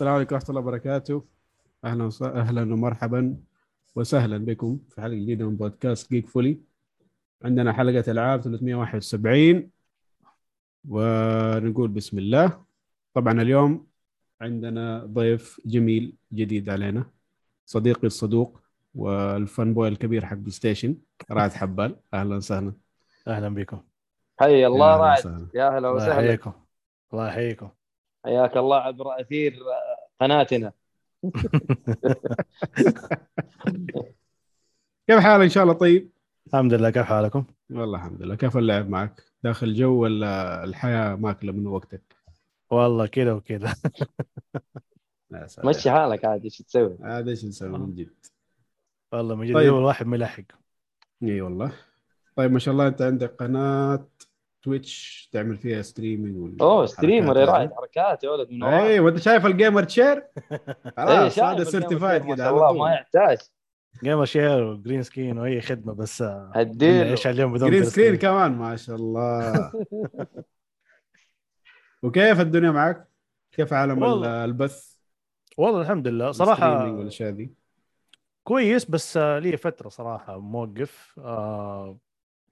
السلام عليكم ورحمة الله وبركاته. أهلا. أهلا ومرحبا وسهلا بكم في حلقة جديدة من بودكاست جيك فولي عندنا حلقة ألعاب 371 ونقول بسم الله. طبعا اليوم عندنا ضيف جميل جديد علينا صديقي الصدوق وال fan boy الكبير حق بلاي ستيشن رائد حبال. أهلا وسهلا. أهلا بكم. حي الله أهلاً رعد وسهلاً. يا هلا الله وسهلا. يحييكم. الله يحييكم. حياك الله عبر أثير قناتنا كيف حالك إن شاء الله طيب؟ الحمد لله كيف حالكم؟ والله الحمد لله كيف اللعب معك؟ داخل جو ولا الحياة ماكلة من وقتك؟ والله كذا وكذا. مشي حالك عادي إيش تسوي؟ هذا إيش نسوي من جد؟ والله من جد طيب. اول واحد ملحق إي والله طيب ما شاء الله أنت عندك قناة تويتش تعمل فيها streaming وال- أوه streamer يا والحركات رائد حركات يا ولد من اي وأنت شايف ال gamer إيه، خلاص شايف هذا certified ما كذا شاء على الله طول. ما يحتاج gamer chair و green screen وأي خدمة بس آه، هديله إيش اليوم بدون green. screen كمان ما شاء الله وكيف الدنيا معك؟ كيف عالم ال- والله. البث؟ والله الحمد لله صراحة والأشياء ذي كويس بس آه، لي فترة صراحة موقف آه،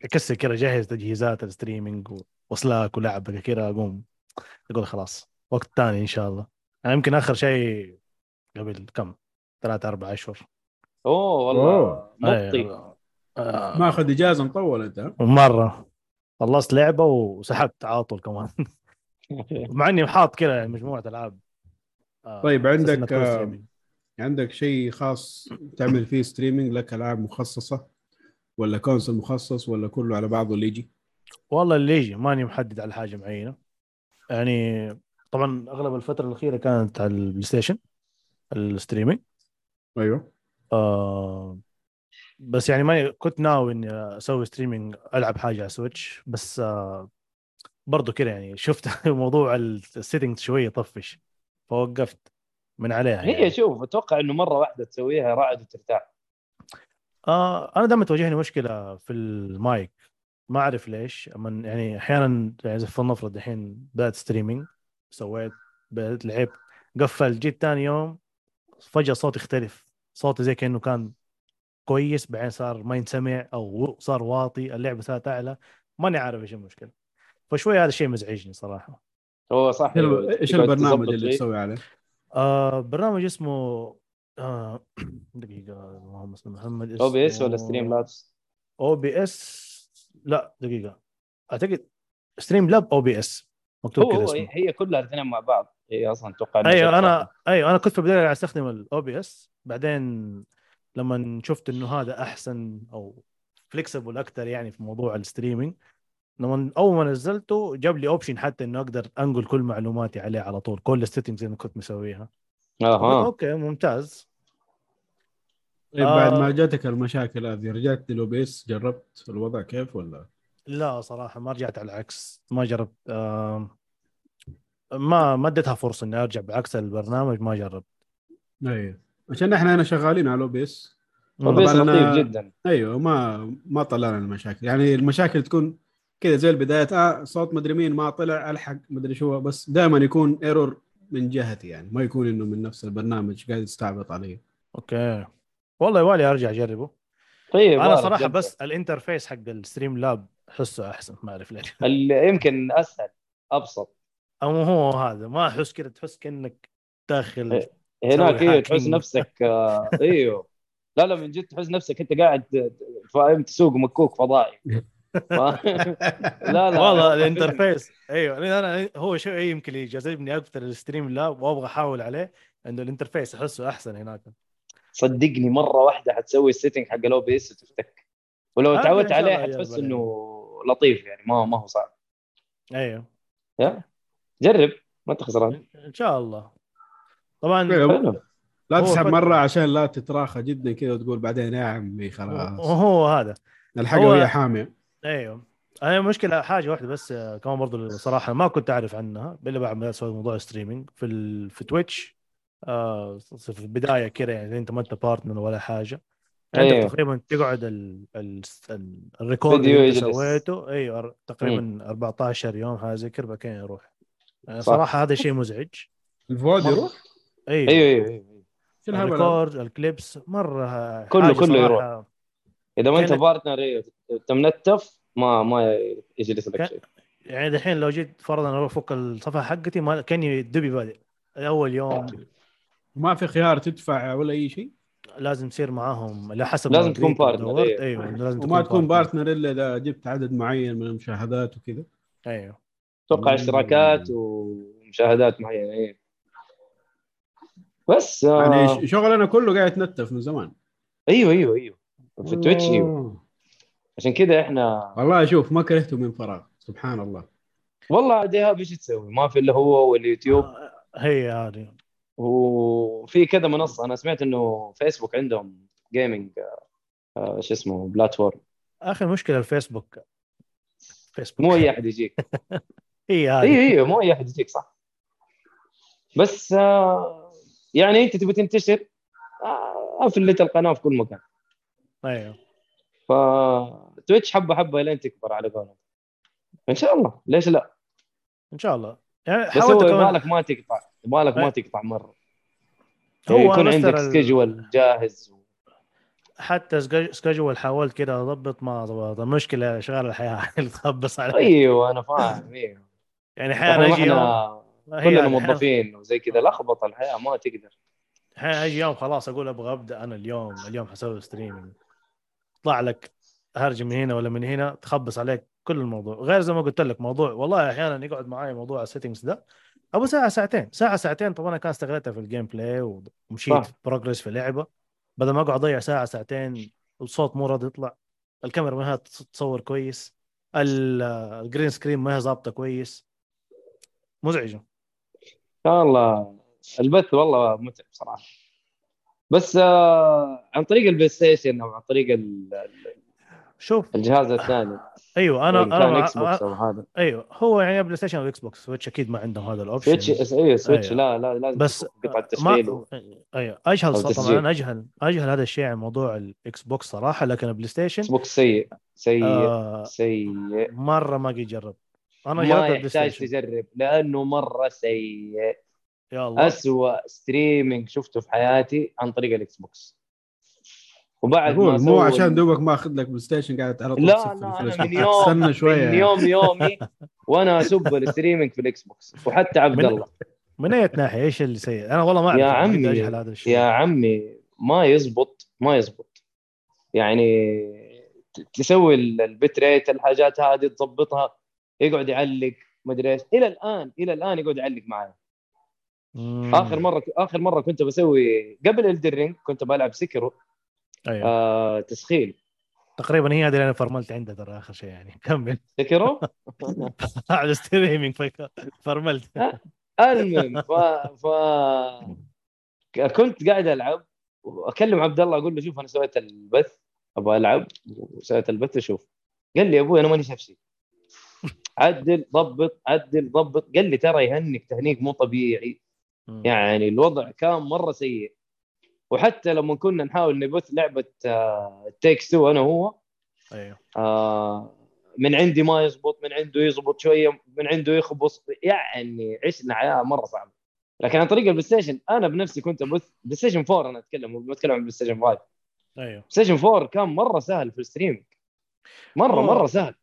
اكسر كذا جهز تجهيزات ال streaming وسلاك ولعبه كذا اقوم أقول خلاص وقت ثاني إن شاء الله. أنا يمكن آخر شيء قبل كم؟ ثلاثة أربع أشهر. أوه والله. أوه. مطي أيوة. آه، ماخذ إجازة مطول أنت؟ مرة خلصت لعبة وسحبت على طول كمان. مع إني حاط كذا مجموعة ألعاب. آه، طيب، عندك، آه،. عندك شيء خاص تعمل فيه streaming لك ألعاب مخصصة؟ ولا console مخصص ولا كله على بعضه اللي يجي؟ والله اللي يجي ماني محدد على حاجة معينة يعني طبعا أغلب الفترة الأخيرة كانت على البلاي ستيشن ال streaming أيوه آه بس يعني ما كنت ناوي إني أسوي streaming ألعب حاجة على سويتش بس آه برضو كذا يعني شفت موضوع ال setting شوية طفش فوقفت من عليها هي يعني. شوف أتوقع إنه مرة واحدة تسويها رعد وترتاح آه أنا دائما تواجهني مشكلة في المايك. ما أعرف ليش من يعني أحيانا يعني فلنفرض الحين بدات streaming سويت بدأت لعبت قفل. جيت ثاني يوم فجأة صوتي اختلف صوتي زي كأنه كان كويس بعدين صار ما ينسمع أو صار واطي اللعبة صارت أعلى. ماني عارف إيش المشكلة. فشوي هذا الشيء مزعجني صراحة. هو صح. إيش البرنامج اللي. تسوي عليه؟ آه برنامج اسمه آه دقيقة اللهم صل محمد OBS ولا Streamlabs؟ OBS لا دقيقة. أعتقد Streamlab OBS. مكتوب كذا هو اسمه. هي كلها الاثنين مع بعض. هي أصلا أتوقع أيوه أنا أيوه أنا كنت في البداية أستخدم ال OBS. بعدين لما شفت إنه هذا أحسن أو flexible أكثر يعني في موضوع ال streaming لما أول ما نزلته جاب لي option حتى إنه أقدر أنقل كل معلوماتي عليه على طول كل ال settings اللي كنت مسويها. أها. أوكي ممتاز. طيب بعد آه. ما جاتك المشاكل هذه رجعت لل OBS جربت الوضع كيف ولا؟ لا صراحة ما رجعت على العكس ما جربت آه ما ما اديتها فرصة إني أرجع بعكس البرنامج ما جربت. أيوه عشان إحنا هنا شغالين على OBS و OBS طبعاً لطيف أنا- جدا. أيوه ما ما طلعنا المشاكل. يعني المشاكل تكون كذا زي البدايات آه صوت مدري مين ما طلع ألحق مدري شو بس دائما يكون error من جهتي يعني ما يكون إنه من نفس البرنامج قاعد يستعبط علي أوكي والله يبالي أرجع أجربه طيب أنا صراحة جداً. بس ال interface حق ال Streamlab احسه أحسن ما أعرف ليش اللي يمكن أسهل أبسط أو هو هذا ما أحس كذا تحس كأنك داخل إيه. هناك أيوه تحس. نفسك آه، إيوه لا لا من جد تحس نفسك أنت قاعد فاهم تسوق مكوك فضائي لا لا. والله ال interface. أيوه. أنا هو شيء يمكن اللي جذبني أكثر ال Streamlab وأبغى أحاول عليه إنه ال interface أحسه أحسن هناك. صدقني مرة واحدة حتسوي ال setting حق ال OBS وتفتك. ولو عادي تعودت عليه حتحس إنه لطيف يعني ما ما هو صعب. أيوه. يا جرب. ما أنت خسران. إن شاء الله. طبعا حلو. لا هو تسحب مرة عشان لا تتراخى جدا كذا وتقول بعدين يا عمي خلاص. وهو هذا. الحاجة هو- وهي حاميه أيوه أنا مشكلة حاجة واحدة بس آه، كمان برضو صراحة ما كنت أعرف عنها إلا بعد ما سويت موضوع streaming في ال... في تويتش آه في البداية كده يعني أنت ما انت partner ولا حاجة عندك أيوه. تقريبا تقعد ال... ال... ال... ال record اللي أنت يجلس. سويته أيوه تقريبا 14 يوم حاجة زي كذا بعدين يروح يعني. صراحة هذا شيء مزعج ال VODs يروح أيوه أيوه أيوه أيوه هذا؟ ال record ال clips مرة كله- كله يروح. إذا ما أنت كانت- partner أيوه انت منتف ما ما يجلس لك شيء. يعني دحين لو جيت فرضا أروح افك الصفحة حقتي ما كأني دوبي بادئ. أول يوم ما في خيار تدفع ولا أي شيء؟ لازم يصير معاهم على حسب لازم تكون partner، ودورت. أيوه. أيوه لازم وما تكون partner. إلا إذا جبت عدد معين من المشاهدات وكذا. أيوه. أتوقع. اشتراكات ومشاهدات معينة إيه. بس آه. يعني شغلنا كله قاعد يتنتف من زمان. أيوه أيوه أيوه. في تويتش. عشان كذا إحنا والله شوف ما كرهته من فراغ سبحان الله. والله عاد ايهاب إيش تسوي؟ ما في إلا هو واليوتيوب. آه، هي هذه. وفي كذا منصة أنا سمعت إنه فيسبوك عندهم gaming آه شو اسمه platform آخر مشكلة الفيسبوك. فيسبوك. مو أي أحد يجيك. هي هذه. أيوه أيوه مو أي أحد يجيك صح. بس آه يعني أنت تبي تنتشر آه أفلت القناة في كل مكان. أيوه. فتويتش حبة حبة لين تكبر على قولهم. إن شاء الله. ليش لا؟ إن شاء الله. يعني بس هو حاولت كمان. يبغالك ما تقطع. يبغالك ما. تقطع مرة. هو يكون أنا عندك schedule جاهز حتى schedule حاولت كده أضبط ما ضبط المشكلة شغال الحياة اللي تخبص علي. أيوه أنا فاهم أيوه. يعني أحيانا أجي يوم كلنا أحياناً- موظفين وزي كذا لخبط الحياة ما تقدر. أحيانا أجي يوم خلاص أقول أبغى أبدأ أنا اليوم اليوم حسوي streaming يطلع لك هرجه من هنا ولا من هنا تخبص عليك كل الموضوع. غير زي ما قلت لك موضوع والله أحيانا يقعد معي موضوع ال settings ده أبو ساعة ساعتين. ساعة ساعتين طبعا أنا كان استغلتها في ال gameplay ومشيت صح. progress في اللعبه بدل ما أقعد أضيع ساعة ساعتين الصوت مو راضي يطلع الكاميرا ما هي تصور كويس ال- ال green screen ما هي ظابطة كويس. مزعجة. والله البث والله متعب صراحة. بس آه عن طريق البلاي ستيشن أو عن طريق ال- شوف. الجهاز الثاني. أيوه أنا إن أنا إكس بوكس أو هذا. أيوه هو يعني بلاي ستيشن أو إكس بوكس سويتش أكيد ما عندهم هذا ال option سويتش أيوه سويتش أيوة. لا لا لازم بس تكون قطعه تشغيل و- ما أيوه أجهل طبعا. أنا اجهل أجهل هذا الشيء عن موضوع الاكس بوكس صراحة لكن البلاي ستيشن إكس بوكس سيء سيء آه سيء. مرة ما قد جرب أنا ما جربت يحتاج تجرب لأنه مرة سيء. يا الله اسوء streaming شفته في حياتي عن طريق الاكس بوكس وبعد ما مو عشان دوبك ما اخذ لك بلاي ستيشن قاعد على طول لا لا. أنا من يوم استنى شوية. من يوم يومي وأنا أسب ال streaming في الاكس بوكس وحتى عبد من- الله. من أي ناحية؟ إيش اللي سيء؟ أنا والله ما أعرف يا عمي هذا الشيء. يا عمي ما يزبط ما يزبط. يعني تسوي ال- ال bit rate الحاجات هذه تظبطها يقعد يعلق مدري إيش. إلى الآن إلى الآن يقعد يعلق معي مم. آخر مرة آخر مرة كنت بسوي قبل Elden Ring كنت بلعب Sekiro أيوه. آه تسخين. تقريبا هي هذه اللي أنا فرملت عندها ترى آخر شيء يعني. كمل. Sekiro على streaming فرملت. المهم ف... ف كنت قاعد ألعب وأكلم عبد الله أقول له شوف أنا سويت البث أبغى ألعب. وسويت البث شوف. قال لي يا أبوي أنا ماني شايف شيء عدل ضبط عدل ضبط. قال لي ترى يهنك تهنيك مو طبيعي. يعني الوضع كان مرة سيء. وحتى لما كنا نحاول نبث لعبة Takes Two أنا وهو أيوه. آه، من عندي ما يزبط من عنده يزبط شوية من عنده يخبص يعني عشنا حياة مرة صعبة. لكن عن طريق البلاي ستيشن أنا بنفسي كنت أبث بلاي ستيشن 4 أنا أتكلم ما اتكلم عن بلاي ستيشن 5 أيوه. بلاي ستيشن 4 كان مرة سهل في ال streaming. مرة أوه. مرة سهل.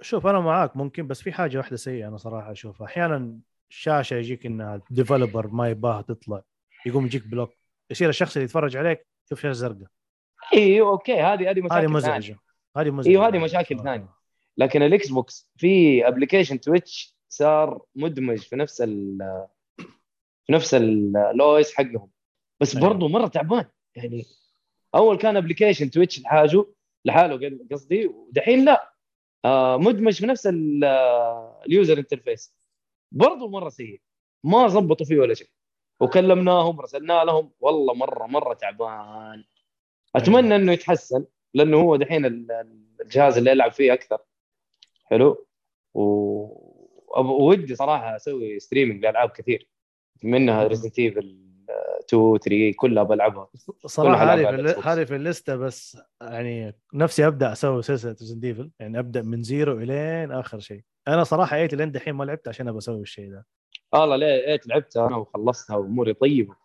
شوف أنا معاك ممكن بس في حاجة واحدة سيئة أنا صراحة أشوفها. أحيانا الشاشه يجيك إنها developer ما يباها تطلع. يقوم يجيك block يصير الشخص اللي يتفرج عليك يشوف شاشة زرقاء. أيوه أوكي هذه هذه مشاكل هذه. مزعجة. هذه مزعجة. أيوه هذه مشاكل. ثانية. لكن الاكس بوكس في application تويتش صار مدمج في نفس ال في نفس ال OS حقهم. بس أيوة. برضه مرة تعبان. يعني أول كان application تويتش لحاله لحاله قصدي ودحين لا. آه مدمج في نفس ال- ال user interface برضه مرة سيء. ما ظبطوا فيه ولا شيء. وكلمناهم رسلنا لهم. والله مرة مرة تعبان. أتمنى إنه يتحسن لأنه هو دحين ال- الجهاز اللي يلعب فيه أكثر. حلو؟ و ودي صراحة أسوي streaming لألعاب كثير. منها Resident Evil 2 3 كلها بلعبها. صراحة هذه. هذه في الليستة بس يعني نفسي أبدأ أسوي سلسله Resident Evil يعني أبدأ من zero إلين آخر شيء. أنا صراحة eight لين دحين ما لعبت عشان ابى أسوي الشيء ده. والله ليه eight لعبتها أنا وخلصتها وأموري طيبة.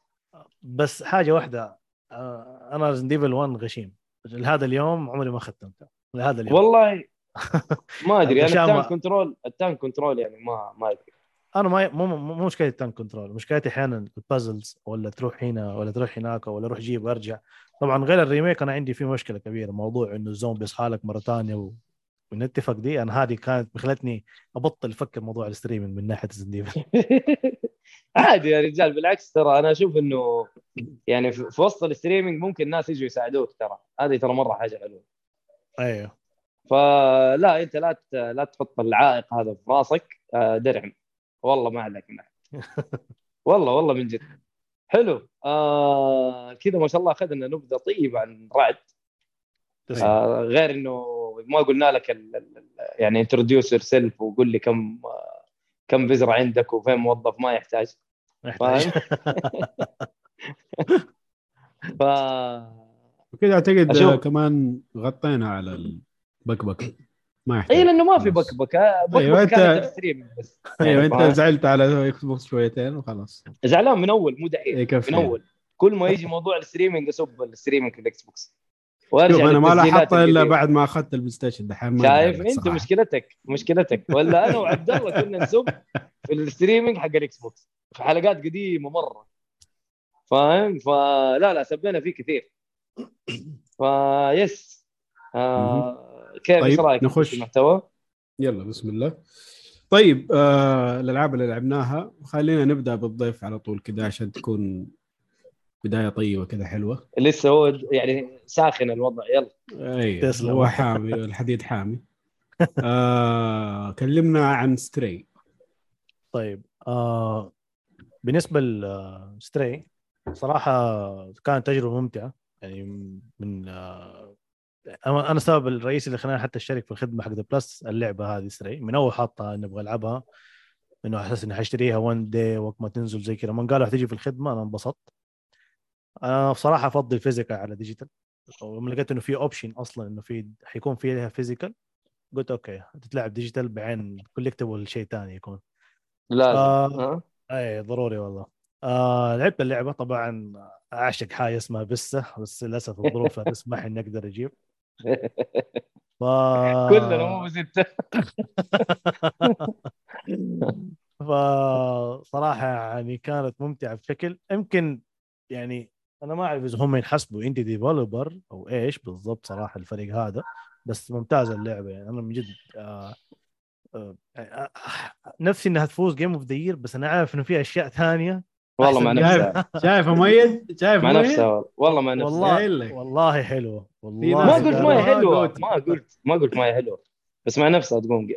بس حاجة واحدة آه، أنا Resident Evil 1 غشيم. لهذا اليوم عمري ما ختمته. لهذا اليوم. والله ما أدري أنا ال tank control ال tank control يعني ما ما أدري. أنا ما مو مو مشكلة ال tank control مشكلتي أحيانا ال puzzles ولا تروح هنا ولا تروح هناك ولا روح جيب وأرجع. طبعا غير ال remake أنا عندي فيه مشكلة كبيرة موضوع إنه الزومبي يصحى لك مرة ثانية و... ونتفق دي أنا هذه كانت خلتني أبطل أفكر موضوع ال streaming من ناحية Resident Evil عادي يا رجال بالعكس ترى أنا أشوف إنه يعني في وسط ال streaming ممكن الناس يجوا يساعدوك ترى. هذه ترى مرة حاجة حلوة. أيوه. فلا أنت لا لا تحط العائق هذا في راسك آه، درعم والله ما عليك من أحد. والله والله من جد حلو آه كذا ما شاء الله أخذنا نبذة طيبة عن رعد. آه غير إنه ما قلنا لك ال ال يعني introduce yourself وقول لي كم آه كم بذره عندك وفين موظف ما يحتاج يحتاج. ف وكذا أعتقد أشوف. كمان غطينا على البكبك ما يحتاج. اي لأنه ما في. بكبكه بكبكه أيوة، أنت- كانت ال stream بس. أيوه أنت فاهم؟ زعلت على Xbox شويتين وخلاص. زعلان من أول مو دحين يكفي من أول. كل ما يجي موضوع ال streaming أسب ال streaming في ال Xbox. شوف أنا ما لاحظت إلا. بعد ما أخذت ال PlayStation دحين شايف؟ أنت صراحة. مشكلتك مشكلتك. ولا أنا وعبد الله كنا نسب في ال streaming حق ال Xbox. في حلقات قديمة مرة. فاهم؟ فلا لا سبينا فيه كثير. فيس آه كيف إيش طيب، رأيك نخش. في المحتوى؟ يلا بسم الله طيب آه الألعاب اللي لعبناها خلينا نبدأ بالضيف على طول كذا عشان تكون بداية طيبة كذا حلوة لسه هو يعني ساخن الوضع يلا أي تسلم. هو حامي الحديد حامي آه كلمنا عن Stray طيب آه بالنسبة ل Stray صراحة كانت تجربة ممتعة يعني من آه أنا أنا السبب الرئيسي اللي خلاني حتى أشترك في الخدمة حق Plus اللعبة هذه Stray من أول حاطها إني أبغى ألعبها إنه على أساس إني حأشتريها one day وقت ما تنزل زي كذا. من قالوا حتيجي في الخدمة أنا انبسطت. أنا بصراحة أفضل physical على digital ولما لقيت إنه في option أصلا إنه في حيكون فيها physical قلت أوكي تتلعب digital بعدين collectible شيء ثاني يكون. لازم. آه. آه. اي ضروري والله. آه لعبت اللعبة طبعا أعشق حاجة اسمها بسه بس للأسف الظروف لا تسمح إني أقدر أجيب. ف... كلنا مو بستة فصراحه يعني كانت ممتعة بشكل يمكن يعني أنا ما أعرف إذا هم ينحسبوا indie developer أو إيش بالضبط صراحة الفريق هذا بس ممتازة اللعبة يعني. أنا من جد آه آه آه نفسي إنها تفوز game of the year بس أنا عارف إنه في أشياء ثانية والله مع نفسها شايف مؤيد شايف مع نفسها والله مع نفسها والله. والله حلوة والله ما قلت ما هي حلوة. ما قلت ما قلت ما هي حلوة بس مع نفسها تقوم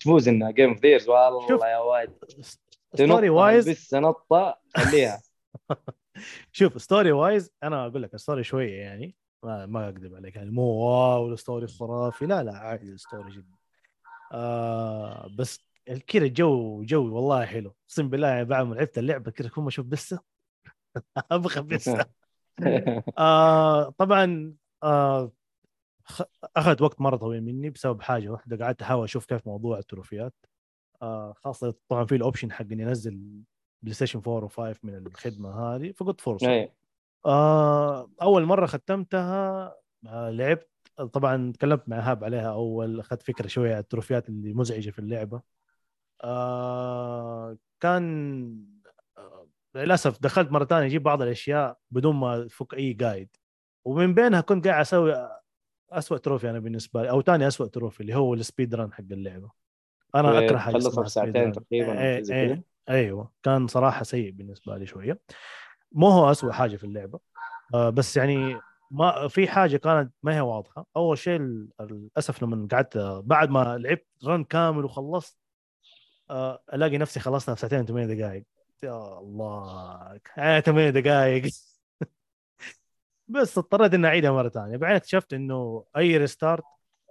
تفوز انها game of the year والله شوف. يا واد. story wise بس نطه خليها. شوف story wise أنا أقول لك ال story شوية يعني. ما ما أكذب عليك. يعني مو wow ال story خرافي. لا لا عادي ال story جدا آه بس كذا الجو جو والله حلو. أقسم بالله بعد ما لعبت اللعبة كذا كل ما أشوف بسة. أبغى بسة. آه طبعا آه أخذت وقت مرة طويل مني بسبب حاجة واحدة. قعدت أحاول أشوف كيف موضوع التروفيات. آه خاصة طبعا في ال option حق إني أنزل PlayStation 4 و5 من الخدمة هذه فقلت فرصة. آه أول مرة ختمتها آه لعبت. طبعا تكلمت مع هاب عليها أول أخذت فكرة شوية عن التروفيات اللي مزعجة في اللعبة. آه كان آه للأسف دخلت مرة ثانية أجيب بعض الأشياء بدون ما أفك أي guide ومن بينها كنت قاعد أسوي اسوء trophy أنا بالنسبة لي أو ثاني اسوء trophy اللي هو ال speed run حق اللعبة. أنا إيه، أكره حاجة خلصها في ساعتين. تقريباً إيه إيه. أيوه. كان صراحة سيء بالنسبة لي شوية. مو هو أسوأ حاجة في اللعبة. آه بس يعني ما في حاجة كانت ما هي واضحة. أول شيء للأسف لما قعدت بعد ما لعبت رن كامل وخلصت آه ألاقي نفسي خلصتها في ساعتين 8 دقائق يا الله آه 8 دقائق بس اضطريت إني أعيدها مرة ثانية. بعدين اكتشفت إنه أي ريستارت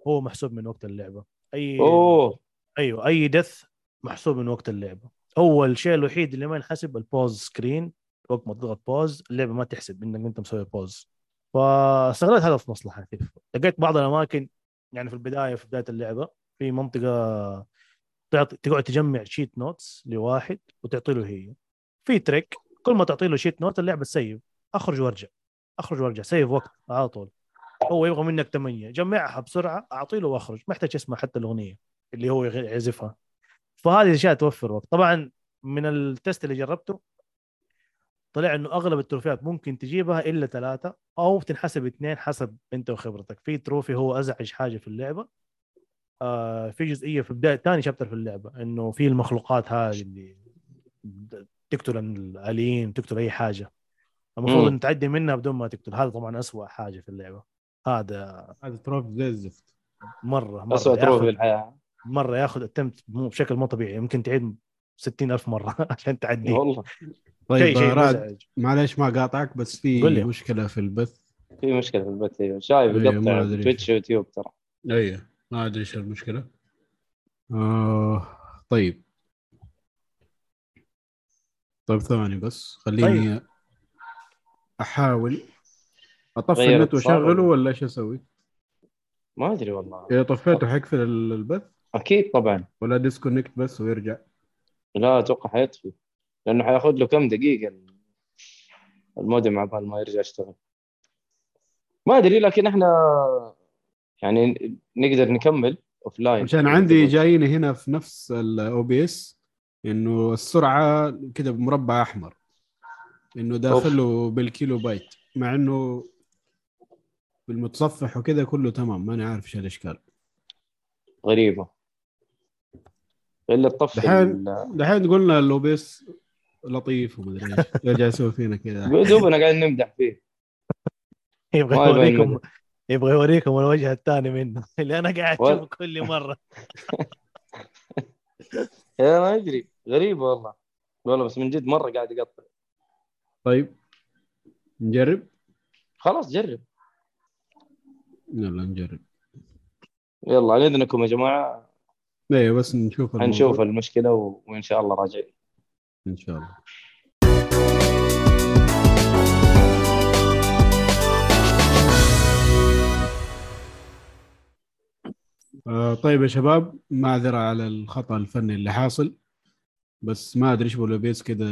هو محسوب من وقت اللعبة. أي أوه. أيوه أي death محسوب من وقت اللعبة. اول شيء الوحيد اللي ما ينحسب ال pause screen وقت ما تضغط pause اللعبة ما تحسب إنك أنت مسوي pause فاستغلت هذا في مصلحتي لقيت بعض الأماكن يعني في البداية في بداية اللعبة في منطقة تعطي تقعد تجمع sheet notes لواحد وتعطي له هي. في trick كل ما تعطي له sheet note اللعبة تسيف أخرج وأرجع. أخرج وأرجع. save وقت على طول. هو يبغى منك ثمانية جمعها بسرعة أعطي له وأخرج. ما يحتاج يسمع حتى الأغنية اللي هو يعزفها. فهذه الاشياء توفر وقت. طبعا من ال test اللي جربته طلع إنه أغلب التروفيات ممكن تجيبها إلا ثلاثة أو تنحسب اثنين حسب أنت وخبرتك. في trophy هو أزعج حاجة في اللعبة. آه في جزئية في بداية ثاني chapter في اللعبة إنه في المخلوقات هذه اللي تقتل الآليين تقتل أي حاجة. المفروض. إن تعدي منها بدون ما تقتل. هذا طبعا أسوأ حاجة في اللعبة. هذا هذا trophy زي الزفت. مرة مرة اسوء trophy في الحياة مرة ياخذ attempt مو بشكل مو طبيعي. يمكن تعيد 60 ألف مرة عشان تعديه. والله. طيب شيء شيء معليش ما قاطعك بس في لي. مشكلة في البث. في مشكلة في البث أيوه. شايف يقطع أدري. Twitch و YouTube ترى. أيوه. ما ادري إيش المشكلة. آه طيب. طيب ثواني بس. خليني طيب. أحاول. أطفي النت وأشغله ولا؟ إيش أسوي؟ ما أدري والله. إذا طفيته حيقفل ال- البث؟ أكيد طبعا. ولا disconnect بس ويرجع. لا أتوقع حيطفي. لأنه حياخذ له كم دقيقة المودم عبال ما يرجع يشتغل. ما أدري لكن إحنا يعني نقدر نكمل offline عشان عندي جايين هنا في نفس ال OBS إنه السرعة كده بمربع أحمر إنه داخله بالكيلو بايت مع إنه بالمتصفح وكذا كله تمام ماني عارف إيش الاشكال غريبة. إلا الطفل دحين دحين قلنا ال OBS لطيف ومدري إيش يرجع يسوي فينا كذا. دوبنا قاعدين نمدح فيه. يبغى يوريكم. يبغى يوريكم الوجه الثاني منه اللي أنا قاعد أشوفه كل مرة. يا ما أدري. غريبه والله. والله بس من جد مرة قاعد يقطع طيب. نجرب؟ خلاص جرب. يلا نجرب. يلا على اذنكم يا جماعة. أيوه بس نشوف. حنشوف المشكلة. وإن شاء الله راجعين. إن شاء الله. آه طيب يا شباب معذرة على الخطأ الفني اللي حاصل بس ما أدري إيش بقول OBS كده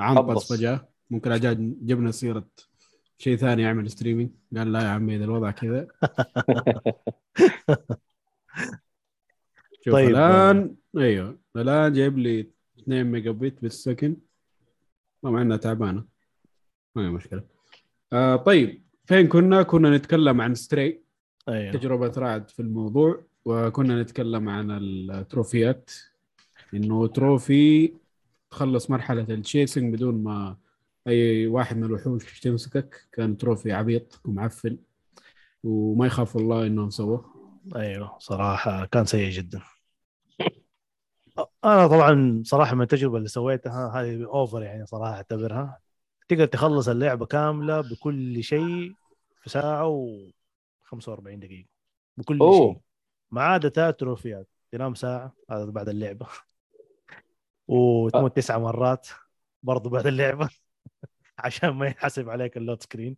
عنطس. فجأة. ممكن عجاد جبنا سيرة شيء ثاني يعمل streaming قال لا يا عمي إذا الوضع كذا. شوف طيب. الآن أيوه الآن جايب لي 2 mega bit بال second طبعا إنها تعبانة. ما هي مشكلة. آه طيب فين كنا؟ كنا نتكلم عن Stray أيوه. تجربة رعد في الموضوع وكنا نتكلم عن التروفيات. إنه trophy تخلص مرحلة ال chasing بدون ما أي واحد من الوحوش تمسكك. كان trophy عبيط ومعفن وما يخاف الله انهم سووه أيوه صراحة كان سيء جدا. أنا طبعا صراحة من التجربة اللي سويتها هذه over يعني صراحة أعتبرها. تقدر تخلص اللعبة كاملة بكل شيء في ساعة و 45 دقيقة. بكل أوه. شيء. ما عدا ثلاث تروفيات. تنام ساعة هذا بعد اللعبة. وتموت تسع مرات برضو بعد اللعبة. عشان ما ينحسب عليك ال load screen.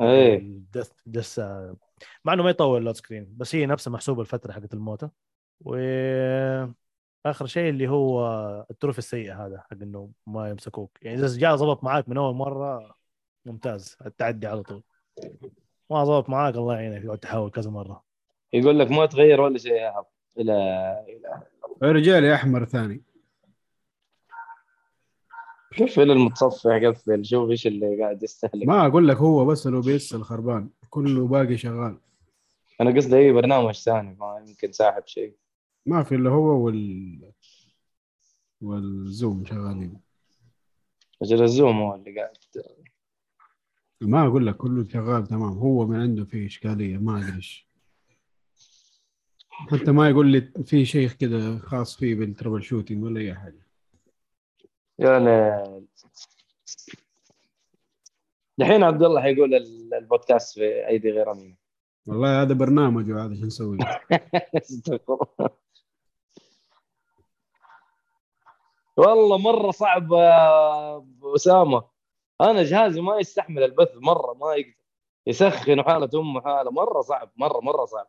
إيه. ال death death مع إنه ما يطول ال load screen. بس هي نفسها محسوبة الفترة حقت الموتى و آخر شيء اللي هو ال trophy السيء هذا حق إنه ما يمسكوك. يعني إذا جاء ضبط معاك من أول مرة ممتاز. التعدي على طول. ما ضبط معاك الله يعينك يقعد تحاول كذا مرة. يقول لك ما تغير ولا شيء يا حب لا اله رجع لي أحمر ثاني قفل المتصفح قفل شوف إيش اللي قاعد يستهلك. ما أقول لك هو بس ال OBS الخربان كله باقي شغال. أنا قصدي أي برنامج ثاني ما يمكن ساحب شيء. ما في إلا هو وال وال Zoom شغالين. أجل ال Zoom هو اللي قاعد ما أقول لك كله شغال تمام هو من عنده فيه إشكالية ما أدري إيش. حتى ما يقول لي في شيء كذا خاص فيه بال troubleshooting ولا أي حاجة. يعني دحين عبد الله حيقول ال- البودكاست في أيدي غير امينه والله هذا برنامج وهذا شو نسوي. والله مرة صعب أسامة. أنا جهازي ما يستحمل البث مرة ما يقدر. يسخن وحاله أمه حالة مرة صعب مرة مرة صعب.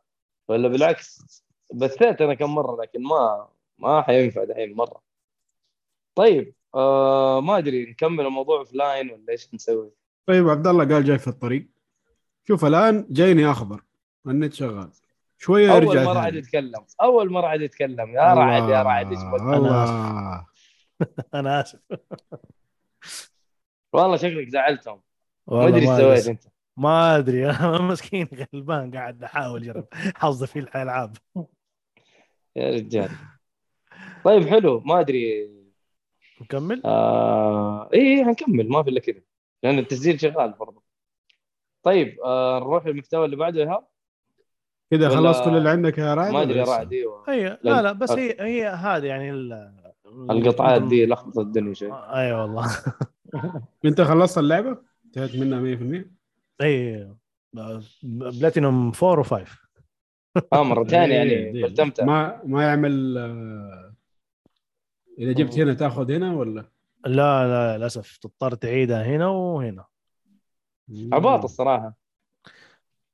ولا بالعكس بثيت أنا كم مرة لكن ما ما حينفع دحين مرة. طيب آه ما أدري نكمل الموضوع في لاين ولا إيش نسوي؟ طيب عبد الله قال جاي في الطريق. شوف الآن جايني أخبر النت شغال. شوية أول يرجع مرة. عاد يتكلم. أول مرة عاد يتكلم. يا رعد يا رعد إيش؟ الله. أنا آسف. والله شكلك زعلتهم. ما أدري إيش أدري. سويت أنت. ما أدري. أنا مسكين غلبان قاعد أحاول اجرب حظي في الألعاب. يا رجال. طيب حلو. ما أدري. نكمل؟ آه إيه حنكمل ما في إلا كذا. لأن التسجيل شغال برضه طيب آه نروح للمحتوى اللي بعده ايهاب كذا ولا- خلصت كل اللي عندك يا رعد ما أدري؟ رعد إيوه. هي لا لا بس هي هي هذه يعني ال- القطعات دي لخبطت الدنيا شوي. اي والله. انت خلصت اللعبة؟ انتهيت منها 100%؟ اي بلاتينوم 4 و5 آه مرتين إيه، يعني بلتمتع ما ما يعمل آه، إذا جبت هنا تاخذ هنا ولا؟ لا لا للأسف تضطر تعيدها هنا وهنا. عباط الصراحة.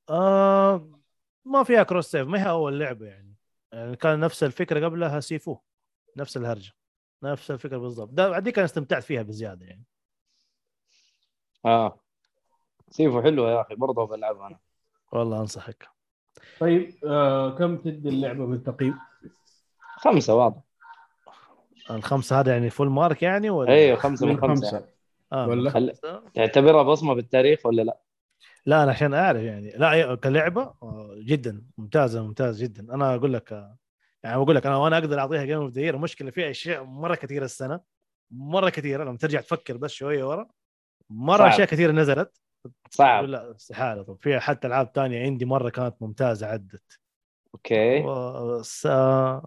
آه ما فيها كروس سيف ما هي أول لعبة يعني. يعني كان نفس الفكرة قبلها سيفو. نفس الهرجة. نفس الفكرة بالضبط. ده دي كان استمتعت فيها بزيادة يعني. آه. سيفو حلوة يا أخي برضه بلعبها أنا. والله أنصحك. طيب آه كم تدي اللعبة من تقييم؟ خمسة واضح. الخمسة هذا يعني full mark يعني ولا؟ أيوه خمسة من من خمسة. خمسة. يعني. آه ولا؟ خمسة. تعتبرها بصمة بالتاريخ ولا لا؟ لا أنا عشان أعرف يعني. لا أي- كلعبة آه، جدا. ممتازة ممتاز جدا. أنا أقول لك يعني بقول لك أنا وأنا أقدر أعطيها game of the المشكلة فيها أشياء مرة كثيرة السنة. مرة كثيرة لما ترجع تفكر بس شوية ورا. مرة صعب. أشياء كثيرة نزلت. صعب. لا استحالة. طب فيها حتى ألعاب تانية عندي مرة كانت ممتازة عدت. okay. بس هو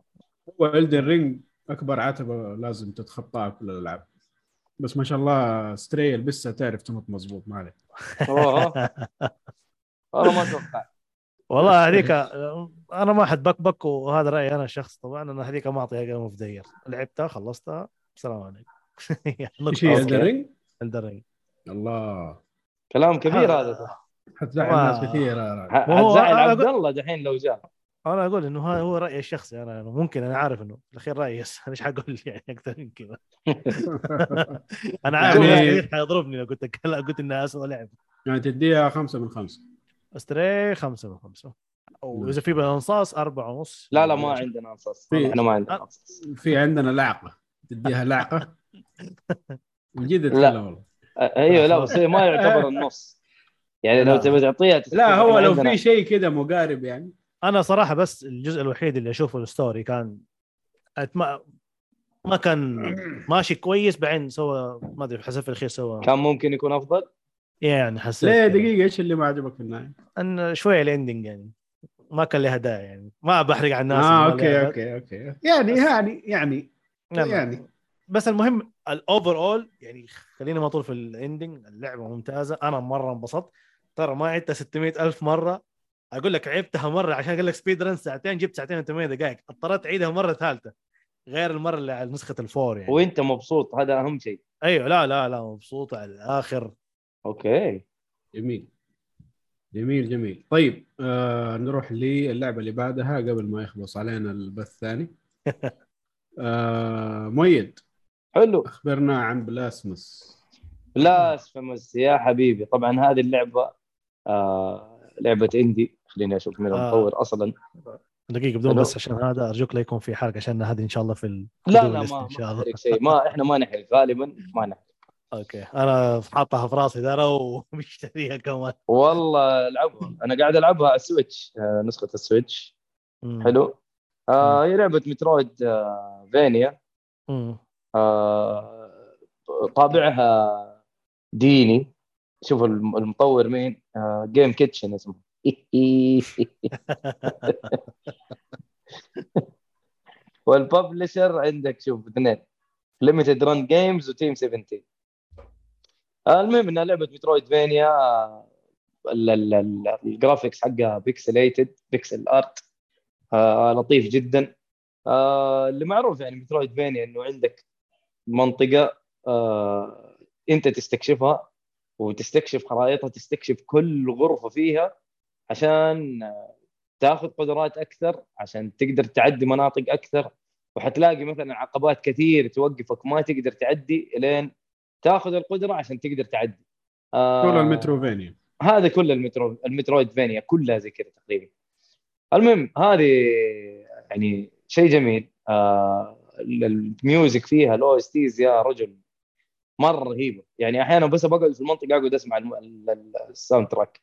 Elden Ring أكبر عتبة لازم تتخطاها كل الألعاب. بس ما شاء الله Stray لسه تعرف تمط مضبوط ما عليك. والله ما أتوقع. والله هذيك أنا ما حد بكبك وهذا رأيي أنا الشخص طبعا أنا هذيك ما أعطيها game of the لعبتها خلصتها. السلام عليكم. إيش هي okay. Elden Ring؟ Elden Ring الله. كلام كبير هذا حتزعل ناس كثير أنا عبد الله دحين لو جاء. أنا أقول إنه هذا هو رأيي الشخصي أنا أنا ممكن أنا عارف إنه في الأخير رأيي بس أنا إيش حقول يعني أكثر من كذا؟ أنا عارف يعني- حيضربني لو قلت لا قلت انها اسوء لعبه يعني تديها خمسة من خمسة. Stray خمسة من خمسة. واذا في بالانصاص أربعة ونص. لا لا ما عندنا في- إحنا ما عندنا قصص في عندنا لعقة. تديها لعقة. من جد لا. والله. أيوه لا بس ما يعتبر النص يعني لو. تبي تعطيها لا هو لو في شيء كذا مقارب يعني أنا صراحة بس الجزء الوحيد اللي أشوفه الستوري كان ما ما كان ماشي كويس بعدين سوى ما أدري حسب في الاخير سوى كان ممكن يكون أفضل يعني حسيت ليه كده. دقيقة إيش اللي ما عجبك في النهاية؟ إن شوية ال ending يعني ما كان له هدايا يعني ما بحرق على الناس آه okay. okay okay يعني بس- يعني يعني لا. يعني بس المهم ال overall يعني خلينا ما طول في ال ending اللعبة ممتازة. أنا مرة انبسطت. ترى ما عدتها 600 ألف مرة. أقول لك لعبتها مرة عشان أقول لك speed run ساعتين جبت ساعتين و8 دقائق. اضطريت أعيدها مرة ثالثة. غير المرة اللي على نسخة ال four يعني. وأنت مبسوط؟ هذا أهم شيء. أيوه. لا لا لا مبسوط على الآخر. okay. جميل. جميل جميل. طيب آه نروح للعبة اللي بعدها قبل ما يخلص علينا البث الثاني. آه مؤيد. حلو. أخبرنا عن Blasphemous Blasphemous يا حبيبي. طبعا هذه اللعبة آه لعبة indie خليني أشوف من آه. المطور أصلا. دقيقة بدون. بس عشان هذا أرجوك لا يكون في حرق عشان هذه إن شاء الله في ال لا لا ما إن شاء ما الله. نحرق شيء. ما إحنا ما نحرق غالبا ما نحرق. okay. أنا حاطها في راسي ترى ومشتريها كمان. والله العبها. أنا قاعد ألعبها على ال Switch آه نسخة ال Switch. مم. حلو. آه هي لعبة Metroid آه vania. مم. آه، طابعها ديني. شوف الم- المطور مين؟ Game Kitchen اسمه. وال publisher عندك شوف اثنين. Limited Run Games و Team 17 آه، المهم إنها لعبة Metroidvania ال- ال- ال- ال graphics حقها pixelated pixel art آه لطيف جدا. آه اللي معروف يعني Metroidvania إنه عندك منطقة آه انت تستكشفها وتستكشف خرائطها تستكشف كل غرفة فيها عشان آه، تاخذ قدرات أكثر عشان تقدر تعدي مناطق أكثر. وحتلاقي مثلا عقبات كثير توقفك ما تقدر تعدي إلين تاخذ القدرة عشان تقدر تعدي. آه كل ال Metroidvania. هذا كل ال Metro ال Metroidvania كلها زي كذا تقريبا. المهم هذه يعني شيء جميل. آه ال music فيها ال OSTs يا رجل. مرة رهيبة. يعني أحيانا بس بقعد في المنطقة أقعد أسمع ال soundtrack.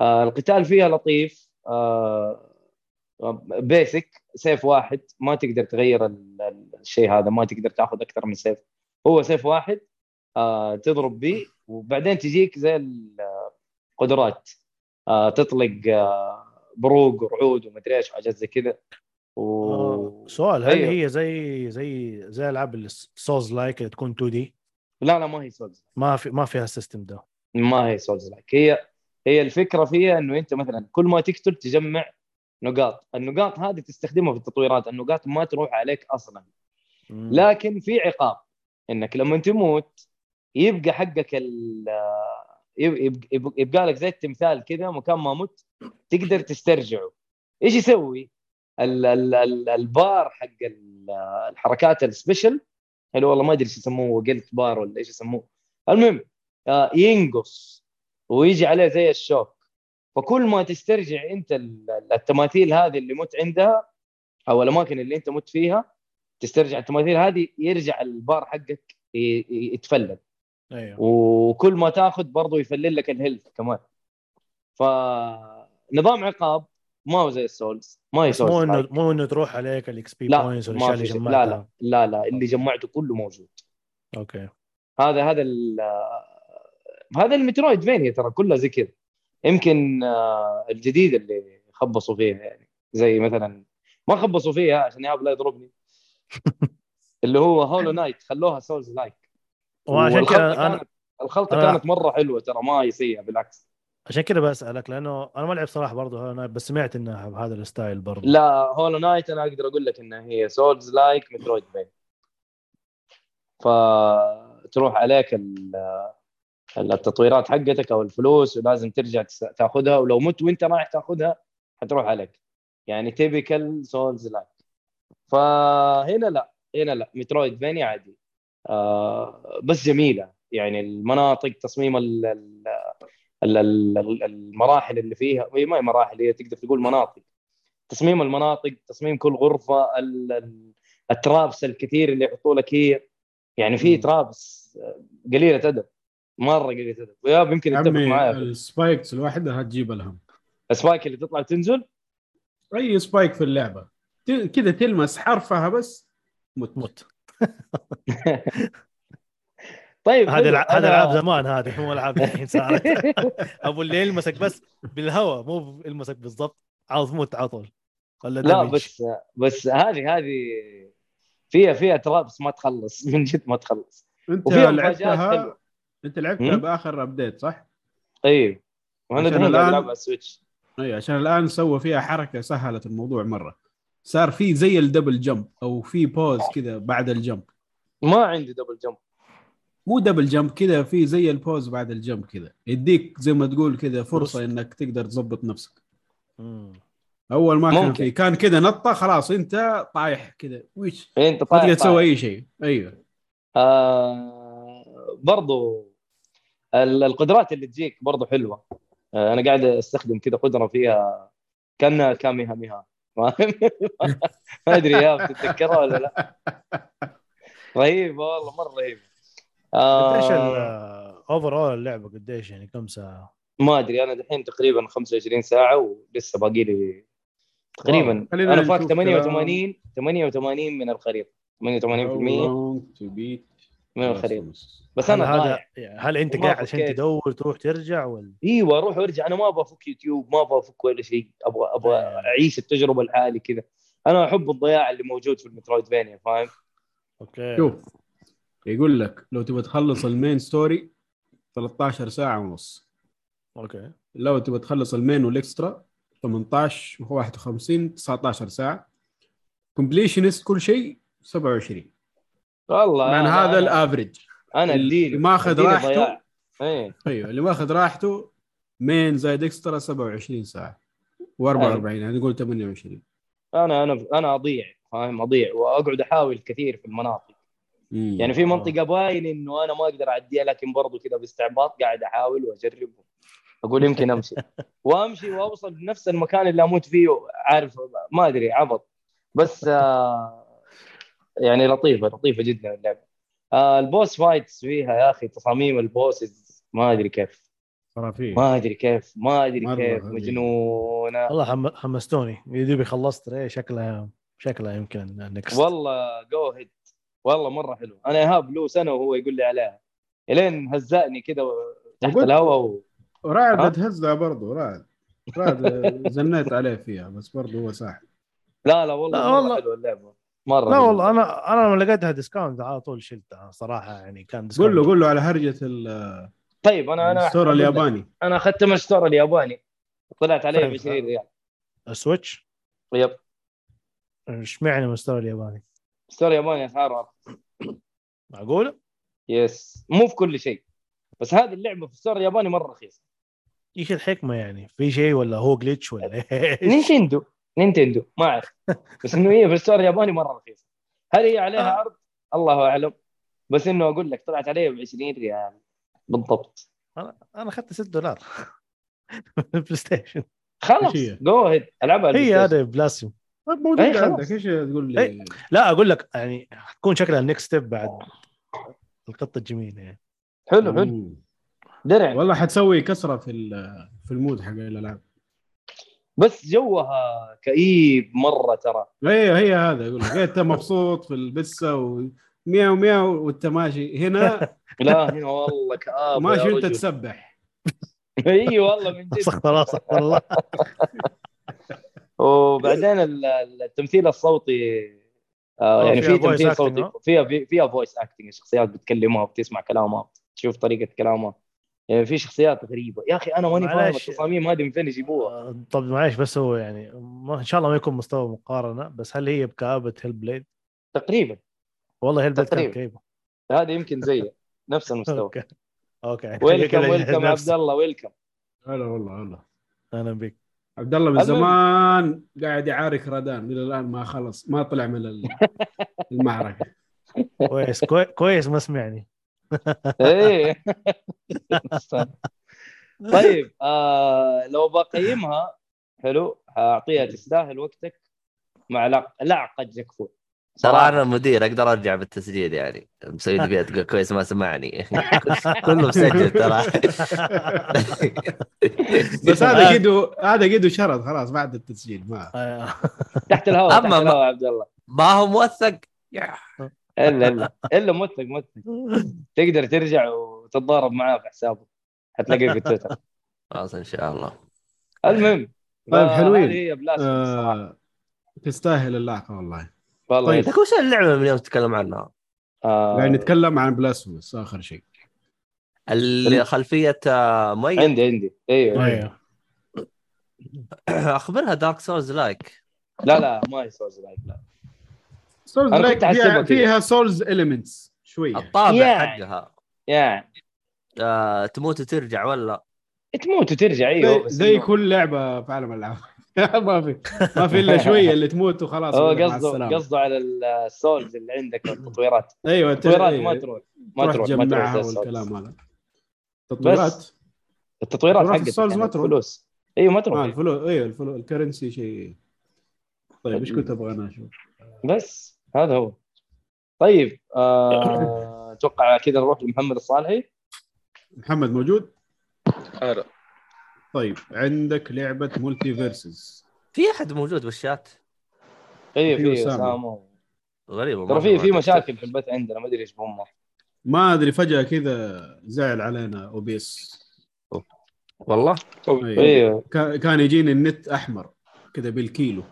آه القتال فيها لطيف. آه basic سيف واحد. ما تقدر تغير ال- ال- الشيء هذا. ما تقدر تأخذ أكثر من سيف. هو سيف واحد. آه تضرب به وبعدين تجيك زي القدرات تطلق بروق ورعود ومدري إيش وحاجات زي كذا. و... سؤال هل أيوه. هي زي زي زي ألعاب ال Souls-like اللي تكون 2D لا لا ما هي Souls ما في ما فيها ال system ده. ما هي Souls-like هي هي الفكرة فيها إنه أنت مثلا كل ما تقتل تجمع نقاط. النقاط هذه تستخدمها في التطويرات. النقاط ما تروح عليك أصلا. مم. لكن في عقاب. إنك لما تموت يبقى حقك ال يب- يب- يبقى لك زي التمثال كذا مكان ما مت تقدر تسترجعه. إيش يسوي؟ ال ال ال البار حق ال- الحركات ال special. اللي والله ما أدري إيش يسموه قلت بار ولا إيش يسموه. المهم آه، ينقص ويجي عليه زي الشوك. فكل ما تسترجع أنت ال- التماثيل هذه اللي مت عندها أو الأماكن اللي أنت مت فيها تسترجع التماثيل هذه يرجع البار حقك يتفلل. أيوه. وكل ما تاخذ برضه يفلل لك ال health كمان. فنظام عقاب ما هو زي ال Souls ما هي بس مو Souls انه. مو إنه تروح عليك ال XP points والأشياء اللي. جمعتها. لا لا لا لا اللي جمعته كله موجود. okay. هذا هذا ال- هذا ال Metroidvania ترى؟ كلها زي كذا. يمكن آه، الجديد اللي خبصوا فيها يعني. زي مثلا ما خبصوا فيها عشان إيهاب لا يضربني. اللي هو Hollow Knight خلوها Souls-like وعشان كذا أنا كانت الخلطة أنا- كانت مرة حلوة ترى ما هي سيئه بالعكس. عشان كذا بسألك لأنه أنا ما لعبت صراحة برضه Hollow Knight بس سمعت إنها بهذا ال style برضه. لا Hollow Knight أنا أقدر أقول لك إنها هي Souls-like Metroidvania فتروح عليك ال- التطويرات حقتك أو الفلوس ولازم ترجع تاخذها ولو مت وأنت رايح تاخذها حتروح عليك. يعني typical Souls-like فهنا لا هنا لا Metroidvania عادي. آه بس جميلة. يعني المناطق تصميم ال- المراحل اللي فيها هي ما هي مراحل هي تقدر تقول مناطق. تصميم المناطق تصميم كل غرفة ال- ال- ال traps الكثير اللي يحطوا لك هي. يعني في. traps قليلة ادب مرة قليلة ادب وإيهاب يمكن يتفق معايا. ال spikes الواحده هتجيب الهم. ال spike اللي تطلع تنزل؟ أي spike في اللعبة. كذا تلمس حرفها بس مت مت. طيب هذه حلو. الع- هذا العاب زمان هذه مو العاب الحين صارت. أبو اللي يلمسك بس بالهواء مو يلمسك بالضبط. عاوز موت على طول. لا. بس بس هذه هذه فيها فيها traps ما تخلص. من جد ما تخلص. أنت لعبتها. أنت لعبتها؟ بآخر update صح؟ أيوه وأنا عشان الحين قاعد الآن- العب على ال Switch إي عشان الآن سووا فيها حركة سهلت الموضوع مرة. صار في زي ال double jump أو في pause كذا بعد ال jump ما عندي double jump مو double jump كذا في زي ال pause بعد ال jump كذا يديك زي ما تقول كذا فرصة إنك تقدر تظبط نفسك. مم. أول ما كان ممكن. في كان كذا نطة خلاص أنت طايح كذا ويش. أنت طايح تقدر تسوي. أي شيء. أيوه. آه برضو ال- القدرات اللي تجيك برضو حلوة. آه أنا قاعد أستخدم كذا قدرة فيها. كانها كاميها ميها فاهم ما أدري يا بتتذكرها ولا لا؟ رهيبه والله مرة رهيبه قديش آه الاوفر اول اللعبة قديش يعني كم ساعة؟ ما أدري أنا دحين تقريبا 25 ساعة ولسه باقي لي تقريبا أنا فاك نشوف 88 88 من الخريطه 88% long to beat من الخريطه. بس هل أنا هذا هل أنت قاعد عشان. تدور تروح ترجع ولا؟ إيوه أروح وارجع. أنا ما أبغى أفك يوتيوب ما أبغى أفك ولا شيء. أبغى أبغى إيه. أعيش التجربة لحالي كذا. أنا أحب الضياع اللي موجود في ال Metroidvania فاهم؟ okay. شوف يقول لك لو تبغى تخلص ال main story 13 ساعة ونص. okay. لو تبغى تخلص ال main وال extra 18 51 19 ساعة. completionist كل شيء 27 والله يعني أنا- هذا أنا- ال average أنا اللي ماخذ راحته. إيه. أيوه اللي ماخذ راحته مين زائد اكسترا 27 ساعة. و44 يعني نقول 28 أنا أنا أنا أضيع فاهم؟ أضيع وأقعد أحاول كثير في المناطق. مم. يعني في منطقة باين إنه أنا ما أقدر أعديها لكن برضو كذا باستعباط قاعد أحاول واجرب أقول يمكن أمشي. وأمشي وأوصل لنفس المكان اللي أموت فيه عارف ما أدري عبط. بس آه يعني لطيفة لطيفة جدا اللعبة. آه ال boss fights فيها يا أخي تصاميم ال bosses. ما أدري كيف. خرافية. ما أدري كيف ما أدري كيف. مجنونة. والله حم... حمستوني. يدوبي خلصت إيه شكلها شكلها يمكن next والله go ahead والله مرة حلو أنا إيهاب له سنة وهو يقول لي عليها إلين هزأني كذا تحت الهواء و... رعد ها؟ تهزها برضو رعد رعد زنيت عليه فيها بس برضو هو ساحب لا لا والله لا مرة والله. حلوة اللعبة مرة لا. والله أنا أنا لما لقيتها discount على طول شلتها صراحة يعني كان discount قول له قول له على هرجة ال- طيب أنا أنا ال store الياباني أنا اخذت من ال store الياباني طلعت عليه ب طيب. 20 ريال ال Switch yep إيش معنى مستوى الياباني؟ ال store الياباني اسعاره أرخص. معقولة؟ yes مو في كل شيء بس هذه اللعبة في ال store الياباني مرة رخيصة إيش الحكمة يعني؟ في شيء ولا هو glitch ولا إيش؟ نينتندو نينتندو ما أعرف بس إنه هي في ال store الياباني مرة رخيصة هل هي عليها آه. عرض؟ الله أعلم بس إنه أقول لك طلعت عليه ب 20 ريال بالضبط أنا أنا أخذت 6 دولار بلاي ستيشن خلاص؟ جو هيد ألعبها هي. هذا بلاسيوم موجود أي خلاص. عندك إيش تقول لي؟ أي. لا أقول لك يعني حتكون شكلها ال next step بعد القطه الجميلة يعني. حلو حلو. درع. والله حتسوي كسرة في ال- في المود حق الألعاب. بس جوها كئيب مرة ترى. هي هي هذا أقول لك. أنت مبسوط في البسة ومياو مياو وانت ماشي هنا لا هنا والله كآب ماشي وانت. تسبح. إي والله من جد. استغفر الله استغفر الله وبعدين ال- ال- التمثيل الصوتي آه يعني في تمثيل صوتي. فيها في- فيها voice acting الشخصيات بتكلمها وبتسمع كلامها تشوف طريقة كلامها. يعني في شخصيات غريبة. يا أخي أنا ماني فاهم. التصاميم هذه من فين يجيبوها. آه، طب معلش بس هو يعني ما إن شاء الله ما يكون مستوى مقارنة بس هل هي بكآبة هيل بليد؟ تقريبا. والله هيل بليد كانت تقريبا. كئيبة. هذه يمكن زي نفس المستوى. أوكي. أوكي. ويلكم ويلكم. عبد الله welcome هلا والله والله أهلا بك عبد الله من. زمان قاعد يعارك رادان إلى الآن ما خلص ما طلع من ال- المعركة. كويس كوي- كويس ما سمعني. إيه. طيب آه لو بقيمها حلو أعطيها تستاهل وقتك مع لا, لا قد يكفو ترى. أنا مدير أقدر أرجع بالتسجيل يعني. مسوي لي تقول كويس ما سمعني. كله مسجل ترى. بس هذا قيدو هذا قيدو شرط خلاص بعد التسجيل ما آه. تحت الهواء تحت الهواء يا عبد الله. ما هو موثق. إلا إلا إلا موثق موثق. تقدر ترجع وتتضارب معاه في حسابه. حتلاقيه في تويتر. خلاص إن شاء الله. المهم طيب، آه، حلوين. آه تستاهل اللعقه والله. والله طيب. وش اللعبة من يوم تتكلم عنها؟ آه. قاعد نتكلم عن بلاسفوس آخر شيء. اللي خلفية آه، مي عندي عندي. أيوه أيوه أخبرها دارك سولز like لا لا ما هي souls like لا. souls like فيها, souls elements شوية. الطابع يعني. حقها. يعني آه، تموت وترجع ولا؟ تموت وترجع إيوه زي, زي كل لعبة في عالم الالعاب ما في ما في إلا شوية اللي تموت وخلاص هو قصده. قصده على ال souls اللي عندك والتطويرات أيوه التطويرات أيوة. ما تروح ما تروح تروح ما تروح. والكلام هذا تطويرات التطويرات تطويرات حقتك ال souls ما تروح. فلوس أيوه ما تروح الفلوس أيوه الفلوس ال currency شيء طيب إيش كنت أبغى أنا أشوف؟ بس هذا هو طيب آه، أتوقع كذا نروح لمحمد الصالحي محمد موجود؟ طيب عندك لعبة مولتي فيرسز في أحد موجود بالشات؟ أيوه في. أسامة. غريبة ترى في في مشاكل في البث عندنا ما أدري إيش هم. ما أدري فجأة كذا زعل علينا أوبيس. والله؟ أيوة. أيوه كا- كان يجيني النت أحمر كذا بالكيلو.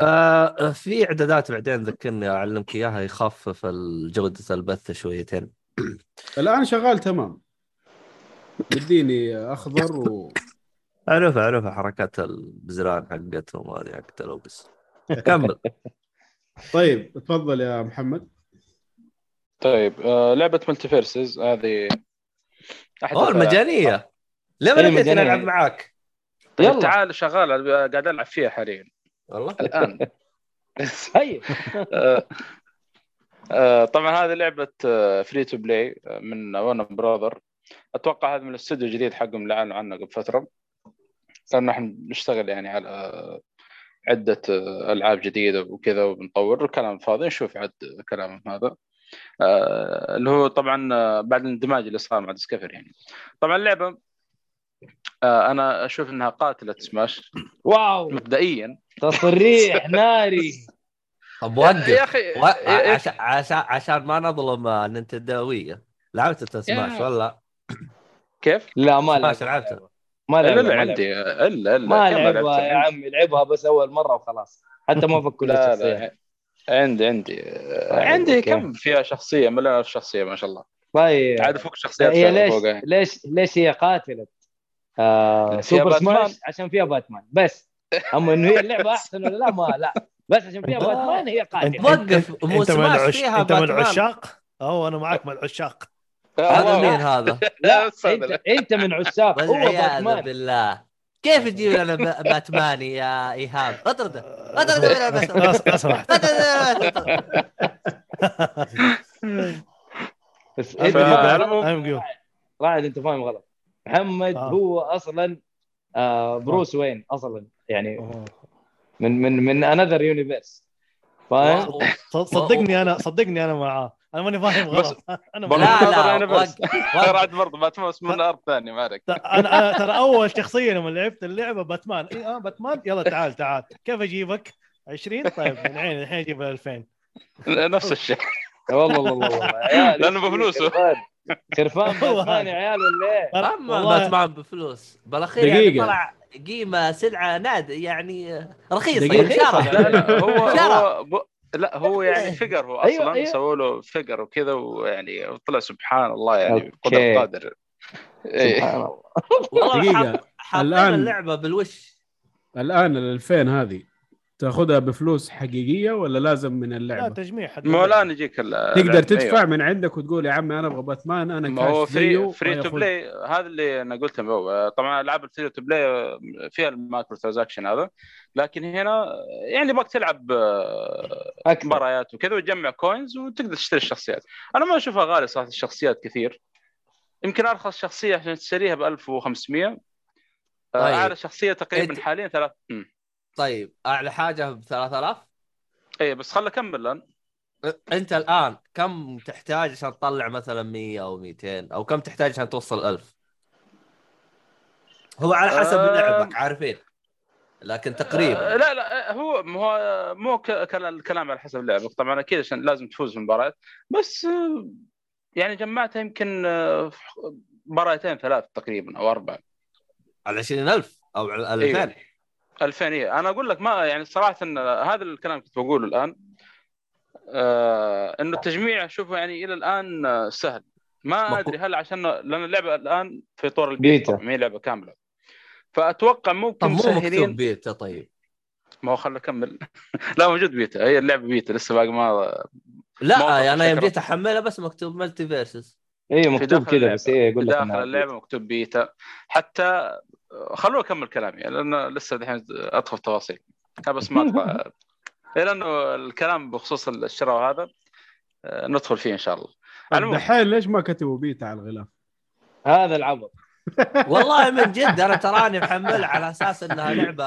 آه في إعدادات بعدين ذكرني أعلمك إياها يخفف جوده البث شويتين. الآن شغال تمام. بديني أخضر و اعرف أعرف حركات البزران حقتهم هذه حقت الأوبس. كمل. طيب تفضل يا محمد. طيب آه لعبة مولتي فيرسز هذه أحد أوه. المجانية. ليه ما إيه، لقيت مجانية. ألعب معاك؟ طيب يلا. تعال شغال قاعد ألعب فيها حاليا. والله. الآن. هيا آه، آه، طبعا هذه لعبة free to play من وورنر براذر أتوقع هذا من الاستوديو الجديد حقهم اللي اعلنوا عنه قبل فترة. لأنه إحنا بنشتغل يعني على عدة ألعاب جديدة وكذا وبنطور كلام فاضي نشوف عد كلامهم هذا. آه، اللي هو طبعا آه، بعد الاندماج اللي صار مع ديسكفر يعني. طبعا اللعبة آه، أنا أشوف إنها قاتلة سماش. واو! مبدئيا. تصريح ناري. طب يا وقف أخي. و... عشان عشان ما نظلم النينتندويه لعبت سماش يا. ولا كيف؟ لا ما سماش لعب لعبته ما لا لعب. لا عندي. إلا الا ما لعبها لعبت؟ يا عمي لعبها بس أول مرة وخلاص. حتى ما فكوا لا الشخصية. لا. عندي عندي. عندي أوكي. كم فيها شخصية؟ مليون شخصية ما شاء الله. طيب. عاد فوق شخصيات هي ليش فوق. ليش ليش هي قاتله آه سوبر. سماش عشان فيها باتمان. بس. أما إنه هي اللعبة أحسن ولا لا؟ ما لا. بس عشان فيها باتمان هي انت قاتلة. وقف مو أنت من سماش. فيها أنت من. العشاق؟ أو أنا معك من العشاق. هذا الله. مين هذا؟ لا هذا انت. أنت من عشاق هو باتمان. بالله. كيف تجيب لنا ب- باتماني يا إيهاب؟ اطرده. اطرده من بس إنت. رعد أنت فاهم غلط. محمد آه. هو أصلا آه بروس وين أصلا؟ يعني من من من another universe فاهم؟ صدقني أنا صدقني أنا معاه. أنا ماني فاهم بس- غلط أنا. لا لا. وقف ترى عاد برضه باتمان بس من ارض ثانية ما عليك أنا أنا ترى أول شخصية لما لعبت اللعبة باتمان اي آه باتمان يلا تعال تعال كيف أجيبك 20 طيب من عين الحين أجيب 2000 نفس الشيء والله والله والله لأنه بفلوسه. خرفان. باتمان يا. عيال ولا إيه؟ اما باتمان بفلوس بالأخير يعني. طلع قيمة سلعة ناد يعني رخيصة لا هو. هو. لا هو يعني فقر هو أيوة، أصلا أيوة. سووا له فقر وكذا ويعني طلع سبحان الله يعني. قدر قادر إيه. سبحان الله والله حاطين الآن- اللعبة بالوش الآن ال 2000 هذه تاخذها بفلوس حقيقية ولا لازم من لا اللعبة؟ تجميع حق ما هو الان يجيك ال- تقدر. تدفع أيوة. من عندك وتقول يا عمي أنا أبغى باتمان أنا ما هو كاش فري فري تو بلاي هذا اللي أنا قلته هو طبعا ألعاب ال free to play فيها ال microtransaction هذا لكن هنا يعني باك تلعب آه، مباريات وكذا وتجمع coins وتقدر تشتري الشخصيات أنا ما أشوفها غالي صراحة الشخصيات كثير يمكن أرخص شخصية عشان تشتريها ب 1500 طيب. أعلى شخصية تقريبا حاليا ثلاث. طيب أعلى حاجة ب 3000 اي بس خل اكمل الان أنت الآن كم تحتاج عشان تطلع مثلا 100 أو 200 أو كم تحتاج عشان توصل 1000 هو على حسب آه، لعبك عارفين. لكن آه، تقريبا. لا لا هو هو مو الكلام على حسب لعبك. طبعا أكيد عشان لازم تفوز في المباريات بس آه، يعني جمعتها يمكن آه، مباراتين ثلاث تقريبا أو أربع على 20000 أو على 2000 أيوة. 2000 إيه. أنا أقول لك ما يعني صراحة إن هذا الكلام كنت بقوله الآن آه إنه التجميع اشوفه يعني إلى الآن سهل. ما أدري هل عشان لأن اللعبة الآن في طور ال beta beta. ما هي لعبة كاملة. فأتوقع طب ممكن مو مكتوب مسهلين بيتا طيب؟ ما هو خل اكمل لا موجود بيتا. هي اللعبة بيتا لسه باقي ما لا موقف أنا يوم جيت أحملها بس مكتوب مولتي فيرسز اي مكتوب كذا. بس إيه يقول لك داخل اللعبة مكتوب بيتا. حتى خلوه اكمل كلامي لأنه لسه دحين ادخل في تفاصيل بس ما اقطع إيه، لأنه الكلام بخصوص الشراء وهذا آه، ندخل فيه إن شاء الله. دحين ليش ما كتبوا بيتا على الغلاف؟ هذا العبط. والله من جد أنا تراني محملها على أساس إنها لعبة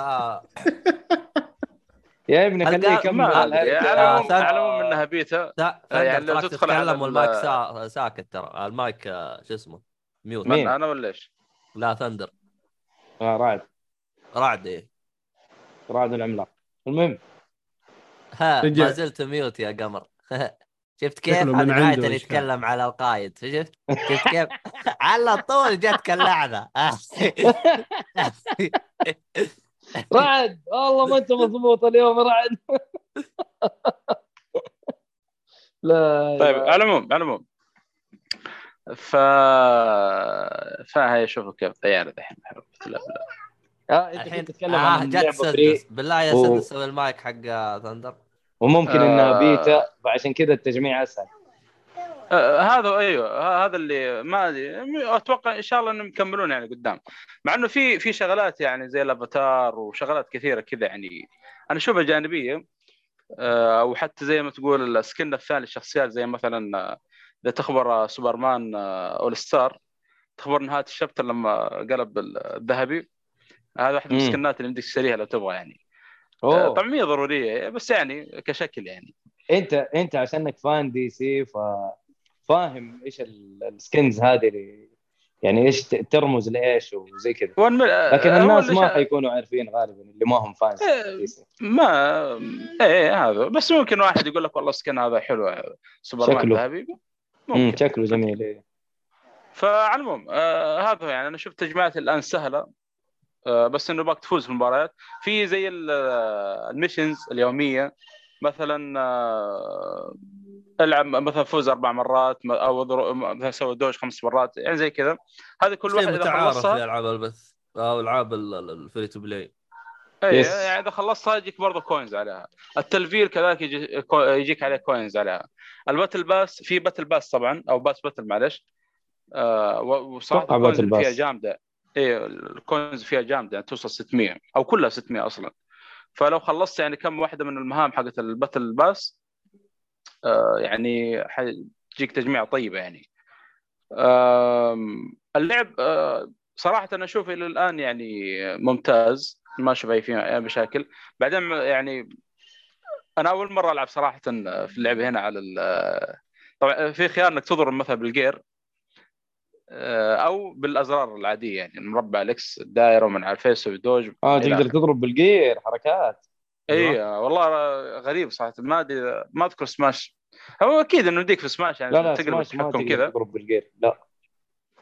يا ابني خليه يكمل. على آه، العموم على العموم إنها بيتا. يعني لو تدخل على والمايك سا... ساكت ترى. المايك آه، شو اسمه؟ mute. مين؟ أنا ولا إيش؟ لا thunder. آه رعد رعد إيه رعد العملاق المهم ها. ما زلت ميوت يا قمر شفت كيف؟ هذه من نهاية عنده اللي. يتكلم على القايد شفت؟ شفت كيف؟ على طول جتك اللعنة رعد والله ما أنت مضبوط اليوم رعد لا طيب. على العموم على العموم ف فهي شوفوا كيف طيارة الحين لا لا آه أنت الحين تتكلم آه عن جت سدس. بالله يا و- سدس المايك حق ثندر وممكن آه. انها بيتا فعشان كذا التجميع أسهل. آه، هذا أيوه هذا اللي ما أدري. أتوقع إن شاء الله إنهم يكملون يعني قدام. مع إنه في في شغلات يعني زي الأفاتار وشغلات كثيرة كذا يعني. أنا أشوفها جانبية. آه، أو حتى زي ما تقول ال skin الثاني الشخصيات زي مثلا آه، إذا تخبر آه، سوبرمان آه، All-Star تخبر نهاية ال chapter لما قلب الذهبي. هذا واحد من. السكنات اللي بدك تشتريها لو تبغى يعني. آه، أوه. طبعا هي ضرورية بس يعني كشكل يعني. أنت أنت عشانك fan DC ف فاهم إيش ال- skins هذه اللي يعني إيش ترمز لإيش وزي كذا. آه، لكن الناس ما حيكونوا عارفين غالبا اللي ما هم fans إيه. ما إيه هذا. بس ممكن واحد يقول لك والله skin هذا حلو سوبرمان شكله. ذهبي. ممكن. شكله جميل إيه. فعلى العموم آه هذا هو يعني أنا شفت تجميعات الآن سهلة. آه بس إنه باك تفوز في المباريات. في زي ال- آه، ال missions اليومية. مثلا آه ألعب مثلا فوز أربع مرات أو مثلا سوي dodge خمس مرات يعني زي كذا. هذه كل واحد إذا متعارف في خلصها العاب البث أو ألعاب ال- ال- ال free to play اي. يعني اذا خلصتها يجيك برضه coins عليها. التلفيل كذلك يجي يجيك عليه coins عليها. ال battle pass في battle pass طبعا أو pass battle معلش. آه وصراحة ال coins فيها. جامدة. اي ال coins فيها جامدة يعني توصل 600 أو كلها 600 أصلا. فلو خلصت يعني كم واحدة من المهام حقت ال battle pass آه يعني حتجيك تجميع طيبة يعني. اللعب آه صراحة أنا أشوف إلى الآن يعني ممتاز. ما أشوف أي فيه مشاكل. بعدين يعني أنا أول مرة ألعب صراحة في اللعبة هنا على ال- طبعا في خيار إنك تضرب مثلا بالجير آه، أو بالأزرار العادية يعني المربع الاكس الدائرة ومن على الفيس والدوج آه تقدر. تضرب بالجير حركات. اي والله غريب صراحة ما أدري ما أذكر سماش. هو أكيد إنه يديك في سماش يعني لا لا تقلب ما التحكم تقدر كذا. تضرب بالجير لا.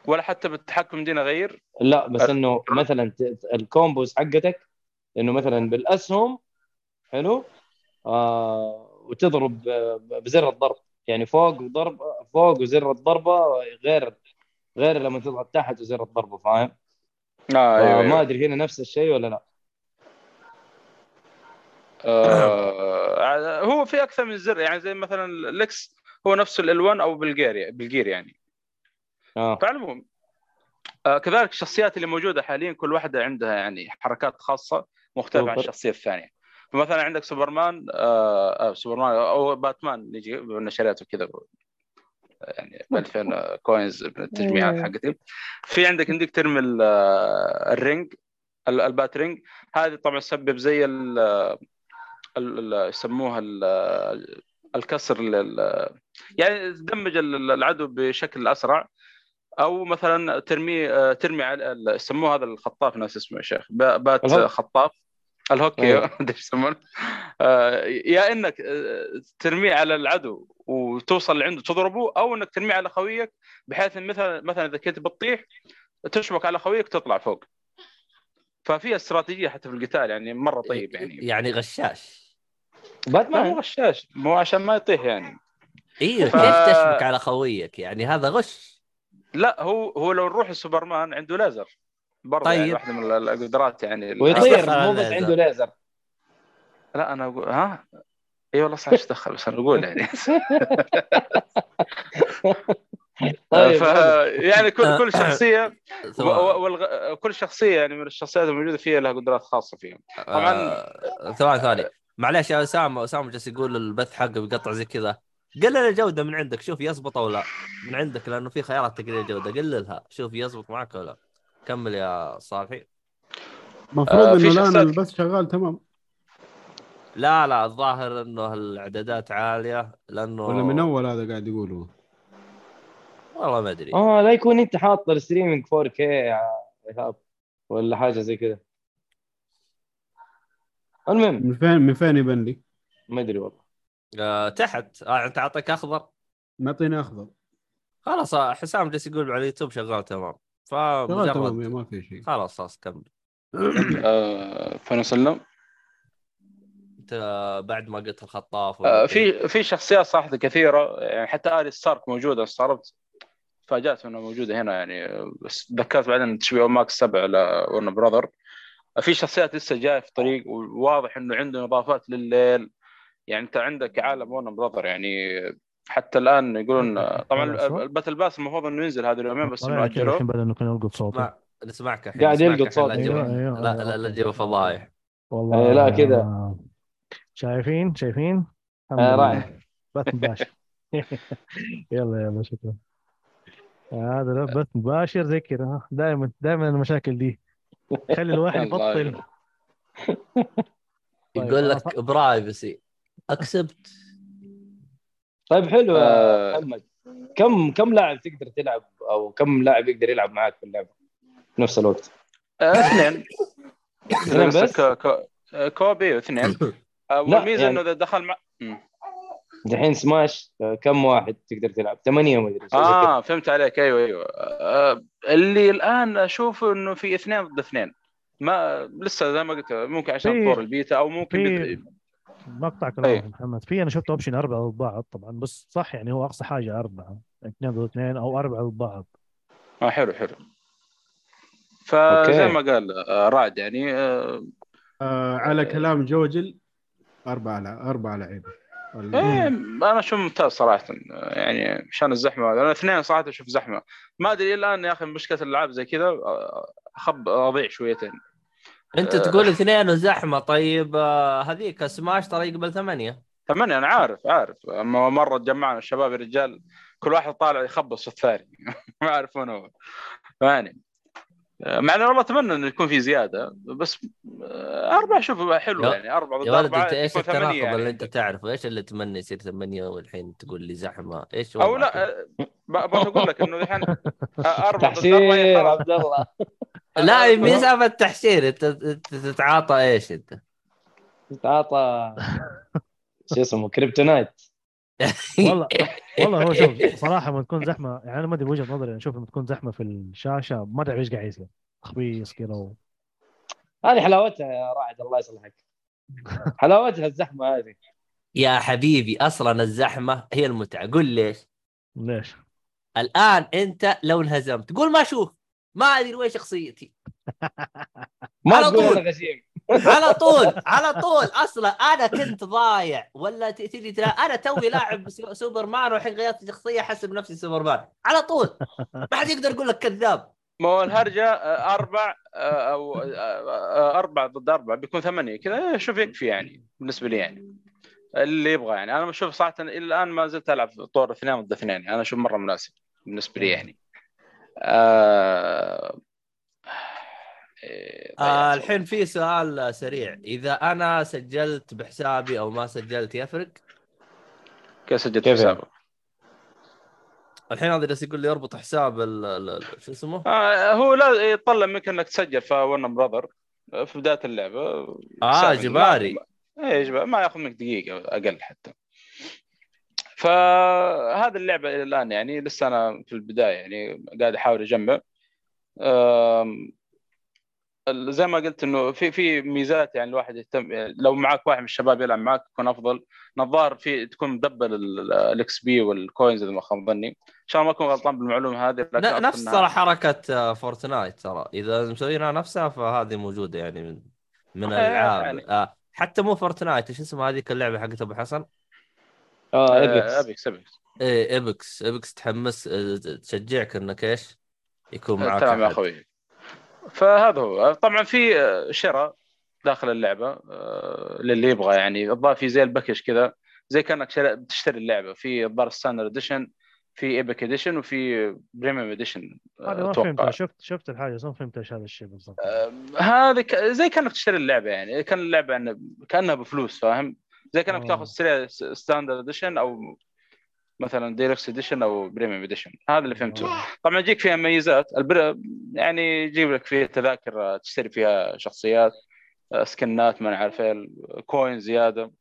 ولا حتى بالتحكم دي نغير لا بس. إنه مثلا ال combos حقتك إنه مثلا بالأسهم حلو؟ آه وتضرب بزر الضرب. يعني فوق وضرب فوق وزر الضربة غير غير لما تضغط تحت وزر الضربة فاهم؟ آه آه أيوه, ما أيوة. أدري هنا نفس الشيء ولا لا. آه هو في أكثر من زر يعني زي مثلا ال X هو نفس ال1 أو بالجير بالجير يعني. آه. فعلى العموم آه كذلك الشخصيات اللي موجودة حاليا كل واحدة عندها يعني حركات خاصة. مختلفه عن. الشخصيه الثانية فمثلا عندك سوبرمان آه آه سوبرمان أو باتمان يجي بالنشريات وكذا يعني ب 2000 coins بالتجميعات مم. حقتي في عندك عندك ترمي آه، ال rang ال- ال batarang هذه طبعا تسبب زي ال ال- يسموها ال- الكسر لل- يعني تدمج ال- العدو بشكل أسرع أو مثلا ترمي آه، ترمي على يسموه هذا الخطاف ناس اسمه يا شيخ بات. خطاف الهوكي أيوه. إيش يسمونه. آه، يا إنك آه، ترميه على العدو وتوصل لعنده تضربه أو إنك ترميه على خويك بحيث إن مثلا مثلا إذا كنت بتطيح تشبك على خويك تطلع فوق. ففي استراتيجية حتى في القتال يعني مرة طيب يعني. يعني غشاش. ما هو غشاش مو عشان ما يطيح يعني. أيوه ف- كيف تشبك على خويك؟ يعني هذا غش. لا هو هو لو نروح لسوبرمان عنده ليزر برضه طيب. يعني واحدة من القدرات يعني ويطير. مو بس. عنده ليزر. لا أنا أقول ها؟ اي والله صح إيش دخل؟ بس أنا أقول يعني. طيب ف... يعني كل كل شخصية و... ثواني. و... والغ... كل شخصية يعني من الشخصيات الموجودة فيها لها قدرات خاصة فيهم. طبعاً- آه، ثواني ثواني. معلش يا أسامة أسامة جالس يقول البث حقه بيقطع زي كذا. قلل الجوده من عندك شوف يزبط أو لا. من عندك لأنه في خيارات تقليل الجوده قللها شوف يزبط معك ولا لا. كمل يا صالحي المفروض آه، إنه الآن البث شغال تمام. لا لا الظاهر إنه الإعدادات عالية لأنه ولا من أول هذا قاعد يقوله؟ والله ما أدري. آه لا يكون أنت حاط الستريمينج 4K يا إيهاب ولا حاجة زي كذا. المهم. من فين من فين يبان لي؟ ما أدري والله. آه تحت. آه أنت أعطيك أخضر؟ معطيني أخضر. خلاص آه، حسام جالس يقول على اليوتيوب شغال تمام. فمجرد ما في شيء. خلاص خلاص كمل. آه، فين وصلنا؟ أنت بعد ما قلت الخطاف آه، في في شخصيات صراحة كثيرة يعني حتى الي ستارك موجودة استغربت. تفاجأت إنها موجودة هنا يعني بس تذكرت بعدين تشبيه ماكس 7 لورن براذر في شخصيات لسه جاية في الطريق وواضح إنه عنده إضافات لليل يعني أنت عندك عالم ورن براذر يعني حتى الآن يقولون طبعا؟ الباتل باس المفروض إنه ينزل هذه اليومين بس إنه كذا الحين اجلوه بدأ إنه كان يلقط صوته. نسمعك الحين قاعد يلقط الحين، لا صوت. تجيب- أيوه أيوه لا لا لا تجيب فضايح والله إيه، لا كذا. شايفين؟ شايفين؟ آه،. رائع بث مباشر يلا يلا شكرا. هذا بث مباشر زي كذا. دائما دائما المشاكل دي. خلي الواحد يبطل. طيب، يقول لك privacy. Accept. طيب حلو يا آه. محمد كم كم لاعب تقدر تلعب أو كم لاعب يقدر يلعب معاك في اللعبة في نفس الوقت؟ آه، اثنين اثنين بس؟ آه، co-op واثنين والميزة يعني- إنه إذا دخل مع. دحين سماش كم واحد تقدر تلعب؟ ثمانية ما أدري. آه فهمت عليك أيوه أيوه آه اللي الآن أشوف إنه في اثنين ضد اثنين ما لسه زي ما قلت ممكن عشان طور البيتا أو ممكن. مقطع. كلامك محمد. في أنا شفت option أربعة ضد بعض طبعا بس صح يعني هو أقصى حاجة أربعة اثنين ضد اثنين أو أربعة ضد بعض. آه حلو حلو. فزي ما قال آه رعد يعني آه آه على كلام جوجل أربعة لا أربعة لعيبة ولا- إيه أنا أشوف ممتاز صراحة يعني عشان الزحمة. أنا اثنين صراحة أشوف زحمة. ما أدري الآن يا أخي مشكلة الالعاب زي كذا آه، أخب أضيع شويتين. انت آه. تقول اثنين وزحمة. طيب آه، هذيك سماش ترى يقبل ثمانية. ثمانية أنا عارف عارف. أما مرة تجمعنا الشباب الرجال كل واحد طالع يخبص الثاني. ما أعرف وين هو. يعني مع إنه والله أتمنى إنه يكون في زيادة بس آه، أربعة شوف حلو يعني أربعة ضد أربعة أنت إيش التناقض يعني اللي أنت تعرفه؟ إيش اللي تمني يصير ثمانية والحين تقول لي زحمة؟ إيش أو؟ لا آه، ب- بس أقول لك إنه الحين آه، أربعة ضد أربعة. عبد الله لا سالفة تحشير أنت أنت تتعاطى إيش أنت؟ تعاطى شو اسمه كريبتونايت والله والله هو شوف صراحة لما تكون زحمة يعني أنا ما أدري وجهة نظري أنا أشوف لما تكون زحمة في الشاشة ما تعرف إيش قاعد يصير تخبيص كذا و... هذه حلاوتها يا راعد الله يصلحك. حلاوتها الزحمة هذه. يا حبيبي أصلا الزحمة هي المتعة. قول ليش؟ ليش؟ الآن أنت لو انهزمت تقول ما أشوف ما أدري وين شخصيتي. ما على تقول. غشيم. على طول على طول. أصلا أنا كنت ضايع. ولا تجي تلا... أنا توي لاعب سو- سوبرمان والحين غيرت شخصية احسب نفسي سوبرمان. على طول. ما حد يقدر يقول لك كذاب. ما هو الهرجة آه، أربع آه، أو آه، أربع ضد أربع بيكون ثمانية كذا. شوف يكفي يعني بالنسبة لي يعني. اللي يبغى يعني. أنا بشوف صراحة إلى الآن ما زلت ألعب طور اثنين ضد اثنين. أنا أشوف مرة مناسب بالنسبة لي يعني. آه... إيه، آه ضيعت. الحين في سؤال سريع إذا أنا سجلت بحسابي أو ما سجلت يفرق كيف سجلت كيف يعني؟ حسابك؟ الحين هذا جالس يقول لي اربط حساب ال- ال- ال- شو اسمه آه هو لا يطلب منك إنك تسجل في ون براذر في بداية اللعبة آه. جباري إيه جباري ما ياخذ منك دقيقة أقل حتى فهذه اللعبة إلى الآن يعني لسه أنا في البداية يعني قاعد أحاول أجمع زي ما قلت إنه في في ميزات يعني الواحد يهتم لو معك واحد من الشباب يلعب معك يكون أفضل نظار في تكون مدبل ال XP وال coins اذا ما خاب ظني إن شاء الله ما أكون غلطان بالمعلومة هذه لكن نفس ترى حركة آه، Fortnite ترى إذا مسوينها نفسها فهذه موجودة يعني من من آه، الالعاب يعني. آه حتى مو Fortnite إيش اسمها هذيك اللعبة حقت أبو حسن؟ آه آه، Apex Apex Apex إيه Apex Apex تحمس آه، تشجعك إنك إيش؟ يكون معك تمام يا أحد. أخوي فهذا هو. طبعا في آه، شراء داخل اللعبة آه، للي يبغى. يعني الظاهر في زي ال package كذا زي كأنك بتشتري اللعبة. في الظاهر standard edition في epic edition وفي premium edition هذا ما فهمتها شفت شفت الحاجة ما فهمت إيش هذا الشيء بالضبط. هذا ك- زي كأنك تشتري اللعبة يعني. كأن اللعبة يعني كأنها بفلوس فاهم؟ زي كأنك آه. تأخذ تشتري standard edition أو مثلا deluxe edition أو premium edition هذا اللي فهمته. طبعا يجيك فيها ميزات البر... يعني يجيب لك فيها تذاكر تشتري فيها شخصيات سكنات ما نعرف coin زيادة.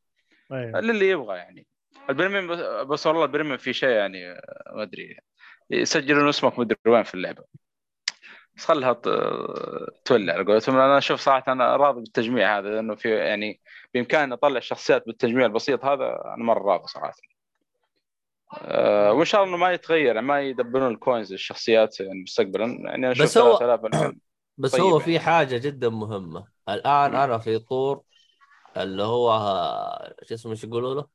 أيوه. للي يبغى يعني. ال premium بس, والله ال premium في شيء يعني ما أدري. يسجلون اسمك مدري وين في اللعبة. بس خلها تولع على قولتهم. أنا أشوف صراحة أنا راضي بالتجميع هذا لأنه في يعني بإمكاني أطلع الشخصيات بالتجميع البسيط هذا أنا مرة راضي صراحة. أه وإن شاء الله إنه ما يتغير يعني ما يدبلون ال coins للشخصيات يعني مستقبلا يعني أنا بس هو- 3000 الحين بس طيب هو يعني. في حاجة جدا مهمة الآن أنا في طور اللي هو شو اسمه إيش يقولوا له؟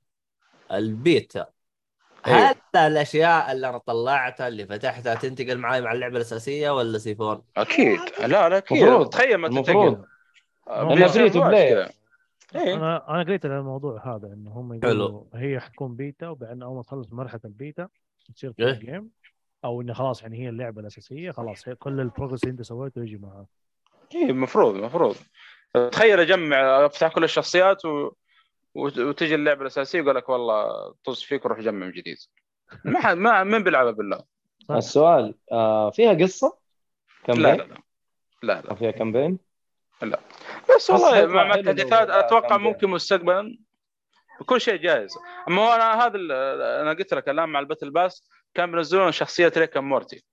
البيتا أيوه. هل الأشياء اللي أنا طلعتها اللي فتحتها تنتقل معي مع اللعبة الأساسية ولا سيفون؟ أكيد لا لا أكيد مفروض. تخيل ما المفروض تنتقل to play. إيه. أنا أنا قريت عن الموضوع هذا إنه هم يقولوا هي حتكون بيتا وبعدين أول ما تخلص مرحلة البيتا تصير إيه. full game أو إنه خلاص يعني هي اللعبة الأساسية خلاص هي كل ال progress اللي أنت سويته يجي معها اي المفروض المفروض تخيل أجمع أفتح كل الشخصيات و... وت- وتجي اللعبة الأساسية يقول لك والله طز فيك وروح جمع من جديد ما حد ما من بيلعبها بالله. السؤال آه فيها قصة؟ لا campaign؟ لا لا لا لا أو فيها campaign؟ بس والله مع التحديثات أتوقع ممكن مستقبلا كل شيء جاهز. أما هو أنا هذا ال- أنا قلت لك الآن مع ال battle pass كان بينزلون شخصية ريك مورتي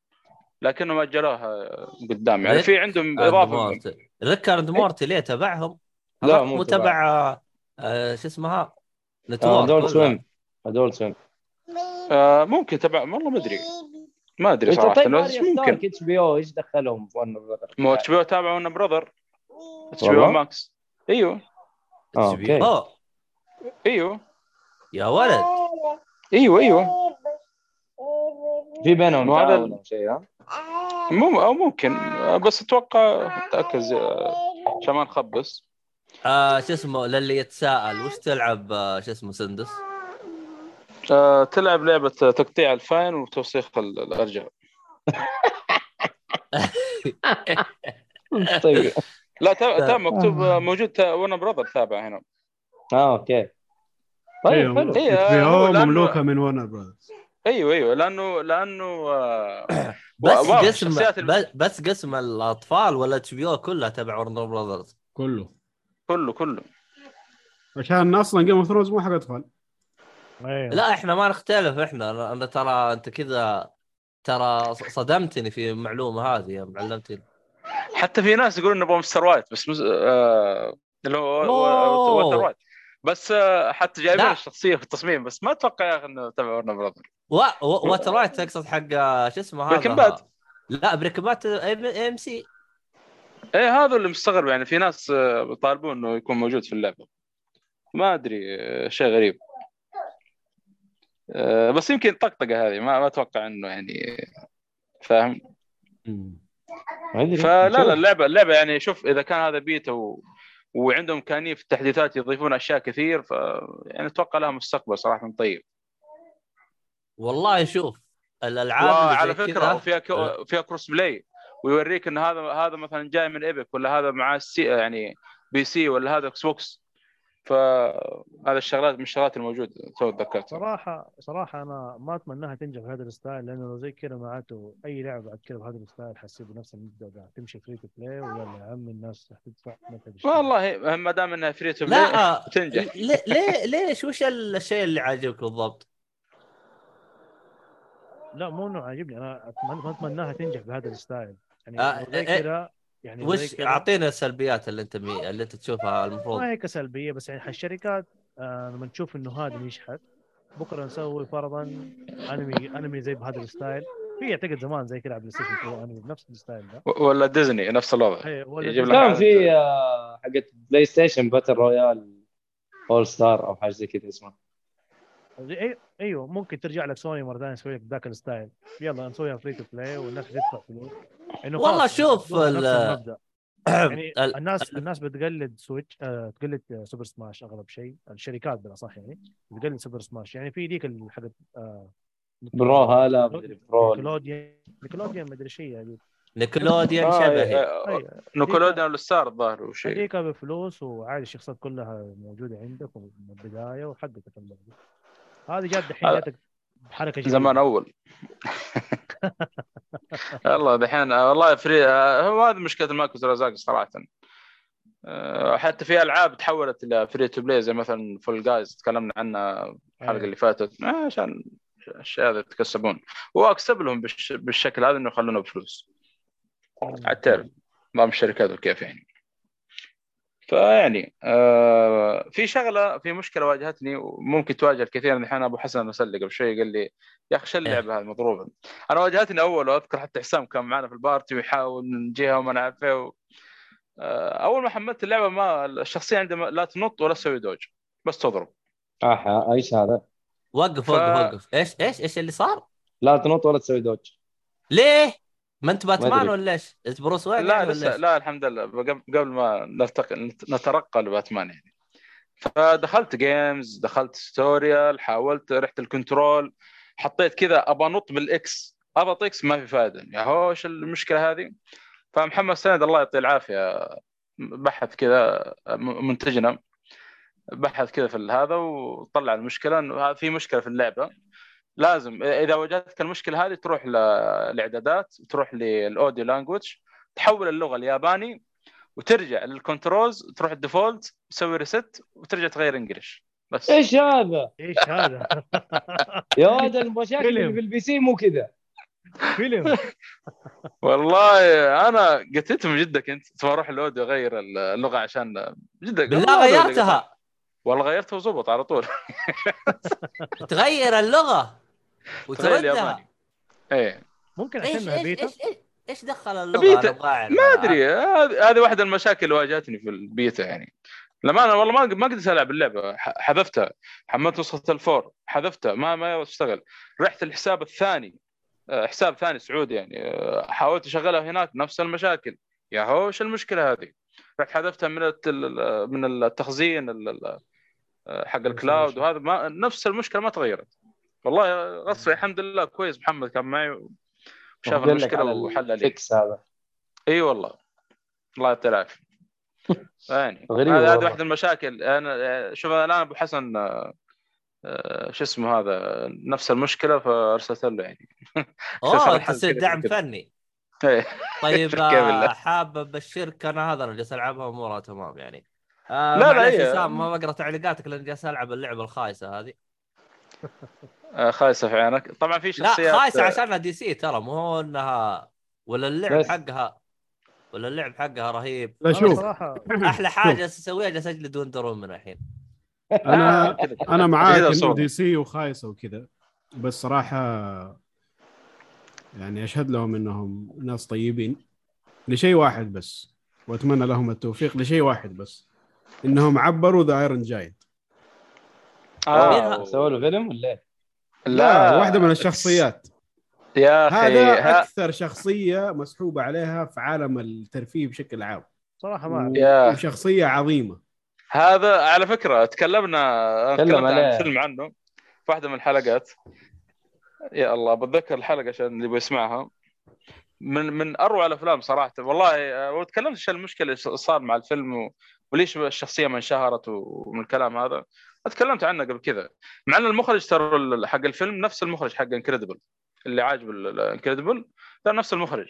لكنهم أجلوها قدام. يعني في عندهم إضافة مورتي. Rick and Morty ليه تبعهم؟ لا، مو تبع آه، شو اسمها؟ network Adult ولا؟ Swim Adult Swim ممكن تبع والله ما أدري. ما أدري صراحة طيب ممكن. إتش بي أو إيش دخلهم؟ في ون براذر؟ مو إتش بي أو تابع ون براذر اتش بي؟ أو ماكس أيوه. أوكي. أوه، أيوه يا ولد أيوه أيوه في بينهم مو هذا تعاون ال- أو شيء ها؟ مو أو ممكن بس أتوقع تاكد آه، عشان ما نخبص آه شو اسمه للي يتساءل وش تلعب آه شو اسمه سندس؟ آه، تلعب لعبة تقطيع الفاين وتوسيخ ال- الأرجاء طيب لا تا- تا مكتوب آه، موجود ون براذر تابع هنا. آه أوكي. طيب حلو. إيه، بي هو أو لأنه- مملوكة من ورنر براذرز أيوه أيوه لأنه لأنه آه، بس قسم بس- قسم الأطفال ولا اتش بي أو كلها تبع ورنر براذرز كله. كله كله. عشان أصلا Game of Thrones مو حق أطفال. أيوة. لا إحنا ما نختلف إحنا أنا ترى أنت كذا ترى صدمتني في المعلومة هذه يوم علمتني حتى في ناس يقولون نبغى Mister White بس مس... آه... اللي هو أوه. Walter White بس آه، حتى جايبين. الشخصية في التصميم بس ما أتوقع يا أخي إنه تبع Warner Brother و... و... Walter White تقصد حق آه، شو اسمه هذا؟ Breaking Bad. لا Breaking Bad AMC إيه هذا اللي مستغرب يعني في ناس آه، بيطالبون إنه يكون موجود في اللعبة. ما أدري شيء غريب. بس يمكن طقطقة هذه ما ما أتوقع إنه يعني فاهم؟ فلا. لا اللعبة اللعبة يعني شوف إذا كان هذا بيتا و... وعندهم امكانيه في التحديثات يضيفون أشياء كثير ف يعني أتوقع لها مستقبل صراحة طيب. والله شوف الألعاب زي فكرة كذا- وفيها ك... فيها cross play ويوريك إن هذا هذا مثلا جاي من Epic ولا هذا معاه C يعني PC ولا هذا Xbox فهذا الشغلات من الشغلات الموجودة تو تذكرتها صراحة صراحة أنا ما أتمناها تنجح بهذا ال style لأنه لو زي كذا معناته أي لعبة بعد كذا بهذا ال style حسيت بنفس المبدأ ده. تمشي free to play ويلا يا عم الناس راح تدفع. والله ما دام إنها free to play لا تنجح. ليه ليه ليش؟ وش الشيء اللي عاجبك بالضبط؟ لا مو إنه عاجبني أنا أتمنى ما أتمناها تنجح بهذا ال style. يعني آه، لو زي إيه، كذا يعني وش أعطينا السلبيات اللي أنت مي... اللي أنت تشوفها المفروض. ما هي كسلبيه بس يعني الشركات آه لما تشوف إنه هذا نجحت بكرة نسوي فرضا أنمي أنمي زي بهذا ال style. في أعتقد زمان زي كذا على PlayStation 2 أنمي بنفس ال style ده. ولا ديزني نفس الوضع. ولا يجيب لك كان في آه، حقت PlayStation Battle Royale All Star أو حاجة زي كذا اسمها أيوه ممكن ترجع لك سوني مرة ثانية تسوي لك ذاك ال style يلا نسويها free to play والناس تدفع فلوس. إنه والله شوف ال- يعني ال- الناس الناس بتقلد Switch آه تقلد Super Smash أغلب شيء. الشركات بالاصح يعني؟ بتقلد Super Smash يعني في ذيك حقت آه Brawlhalla مدري برو. Nickelodeon Nickelodeon مدري شيء يعني. Nickelodeon آه، شبهي. Nickelodeon All Star الظاهر وشيء هذيك بفلوس وعادي الشخصيات كلها موجودة عندك من البداية وحقتك اللعبه هذه جات دحين هذا- جاتك بحركة جديدة. زمان أول. والله دحين آه، والله free آه، هو هذا مشكلة ال micro transaction صراحة. حتى في ألعاب تحولت إلى free to play زي مثلا Fall Guys تكلمنا عنها الحلقة أيوة. اللي فاتت. عشان الأشياء هذه يتكسبون واكسب لهم بالش... بالشكل هذا إنه يخلونه بفلوس. تعرف نظام الشركات وكيف يعني. فيعني آه في شغلة في مشكلة واجهتني وممكن تواجه الكثير من الحين أبو حسن مسلي قبل شوي قال لي يا أخي شو اللعبة هذه مضروبة أنا واجهتني أول وأذكر حتى حسام كان معنا في ال party ويحاول من جهة وما نعرف إيه و... آه أول ما حملت اللعبة ما الشخصية عندها ما- لا تنط ولا تسوي dodge بس تضرب آه إيش هذا؟ وقف ف- وقف وقف إيش إيش إيش اللي صار؟ لا تنط ولا تسوي dodge ليه؟ ما انت باتمان. ولا إيش؟ إنت بروس وين لا يعني لسه؟ لا الحمد لله قبل ما نلتقي نت- نترقى لباتمان يعني فدخلت games دخلت tutorial حاولت رحت ال control حطيت كذا أبى أنط بال X اضغط X ما في فائده يا هوش المشكلة هذه فمحمد سند الله يعطيه العافية بحث كذا منتجنا بحث كذا في هذا وطلع المشكلة إنه في مشكلة في اللعبة لازم. إذا واجهتك المشكلة هذه تروح للاعدادات تروح لل audio language تحول اللغة الياباني وترجع لل controls تروح ال default تسوي reset وترجع تغير English بس. إيش هذا؟ إيش هذا؟ يا ولد المشاكل في ال PC مو كذا. فيلم. والله أنا قتلت من جدك أنت. تبغى أروح ال audio أغير اللغة عشان جدك. بالله غيرتها. والله غيرتها وزبط على طول. تغير اللغة. وتردها إيه. ممكن عشانها إيش بيتا إيش إيش دخل اللغة. ما أدري. هذه واحدة من المشاكل اللي واجهتني في البيتا يعني. لما أنا والله ما ما قدرت ألعب اللعبة. ح- حذفتها. حملت نسخه ال four حذفتها. ما ما تشتغل رحت الحساب الثاني. آه، حساب ثاني سعودي يعني. آه، حاولت أشغلها هناك. نفس المشاكل. يا هو إيش المشكلة هذه؟ رحت حذفتها من من التخزين ال- ال- آه، حق ال cloud. وهذا ما نفس المشكلة ما تغيرت. والله غصبي الحمد لله كويس محمد كان معي وشاف المشكلة وحلها لي ال fix هذا. إي والله. الله يعطيه العافية. يعني هذه هذه. واحدة من المشاكل. أنا شوف الان أبو حسن آه، آه، شو اسمه هذا نفس المشكلة فأرسلت له يعني. اوه تصير دعم. فني. إيه. طيب؟ آه، حاب أبشرك أنا هذا أنا جالس ألعبها امورها تمام يعني. آه لا، لا، ما بقرأ تعليقاتك لأن جالس ألعب اللعبة الخايسة هذه. خايسه في عينك طبعا في لا شخصيات خايسه عشانها دي سي ترى مو إنها ولا اللعب بس. حقها ولا اللعب حقها رهيب لا شوف أحلى حاجة جالس اسويها جالس أجلد وندر وومن الحين أنا. أنا معاك إنه. دي سي وخايسة وكذا بس صراحة يعني أشهد لهم إنهم ناس طيبين لشيء واحد بس وأتمنى لهم التوفيق لشيء واحد بس إنهم عبروا ذا Iron Giant آه. سووا له فيلم ولا لا واحدة من الشخصيات. يا أخي هذا ها- أكثر شخصية مسحوبة عليها في عالم الترفيه بشكل عام. صراحة ما. يا وشخصية عظيمة. هذا على فكرة تكلمنا تكلم تكلمنا عن. فيلم عنه في واحدة من الحلقات. يا الله بتذكر الحلقة عشان اللي بيسمعها. من من أروع الأفلام صراحة. والله آه، وتكلمت إيش المشكلة اللي صار مع الفيلم و... وليش الشخصية ما انشهرت ومن الكلام هذا تكلمت عنه قبل كذا. مع إن المخرج ترى ال- حق الفيلم نفس المخرج حق Incredible اللي عاجب Incredible ترى نفس المخرج.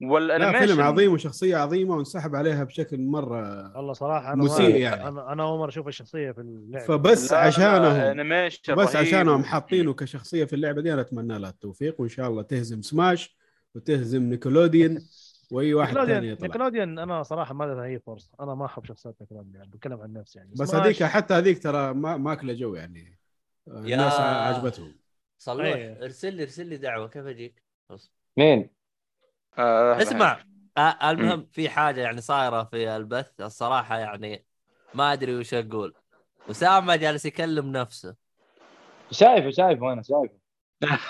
لا وال animation فيلم عظيم وشخصية عظيمة وانسحب عليها بشكل مرة والله صراحة أنا مسيء يعني. أنا أنا أول مرة أشوف الشخصية في اللعبة. فبس عشانهم. بس. عشانهم حاطينه كشخصية في اللعبة دي أنا أتمنى لها التوفيق وإن شاء الله تهزم سماش وتهزم نيكولوديان وأي واحد ثاني نيكلوديان يطلع. نيكلوديان أنا صراحة ما لها أي فرصة. أنا ما أحب شخصيات نيكلوديان يعني بتكلم عن نفسي يعني. بس هذيك حتى هذيك ترى ما ماكلة جو يعني. الناس عجبتهم. صلوح أيه. ارسل لي ارسل لي دعوة. كيف أجيك؟ مين؟ آه، اسمع آه المهم في حاجة يعني صايرة في البث الصراحة يعني ما أدري وش أقول. اسامه جالس يكلم نفسه. شايفه شايفه أنا شايفه.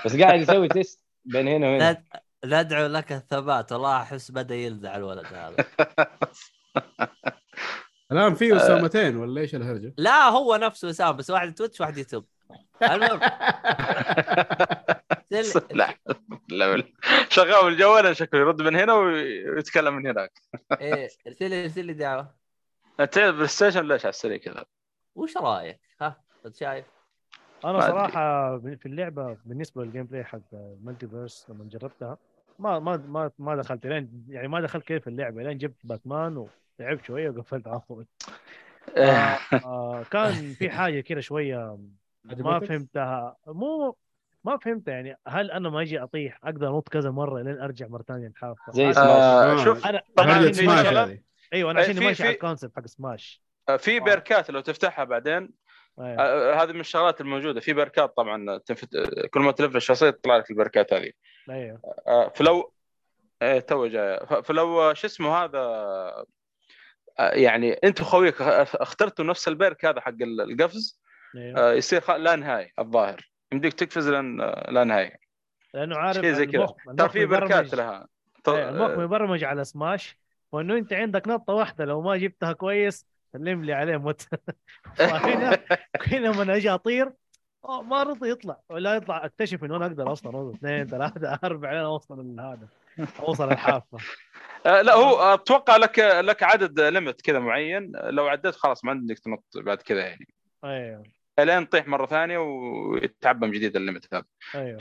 بس قاعد يسوي تيست بين هنا وهنا. ندعو لك الثبات والله أحس بدأ يلدع الولد هذا الآن في أسامتين ولا إيش الهرجة؟ لا هو نفسه أسامة بس واحد تويتش واحد يوتيوب المهم لا لا لا. شغال الجوال شكله يرد من هنا ويتكلم من هناك إيه ارسل لي ارسل لي دعوة انت بلاي ستيشن ليش على السريع كذا؟ وش رأيك؟ ها أنت شايف؟ أنا. صراحة في اللعبة بالنسبة لل gameplay حق MultiVersus لما جربتها ما ما ما ما دخلت لين يعني ما دخلت كيف اللعبة لين جبت باتمان ولعبت شوية وقفلت على طول. آه. آه كان في حاجة كده شوية ما؟ فهمتها. مو ما فهمتها يعني هل أنا ما أجي أطيح أقدر أنط كذا مرة لين أرجع مرة ثانية الحافه زي سماش. آه آه. شوف أنا سماش هذه أيوه أنا عشان في- ماشي على الكونسيبت حق سماش آه، في بيركات لو تفتحها بعدين. أيوة. آه، هذه من الشغلات الموجودة. في بيركات طبعا تنفت... كل ما تلف الشخصية تطلع لك البيركات هذه. أيوه. آه، فلو إيه تو جاي. فلو شو اسمه هذا آه، يعني أنت وخويك أخ- اخترتوا نفس البيرك هذا حق ال- القفز؟ أيوه. آه، يصير لا نهايه الظاهر. يمديك تقفز لا نهايه لأنه عارف شيء زي كذا. ترى في مبرمج. لها. أيوة، المخ مبرمج على سماش. وإنه أنت عندك نطة واحدة لو ما جبتها كويس سلم لي عليه مت هنا لما أجي أطير. ما رضي يطلع. ولا يطلع أكتشف إنه أنا أقدر أصلا اوصل اثنين ثلاثة أربعة لين أوصل لهذا. أوصل الحافة. آه، لا هو أتوقع لك لك عدد limit كذا معين. لو عديت خلاص ما عندك تنط بعد كذا يعني. أيوه. الين تطيح مرة ثانية ويتعبى من جديد ال limit هذا. أيوه.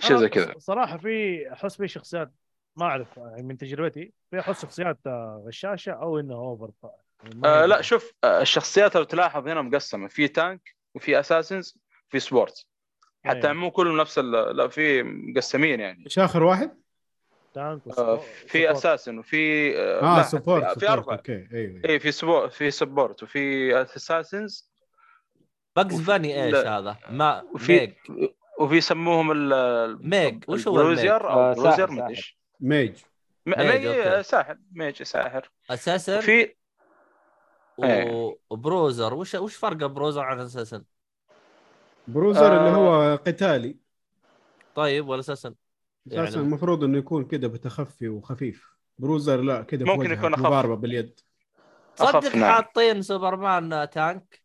شيء زي كذا. صراحة في أحس في شخصيات ما أعرف يعني من تجربتي في أحس شخصيات آه، غشاشة أو إنه over آه لا شوف آه الشخصيات لو تلاحظ هنا مقسمة. في tank وفي assassins في support حتى أيوة. مو كلهم نفس ال- لا في مقسمين يعني إيش آخر واحد؟ آه في assassin وفي آه, آه لا، support في, أربعة okay أيوه أيوة. اي في support في support وفي assassins بجز باني إيش لا. هذا؟ ما وفي mage وفي يسموهم ال mage وش هو ال bruiser أو آه، bruiser ما أدري إيش mage mage،. ساحر mage ساحر assassin في إيه. و bruiser وش وش فرق bruiser عن assassin؟ bruiser آه. اللي هو قتالي. طيب ولا assassin؟ أساسا يعني- المفروض إنه يكون كده بتخفي وخفيف. bruiser لا كده في ممكن يكون أخف. مضاربة باليد. صدق نعم. حاطين سوبرمان tank.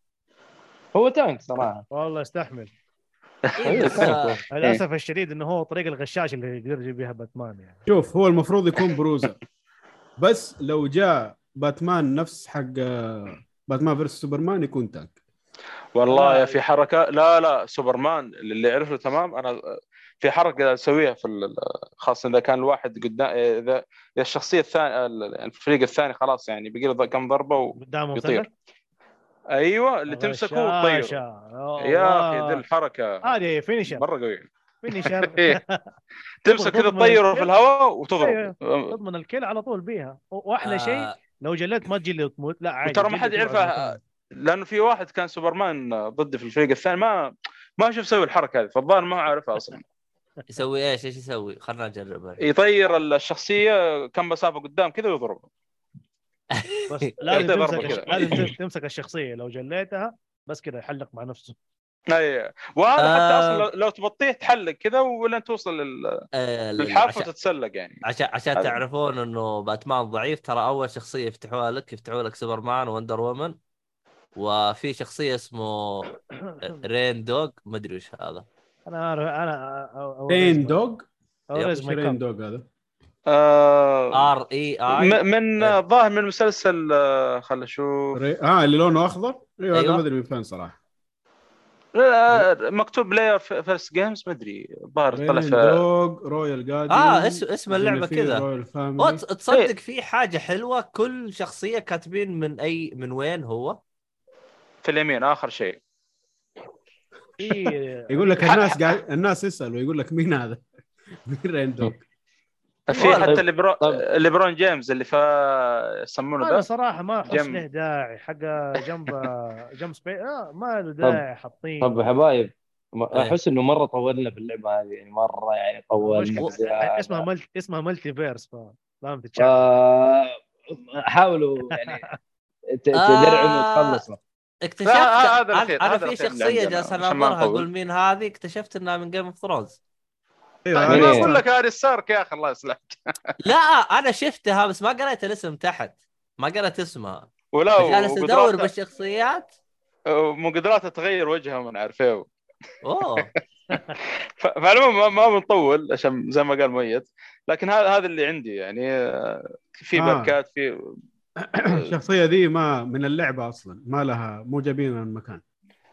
هو tank صراحة. والله يستحمل إيه بس آه، للأسف الشديد إنه هو طريق الغشاش اللي يقدر يجيب بها باتمان يعني. شوف هو المفروض يكون bruiser بس لو جاء باتمان نفس حق باتمان versus سوبرمان يكون tank والله. يا في حركة لا لا سوبرمان اللي يعرفه تمام أنا في حركة أسويها في ال- خاصة إذا كان الواحد قدام إذا إذا الشخصية الثانية الفريق الثاني خلاص يعني بقي له كم ضربة و... قدامه يطير. مثلث أيوه اللي تمسكه غشاشة. يا أخي ذي. الحركة هذه finisher مرة قوية finisher إيه. تمسك كذا تطيره في. الهواء وتضرب أيوه. تضمن الكل على طول بيها وأحلى شيء آه، لو جلدت ما تجي اللي تموت لا عادي وترى ما حد يعرفها. لأنه في واحد كان سوبرمان ضدي في الفريق الثاني ما ما شوف يسوي الحركة هذه فالظاهر ما عارفها أصلا يسوي إيش؟ إيش يسوي؟ خلنا نجربها يطير الشخصية كم مسافه قدام كذا ويضرب بس لازم تمسك. لازم تمسك الشخصية لو جليتها بس كذا يحلق مع نفسه أي. وهذا حتى آه. أصلا لو- لو تبطيه تحلق كذا ولين توصل لل- آه، للحافه وتتسلق يعني. عشان عشان. تعرفون إنه باتمان ضعيف. ترى أول شخصية يفتحوها لك يفتحوا لك سوبرمان Wonder Woman. وفي شخصية اسمه Reindog. ما أدري وش هذا. أنا عارف أنا Reindog؟ Reindog هذا. آه R E I. من آه، ظاهر من مسلسل خل أشوف ري... آه اللي لونه أخضر؟ أيوه هذا. ما أدري من فين صراحة. لا، لا، مكتوب Player First Games ما أدري الظاهر طلع في dog royal آه اسم اسم اللعبة كذا. تصدق في حاجة حلوة كل شخصية كاتبين من أي من وين هو؟ في اليمين آخر شيء. يقول لك الناس قاعد الناس يسألوا يقول لك مين هذا؟ مين رين دوغ؟ في. حتى ليبرون طيب. ليبرون جيمس اللي فا يسمونه أنا ذا صراحة ما أحس. له داعي حق جنب جنب سبي آه ما له داعي حاطين طب يا حبايب إيه. أحس إنه مرة طولنا في اللعبه هذه يعني مرة يعني طولنا. اسمها ملتي اسمها ملتي فيرس فاهم تتشعب آه، حاولوا يعني ت- تدرعموا وتخلصوا اكتشفت هذا أنا الأخير، أنا هذا في شخصية جالس اناظرها. أقول مين هذه اكتشفت إنها من Game of Thrones أيوه طيب، ما هي؟ أقول لك هذه ستارك يا أخي الله يصلحك. لا أنا شفتها بس ما قريت الاسم تحت. ما قريت اسمها ولا جالس أدور بالشخصيات. وقدراتها تغير وجهها عارف إيه أوه. فالعموم ما- ما بنطول عشان زي ما قال مؤيد لكن هذا هذا اللي عندي يعني آه، في آه. بركات في الشخصيه ذي ما من اللعبة أصلا ما لها مو جايبينها من مكان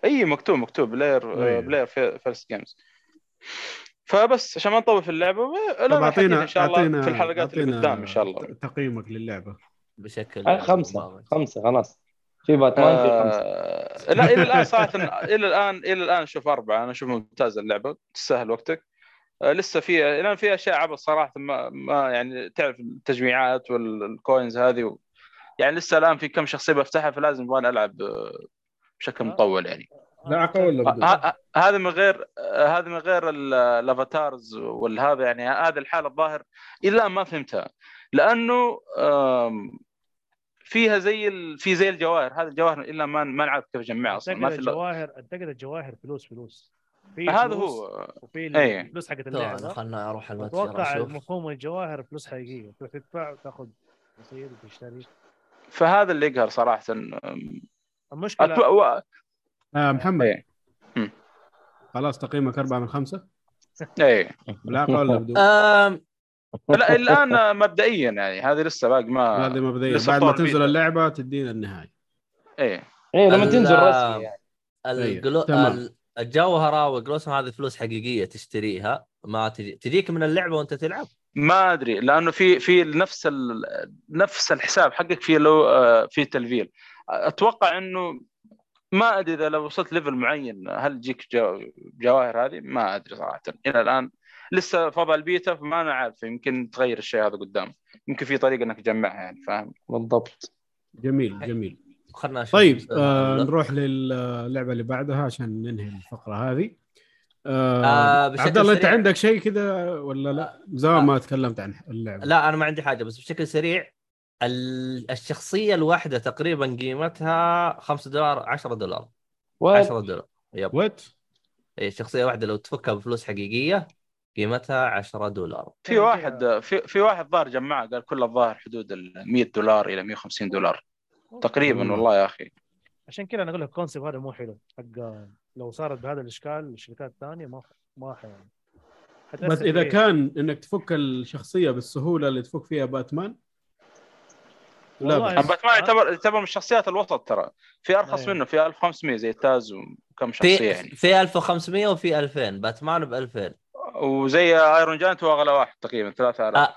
إي مكتوب مكتوب Player أيوة. Player First Games. فبس عشان ما نطول في اللعبة طب لنا اعطينا إن شاء الله اعطينا في الحلقات اللي قدام إن شاء الله. تقييمك للعبة. بشكل آه، خمسة. خمسة خلاص. في باتمان في خمسة. آه لا إلى الآن صراحة إلى الان إلى الآن أشوف أربعة. أنا أشوف ممتازة اللعبة. تستاهل وقتك. آه لسه في الان في أشياء عبث صراحة ما, ما يعني تعرف التجميعات وال coins هذه و... يعني لسه الآن في كم شخصية بفتحها فلازم أبغى ألعب بشكل مطول يعني. لا أقول ولا بدون؟ ه- ه- هذا من غير آه، هذا من غير ال- الأفاتارز والهذا يعني هذه الحاله الظاهر إلى الان ما فهمتها لأنه فيها زي ال... في زي الجواهر. هذه الجواهر إلا ما ما نعرف كيف نجمعها أصلا. ما في الجواهر أعتقد الجواهر فلوس فلوس. في هذا هو. وفي إيه. الفلوس حقت طبعا اللعبة. خلنا أروح المتجر أتوقع المفهوم الجواهر فلوس حقيقية. تروح تدفع وتاخذ رصيد وتشتري. فهذا اللي يقهر صراحة المشكلة أتو... آه محمد. إيه. خلاص تقييمك أربعة من خمسة؟ إيه. لا بدون. أم... لا الآن مبدئيا يعني هذه لسه باقي ما هذه مبدئيا. بعد ما تنزل. اللعبة تدينا النهاية. إيه. إيه لما تنزل رسمي يعني. الجلو... تمام. ال- الجوهره والجلوسم هذه فلوس حقيقية تشتريها ما تجي تجيك من اللعبة وأنت تلعب. ما أدري لأنه في في نفس ال... نفس الحساب حقك في لو آه، في تلفيل. أتوقع إنه ما أدري إذا لو وصلت level معين هل تجيك جو... جواهر هذه؟ ما أدري صراحة. إلى الآن لسه فضل البيتا فما أنا عارف. يمكن تغير الشيء هذا قدام. يمكن في طريقة إنك تجمعها يعني فاهم؟ بالضبط. جميل جميل. خلنا طيب بس- آه نروح للعبة اللي بعدها عشان ننهي الفقرة هذه. آه آه، عبد الله أنت. عندك شيء كذا ولا لا؟ زمان آه. ما تكلمت عن اللعبة. لا أنا ما عندي حاجة بس بشكل سريع الشخصية الواحدة تقريبا قيمتها 5 دولار 10 دولار. و- 10 دولار. يب. وات؟ إيه، شخصية واحدة لو تفكها بفلوس حقيقية قيمتها 10 دولار. في واحد في في واحد ظاهر جمعه قال كل الظاهر حدود ال 100 دولار إلى 150 دولار. تقريبا مم. والله يا أخي. عشان كذا أنا أقول لك ال concept هذا مو حلو. حق لو صارت بهذا الإشكال الشركات الثانية ما ما ح- حتأثر بس إذا. كان إنك تفك الشخصية بالسهولة اللي تفك فيها باتمان لا. باتمان يعتبر يعتبر من الشخصيات الوسط ترى. في أرخص أيه. منه في 1500 زي Taz وكم شخصية في يعني. في 1500 وفي 2000 باتمان ب 2000 وزي Iron Giant هو أغلى واحد تقريبا 3000 آه،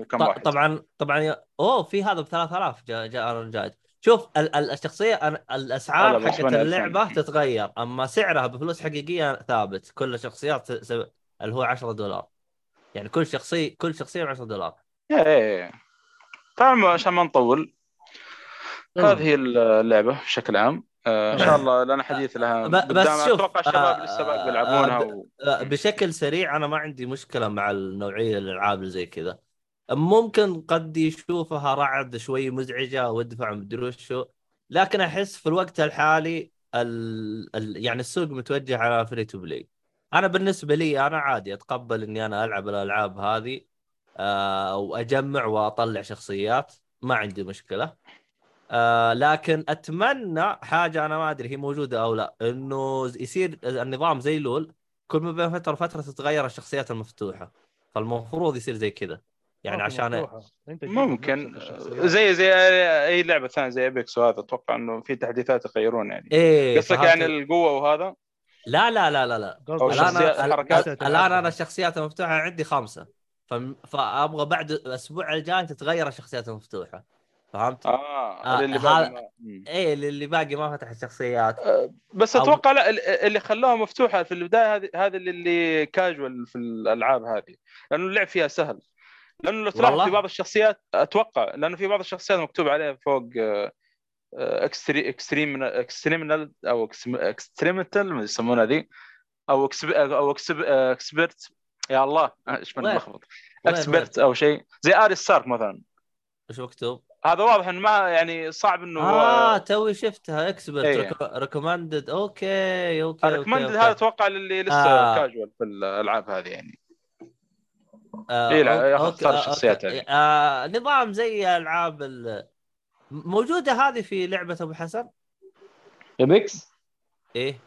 وكم ط- واحد. طبعا طبعا يا- أوه في هذا ب 3000 جاء جاء Iron Giant شوف ال- ال- الشخصية الأسعار حقت اللعبة ألفين. تتغير أما سعرها بفلوس حقيقية ثابت. كل الشخصيات س- س- اللي هو 10 دولار. يعني كل شخصيه كل شخصية ب 10 دولار إيه. إيه. طبعا عشان ما نطول تمام. هذه هي اللعبة بشكل عام آه إن شاء الله لنا حديث لها بس شوف، أتوقع الشباب آه، لسه باقي بيلعبونها آه، و... بشكل سريع أنا ما عندي مشكلة مع النوعية الألعاب اللي زي كذا ممكن قد يشوفها رعد شوي مزعجة وادفع مدري وشو لكن أحس في الوقت الحالي ال... ال... يعني السوق متوجه على free to play أنا بالنسبة لي أنا عادي أتقبل إني أنا ألعب الألعاب هذه آه وأجمع وأطلع شخصيات ما عندي مشكلة آه لكن أتمنى حاجة أنا ما أدري هي موجودة أو لا إنه يصير النظام زي LoL كل ما بين فترة وفترة تتغير الشخصيات المفتوحة فالمفروض يصير زي كذا يعني عشان ممكن. زي زي أي لعبة ثانية زي ابيكس وهذا أتوقع إنه في تحديثات يغيرون يعني إيه قصدك؟ يعني القوة وهذا لا لا لا لا لا الآن. الآن أنا الشخصيات المفتوحة عندي خمسة. فأبغى بعد الأسبوع الجاي تتغير الشخصيات المفتوحة فهمت؟ آه آه، اللي باقي ما-. إيه اللي باقي ما فتح الشخصيات بس أو- أتوقع لا ال- اللي خلاها مفتوحة في البداية هذه هذا اللي, اللي كاجوال في الألعاب هذه لأنه اللعب فيها سهل لأنه لو تلاحظ؟ في بعض الشخصيات أتوقع لأنه في بعض الشخصيات مكتوب عليها فوق آه، اكستري اكستريم اكستريمنال أو اكستريمنتال ما يسمونها ذي أو اكسب أو اكسب اكسبرت يا الله إيش من وين- اكسبرت أو شيء زي آري ستارك مثلا إيش مكتوب؟ هذا واضح إنه ما يعني صعب إنه آه توي شفتها اكسبرت إيه. ريكومندد أوكي أوكي الريكومندد أوكي، هذا. أتوقع للي لسه آه. كاجوال في الألعاب هذه يعني آه، إيه، لا، okay، ياخذ آه، الشخصيات. هذه. آه نظام زي ألعاب ال... موجودة هذه في لعبة أبو حسن؟ Apex إيه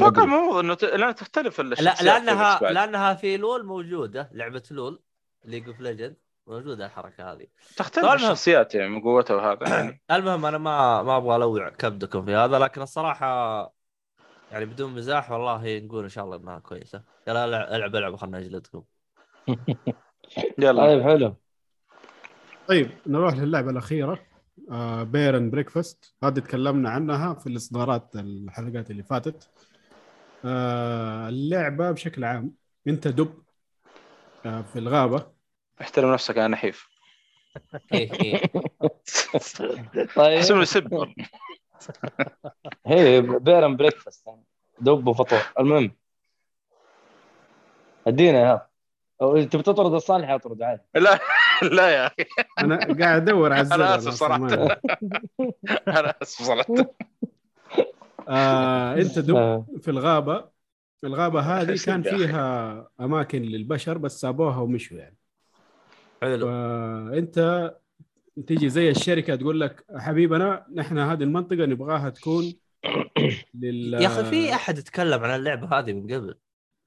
المفروض إنه ت... لأنه تختلف لا الشخصيات لانها في بعد. لأنها في LoL موجودة لعبة LoL League of Legends موجودة الحركة هذه. تختلف. الشخصيات يعني من قوتها وهذا. يعني المهم أنا ما ما أبغى ألوع كبدكم في هذا لكن الصراحة يعني بدون مزاح والله نقول إن شاء الله إنها كويسة. يلا العب ألعب ألعب خلنا نجلدكم يلا. طيب حلو. طيب نروح للعبة الأخيرة. آه Bear and Breakfast هذه تكلمنا عنها في الإصدارات الحلقات اللي فاتت. آه اللعبة بشكل عام أنت دب آه في الغابة. احترم نفسك يا نحيف. طيب. اسمه سب هي Bear and Breakfast دب وفطور. المهم ادينا يا. أو انت بتطرد الصالح اطرد عادي. لا لا يا أخي. أنا قاعد أدور على أصلاً صراحة. ما- أنا آسف صراحة. آه انت دب آه. في الغابة. الغابة هذه كان. فيها أماكن للبشر بس سابوها ومشوا يعني. حلو. فأنت تيجي زي الشركة تقول لك حبيبنا نحن هذه المنطقة نبغاها تكون لل يا أخي في أحد تكلم عن اللعبة هذه من قبل؟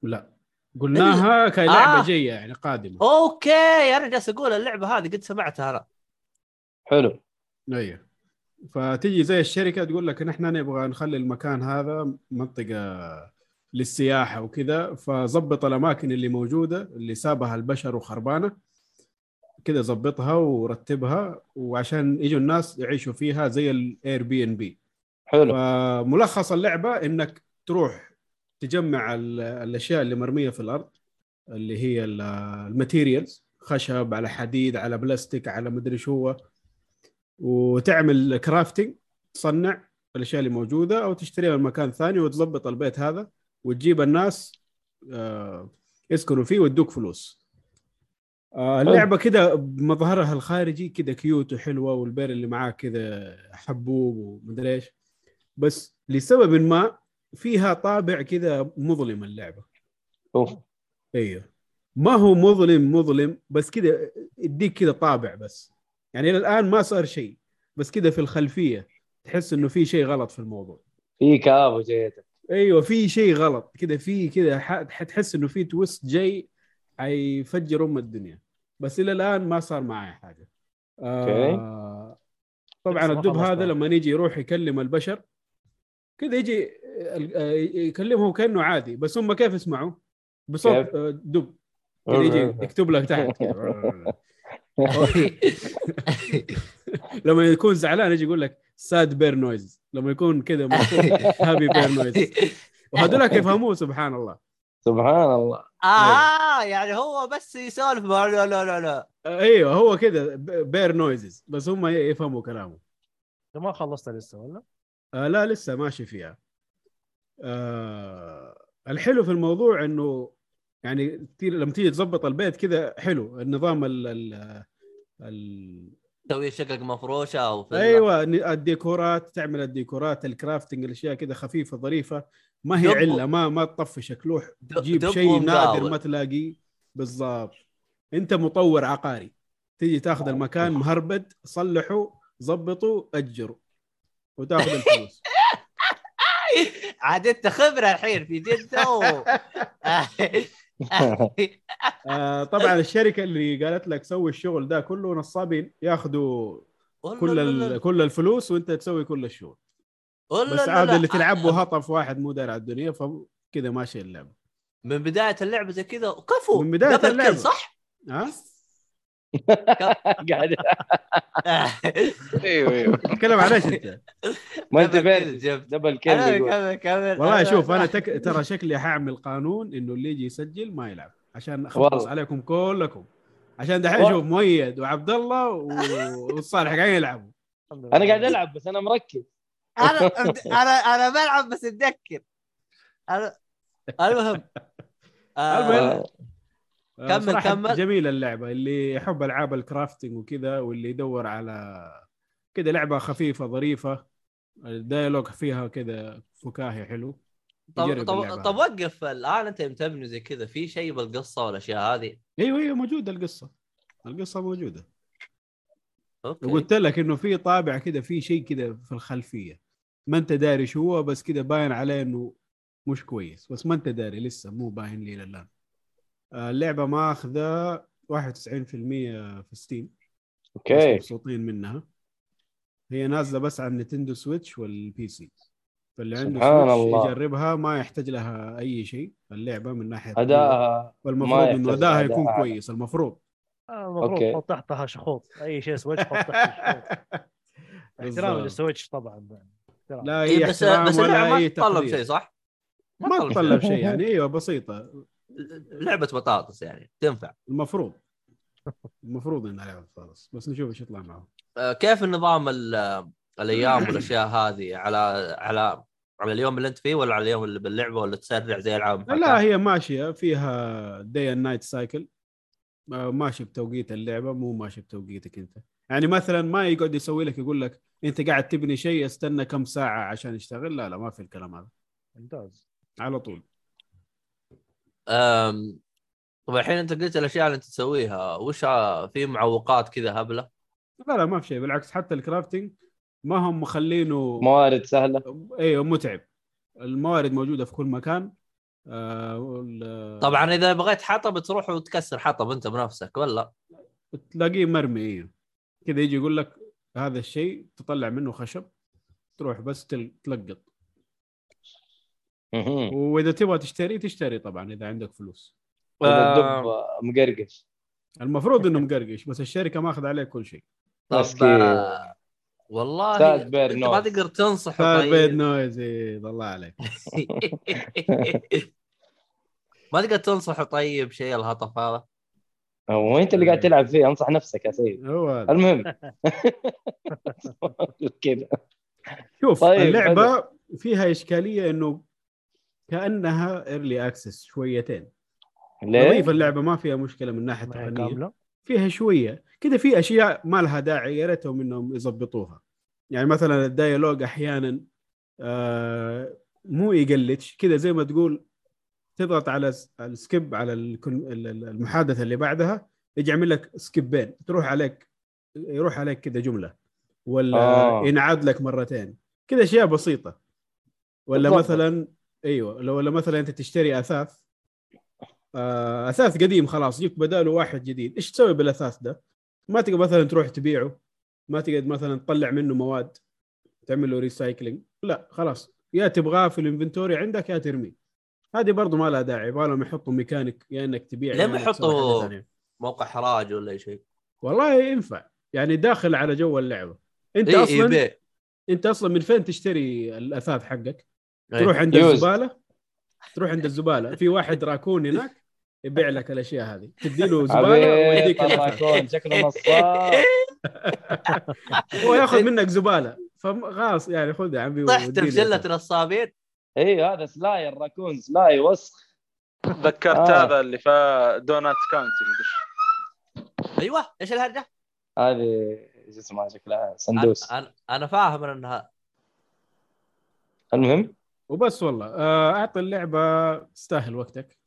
لا. قلناها كلعبه آه. جاية يعني قادمة. أوكي أنا جالس أقول اللعبة هذه قد سمعتها أنا. حلو. أيوه. فتيجي زي الشركة تقول لك نحن نبغى نخلي المكان هذا منطقة للسياحة وكذا فظبط الأماكن اللي موجودة اللي سابها البشر وخربانة كذا ظبطها ورتبها وعشان يجوا الناس يعيشوا فيها زي ال Airbnb حلو. فملخص اللعبة إنك تروح تجمع ال- الأشياء اللي مرمية في الأرض اللي هي ال- ال materials خشب على حديد على بلاستيك على مدري شو هو. وتعمل crafting تصنع الأشياء اللي موجودة أو تشتريها من مكان ثاني وتظبط البيت هذا وتجيب الناس آه، يسكنوا فيه ويدوك فلوس. آه، اللعبة كده بمظهرها الخارجي كده كيوت وحلوة والبير اللي معاك كده حبوب ومدري إيش. بس لسبب ما فيها طابع كذا مظلم اللعبة. أوف. أيوه. ما هو مظلم مظلم بس كذا يديك كذا طابع بس. يعني إلى الآن ما صار شيء بس كذا في الخلفية تحس إنه في شيء غلط في الموضوع في كابو جيتك أيوه في شيء غلط كذا في كذا ح- حتحس إنه في تويست جاي حيفجر أم الدنيا بس إلى الآن ما صار معي حاجة آه طبعا الدب هذا. لما يجي يروح يكلم البشر كذا يجي آه، يكلمهم كأنه عادي بس هم كيف يسمعوا؟ بصوت؟ آه، دب كذا يجي يكتب لك تحت كذا. لما يكون زعلان يجي يقول لك sad bear noise لما يكون كذا happy bear noise وهذولك يفهموه سبحان الله. سبحان الله. آه يعني هو بس يسولف لا لا لا لا. أيوه هو كذا bear noises بس هم يفهموا كلامه. أنت ما خلصت لسه ولا؟ آه لا لسه ماشي فيها. آه الحلو في الموضوع إنه يعني لما تيجي تظبط البيت كذا حلو. النظام ال ال ال تسوي شقق مفروشة أو. أيوه الديكورات تعمل الديكورات الكرافتنج الأشياء كذا خفيفة ظريفة. ما هي دب- عله ما ما تطفشك لوح تجيب شيء نادر. ما تلاقيه. بالضبط. أنت مطور عقاري. تيجي تاخذ المكان مهربد صلحه ظبطه أجره. وتاخذ الفلوس. عاد أنت خبرة الحين في جدة و... آه طبعا الشركة اللي قالت لك سوي الشغل ده كله نصابين ياخذوا كل ال- كل الفلوس وانت تسوي كل الشغل. بس عاد اللي تلعب به هطف واحد مو داير على الدنيا فكذا ماشي اللعبة. من بداية اللعبة زي كذا كفو من اللعبة. كيل، صح؟ ها؟ قاعد أيوه أيوه تتكلم عن إيش أنت؟ ما أنت دبل فين كيل. دبل كيل والله شوف أنا تك... ترى شكلي حاعمل قانون إنه اللي يجي يسجل ما يلعب عشان أخلص. عليكم كلكم عشان دحين. شوف مؤيد وعبد الله والصالح قاعدين يلعبوا أنا قاعد ألعب بس أنا مركز أنا أنا أنا بلعب بس اتذكر أنا المهم آه، المهم. آه، كمل، كمل. جميلة اللعبة اللي يحب ألعاب الكرافتنج وكذا واللي يدور على كذا لعبة خفيفة ظريفة ال dialogue فيها كذا فكاهي حلو طب طب, طب. وقف الآن أنت يوم تبني زي كذا في شيء بالقصة والاشياء هذه؟ أيوه أيوه موجودة القصة. القصة موجودة. okay. وقلت لك إنه في طابع كذا في شيء كذا في الخلفية. ما أنت داري شو هو بس كذا باين عليه إنه مش كويس بس ما أنت داري لسه مو باين لي الان اللعبة ماخذة 91% في Steam okay مبسوطين منها هي نازلة بس على ال Nintendo Switch وال PC فاللي عنده سبحان Switch الله. يجربها ما يحتاج لها أي شيء اللعبة من ناحية اداءها والمفروض إنه لها يكون أعلى. كويس المفروض آه، المفروض okay. تحط تحتها شخوط أي شيء Switch حط تحته شخوط احترام. لل Switch طبعا احترام. لا إيه اي بس بس ولا ما تطلب شيء صح؟ ما تطلب شيء يعني أيوه بسيطة لعبة بطاطس يعني تنفع. المفروض. المفروض انها لعبة خالص بس نشوف إيش يطلع معه آه، كيف النظام ال- الأيام والأشياء هذه؟ على على على اليوم اللي أنت فيه ولا على اليوم اللي باللعبة ولا تسرع زي ألعاب لا هي ماشية. فيها day and night cycle ماشي بتوقيت اللعبة مو ماشي بتوقيتك أنت. يعني مثلا ما يقعد يسوي لك يقول لك أنت قاعد تبني شيء استنى كم ساعة عشان يشتغل؟ لا لا ما في الكلام هذا. ممتاز. على طول. أم... طب الحين أنت قلت الأشياء اللي أنت تسويها وش في معوقات كذا هبلة؟ لا لا ما في شيء بالعكس حتى الكرافتنج ما هم مخلينه موارد سهلة. أيوه متعب. الموارد موجودة في كل مكان. آه وال- طبعا إذا بغيت حطب تروح وتكسر حطب أنت بنفسك ولا؟ تلاقيه مرمي أيوه كذا يجي يقول لك هذا الشيء تطلع منه خشب تروح بس تل- تلقط. وإذا تبغى تشتري تشتري طبعا إذا عندك فلوس. إذا الدب آه، مقرقش. المفروض إنه مقرقش بس الشركة ماخذ عليه كل شيء. آه، والله أنت ما. تقدر تنصح صار بيد طيب نويز الله عليك. ما تقدر تنصح طيب شيء الهطف هذا؟ هو أنت اللي قاعد تلعب فيه انصح نفسك يا سيد. هو. المهم. كذا. شوف طيب، اللعبة فيها إشكالية إنه كأنها early access شويتين. ليه؟ نظيف اللعبة ما فيها مشكلة من ناحية تقنية. فيها شوية. كذا في أشياء ما لها داعي يا ريتهم إنهم يظبطوها. يعني مثلا ال dialogue أحيانا آه مو ي glitch كذا زي ما تقول تضغط على ال skip على الكون- ال- ال- المحادثة اللي بعدها يجي يعمل لك skip بين تروح عليك يروح عليك كذا جملة. ولا. آه. ينعاد لك مرتين. كذا أشياء بسيطة. ولا بالضبط. مثلا أيوه لو ولا مثلا أنت تشتري أثاث آه، أثاث قديم خلاص يجيك بداله واحد جديد. إيش تسوي بالأثاث ده؟ ما تقدر مثلا تروح تبيعه ما تقدر مثلا تطلع منه مواد تعمل له recycling لا خلاص يا تبغاه في ال inventory عندك يا ترميه. هذه برضو ما لها داعي يبغى لهم يحطوا ميكانيك يا إنك تبيع ليه ما يحطوا-. موقع حراج ولا شيء. والله ينفع. يعني داخل على جو اللعبة. أنت إي أصلا اي أنت أصلا من فين تشتري الأثاث حقك؟ إيه. تروح عند يوز. الزبالة؟ تروح عند الزبالة. في واحد راكون هناك يبيع لك الأشياء هذه. تدي له زبالة ويديك طلع الأثاث. كون شكله نصاب هو ياخذ منك زبالة. فخلاص يعني خذ يا عمي طحت رجله أثاث. نصابين اي هذا سلاي الراكون سلاي وسخ. تذكرت آه. هذا اللي في Donut County أيوه. إيش الهرجة؟ هذه إيش اسمها؟ شكلها سندوس أنا أنا فاهم انها المهم؟ وبس والله آه، أعطي اللعبة تستاهل وقتك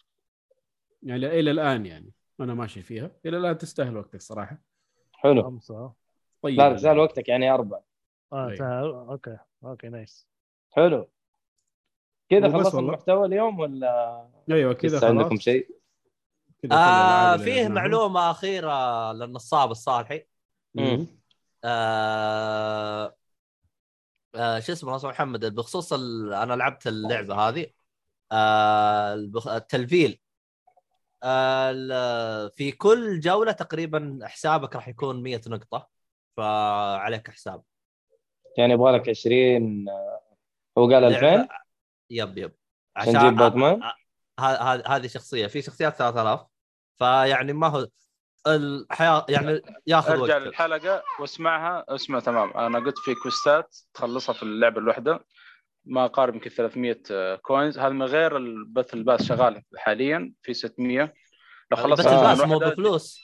يعني إلى الآن يعني أنا ماشي فيها إلى الآن تستاهل وقتك صراحة حلو خمسة طيب لا تسال وقتك يعني أربع آه. سهل. okay okay nice حلو كذا خلصنا. المحتوى اليوم ولا أيوه كذا لسه عندكم خلاص. شيء؟ آه فيه لعبناها. معلومة أخيرة للنصاب الصالحي. آه آه شو اسمه ناصر محمد؟ بخصوص ال... أنا لعبت اللعبة هذه. آه البخ... التلفيل. آه في كل جولة تقريبا حسابك راح يكون 100 نقطة. فعليك حساب. يعني يبغى لك 20 آه، هو قال 2000 لعبة- yep yep. عشان نجيب باتمان هذه شخصية. في شخصيات 3000 فيعني ما هو الحياة يعني ياخذ أرجع للحلقة. واسمعها. اسمع تمام. أنا قلت في quest ات تخلصها في اللعبة الواحده ما قارب يمكن 300 coins هذا من غير ال battle pass شغال حاليا في 600 لو خلصت آه. الباس مو بفلوس.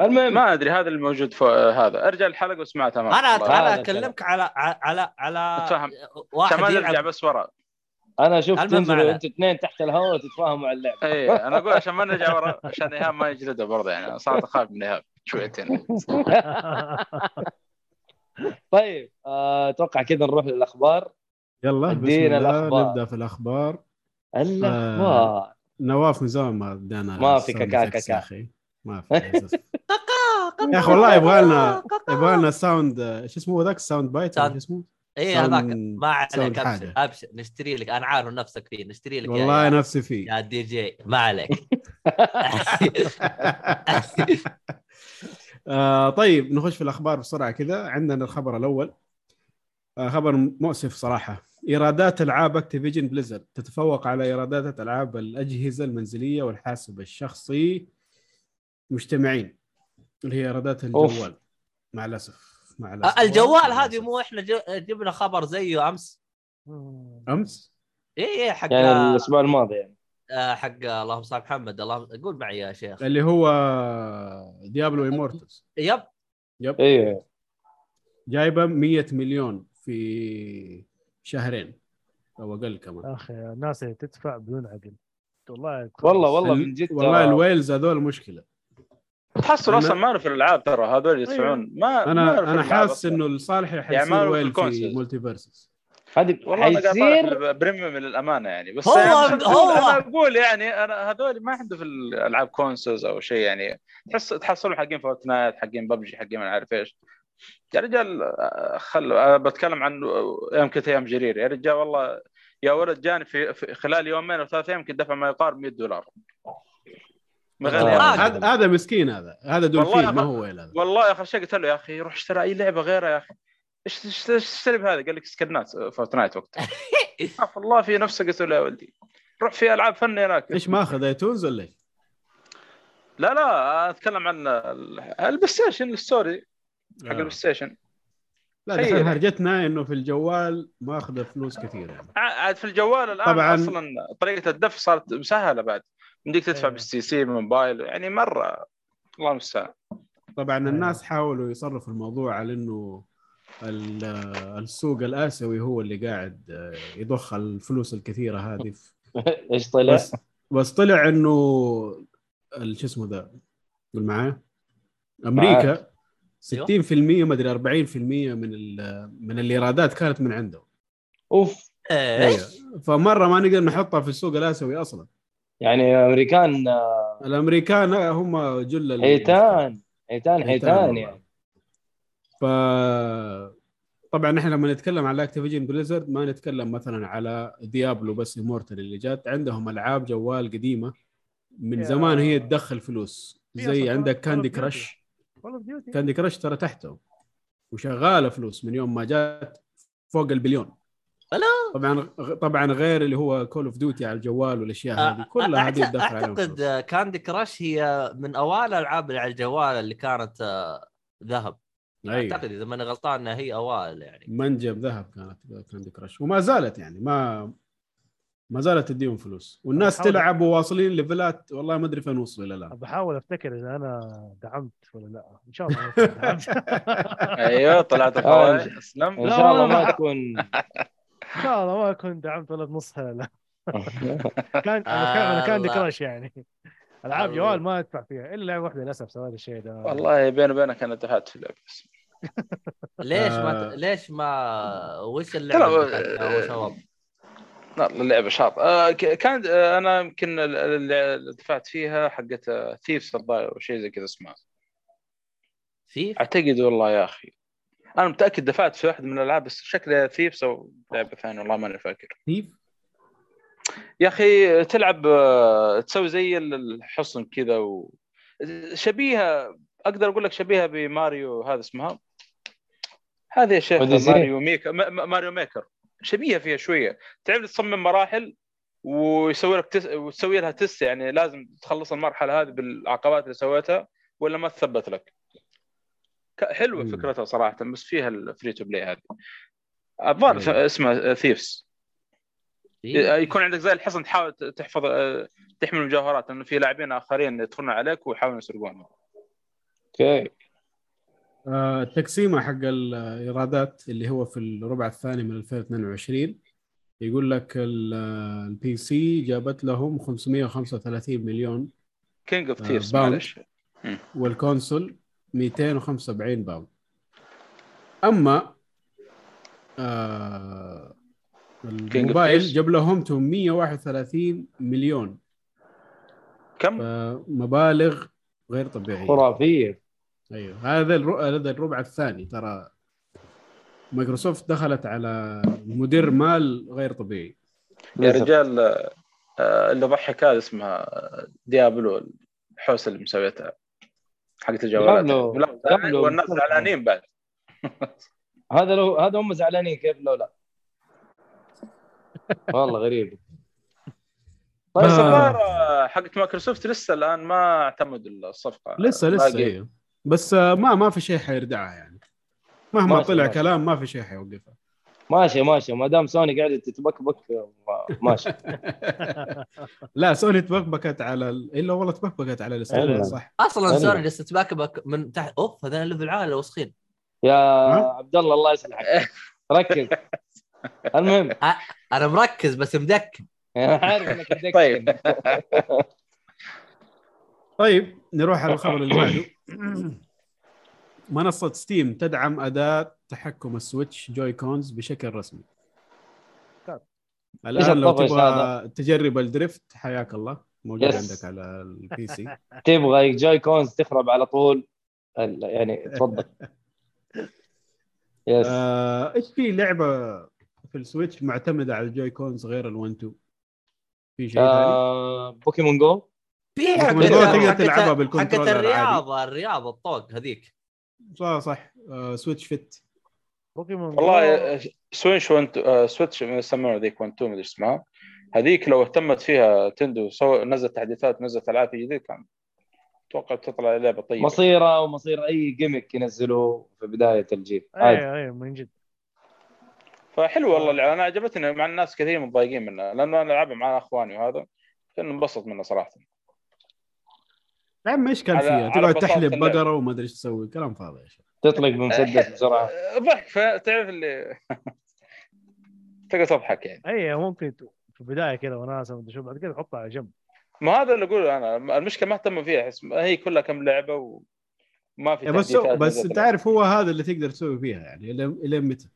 المهم. ما أدري. هذا الموجود فوق هذا. أرجع الحلقة واسمعها تمام. أنا. أنا اكلمك على على على. واحد يلعب. بس ورا أنا المهم تنزلوا. أنتوا اثنين تحت الهواء وتتفاهموا على اللعبه اي أنا أقول عشان ما نرجع ورا عشان إيهاب ما يجلده برضه يعني. صارت أخاف من إيهاب شويتين. طيب آه، أتوقع كذا نروح للأخبار. يلا بسم ادينا الله الأخبار. نبدأ في الأخبار. الأخبار. نواف من زمان ما بدأنا ما في ال sound كاكا كاكا. يا أخي. ما في. يا أخي والله يبغى لنا يبغى لنا sound شو اسمه ذاك؟ sound bite شو اسمه؟ اي هذاك ما عليك أبشر. أبشر. نشتري لك أنا عارف نفسك فيه نشتري لك والله يا, نفسي فيه. يا دي جي ما عليك. آه طيب نخش في الأخبار بسرعة كذا. عندنا الخبر الأول. آه خبر مؤسف صراحة. إيرادات ألعاب Activision Blizzard. تتفوق على إيرادات ألعاب الأجهزة المنزلية والحاسب الشخصي مجتمعين اللي هي إيرادات الجوال مع الأسف. مع الاسف الجوال هذه. مو إحنا جبنا خبر زيه أمس. أمس؟ اي اي حق يعني الأسبوع الماضي يعني. آه، حق اللهم صل على محمد اللهم قول معي يا شيخ. اللي هو Diablo Immortal yep. yep. أيوه جايبة 100 مليون في شهرين أو أقل كمان. يا أخي الناس اللي تدفع بدون عقل. والله والله والله ال- من جد والله ال whales هذول مشكلة. تحصل أنا- أصلا ما له في الألعاب ترى هذول يدفعون. ما ما أنا في أنا حاسس. إنه الصالح حيصير يعني ما في whale في. MultiVersus هذه والله حيصير premium للأمانة يعني. بس هو- يعني هو- أنا أقول يعني أنا هذول ما عنده في الألعاب consoles أو شيء يعني. تحس تحصلوا حقين Fortnite حقين ببجي حقين ما عارف إيش. يا رجال آه، خل آه، بتكلم عن يوم كنت أيام جرير. يا رجال والله يا ولد جاني في, في خلال يومين أو ثلاث أيام كنت دفع ما يقارب 100 دولار من غير آه. يعني. هذا هذا مسكين هذا. هذا دولفين والله ما هو whale هذا. والله آخر شيء قلت له يا أخي روح اشتري أي لعبة غيرها يا أخي. إيش تشتري بهذا؟ قال لك skin ات Fortnite وقتها. عفوا الله في نفسه قلت له يا ولدي روح في ألعاب فنية هناك. إيش ماخذ iTunes ولا إيش؟ لا لا أتكلم عن ال- ال PlayStation ال store حق ال PlayStation لا دحين. هرجتنا إنه في الجوال ماخذ فلوس كثير يعني. عاد في الجوال الآن. طبعا أصلا طريقة الدفع صارت مسهله بعد. يمديك تدفع إيه. بال STC بالموبايل يعني مرة الله المستعان طبعا أيوة. الناس حاولوا يصرفوا الموضوع على إنه ال- السوق الآسيوي هو اللي قاعد آه، يضخ الفلوس الكثيرة هذه في إيش طلع؟ بس بس طلع إنه شو اسمه ذا قول معايا أمريكا 60% ما أدري 40% من ال- من الإيرادات كانت من عنده أوف إيش؟ أيوة. فمرة ما نقدر نحطها في السوق الآسيوي أصلا يعني أمريكان آه، الأمريكان هم جل حيتان حيتان حيتان. يعني ف طبعا إحنا لما نتكلم على Activision Blizzard ما نتكلم مثلا على Diablo بس Immortal اللي جات عندهم ألعاب جوال قديمة من زمان هي تدخل فلوس في زي عندك Candy. Crush. Candy Crush ترى تحته وشغالة فلوس من يوم ما جات فوق البليون ألا؟ طبعا طبعا غير اللي هو Call of Duty على الجوال والأشياء هذه كلها هذه عليهم أعتقد. آه، Candy Crush هي من أوائل الألعاب اللي على الجوال اللي كانت آه، ذهب أيوة. أعتقد إذا ماني غلطان إنها هي أوائل يعني منجم ذهب كانت Candy Crush وما زالت يعني ما ما زالت تديهم فلوس والناس تلعب وواصلين level ات والله ما أدري فين وصلوا إلى الآن بحاول أفتكر إذا أنا دعمت ولا لا إن شاء الله أيوه طلعت آه، اسلم إن لا، شاء الله. ما تكون إن شاء الله ما كنت دعمت ولا بنصها لا كان أنا كان الله. Crush يعني. ألعاب. جوال ما أدفع فيها إلا لعبه واحدة للأسف سويت الشيء ده. والله بيني وبينك أنا دفعت في اللعبة بس. ليش ما آه. ليش ما وش اللعبة اللعبة شاط آه ك- كان آه أنا يمكن ال- ال- اللي دفعت فيها حقت Thieves الظاهر أو شيء زي كذا اسمها. في أعتقد والله يا أخي. أنا متأكد دفعت في واحدة من الألعاب بس شكلها Thieves أو لعبة ثانية والله ماني فاكر. كيف؟ يا أخي تلعب تسوي زي ال- الحصن كذا و... شبيهة أقدر أقول لك شبيهة بماريو هذا اسمها. هذه يا شيخ. Mario Maker Mario Maker. شبيهة فيها شوية. تعرف تصمم مراحل ويسوي لك tes... وتسوي لها test يعني لازم تخلص المرحلة هذه بالعقبات اللي سويتها ولا ما تثبت لك؟ حلوة مم. فكرتها صراحة بس فيها ال free to play هذه الظاهر أيوة. اسمها Thieves في؟ يكون عندك زي الحصن تحاول تحفظ آه، تحمل المجوهرات لأنه في لاعبين آخرين يدخلون عليك ويحاولون يسرقونها أوكي آه، التقسيمة حق الإيرادات اللي هو في الربع الثاني من 2022 يقول لك ال- ال PC جابت لهم 535 مليون King of آه، Thieves. معلش وال console 275 pound. أما آه الموبايل. جاب لهم 831 مليون. كم؟ مبالغ غير طبيعية. خرافية. أيوه. هذا الر- هذا الربع الثاني. ترى مايكروسوفت دخلت على مدير مال غير طبيعي. يا. رجال آه، اللي ضحك هذا اسمها Diablo الحوسة اللي مسويتها. حقت الجوالات قبله- والناس. زعلانين بعد. هذا لو هذا هم زعلانين كيف لو لا. والله غريب. بس آه. الظاهر آه، حقت مايكروسوفت لسه الآن؟ ما اعتمدوا الصفقة. لسه لسه. أيوه بس آه، ما ما في شيء حيردعها يعني. مهما طلع. كلام ما في شيء حيوقفها ماشي ماشي. ما دام سوني قاعدة تتبكبك ما- ماشي. لا سوني تبكبكت على ال... إلا والله تبكبكت على الاستوديو. صح. أصلا. سوني جالسه تباكبك من تحت. أوف هذول level عالي وسخين يا؟ عبد الله الله يصلحك ركز. المهم. أنا مركز بس مدك أنا عارف إنك بدك طيب. طيب نروح على الخبر اللي بعده. منصة ستيم تدعم أداة تحكم ال Switch Joy-Cons بشكل رسمي. إيش الآن لو تبغى هذا؟ تجرب ال drift حياك الله. موجود yes. عندك على ال PC تبغى Joy-Cons تخرب على طول ال- يعني تفضل. yes آه، إيش في لعبة في ال Switch معتمدة على ال Joy-Cons غير ال1 2 في شيء ثاني؟ آه Pokémon Go حقت من جوه تقدر حقت- تلعبها حقت بال controller الرياضه الرياضة الطوق هذيك. صح صح. آه، Switch Fit بوكيمون والله. آه، Switch One Two آه، Switch يسمونها ذيك 1 2 مدري اسمها. هذيك لو اهتمت فيها نينتندو سو نزلت تحديثات نزلت ألعاب جديدة كان أتوقع تطلع لعبة طيبة. مصيره ومصير أي gimmick ينزلوه في بداية الجيل. أيوه أيوه من جد. فحلو والله اللعبة. أنا عجبتني مع الناس كثير متضايقين منها لأنه أنا ألعبها مع إخواني وهذا كان انبسط منها صراحة. يا عم إيش كان فيها؟ تقعد تحلب. بقرة وما أدري إيش تسوي. كلام فاضي يا شيخ تطلق بمسدس بسرعة ضحك ف- تعرف اللي تقدر تضحك يعني. أي ممكن في البداية كذا وناسه مدري شو بعد كذا تحطها على جنب. ما هذا اللي أقوله أنا. المشكلة ما اهتم فيها أحس هي كلها كم لعبة وما في يا بس بس انت عارف هو هذا اللي تقدر تسوي فيها يعني إلى إلى متى؟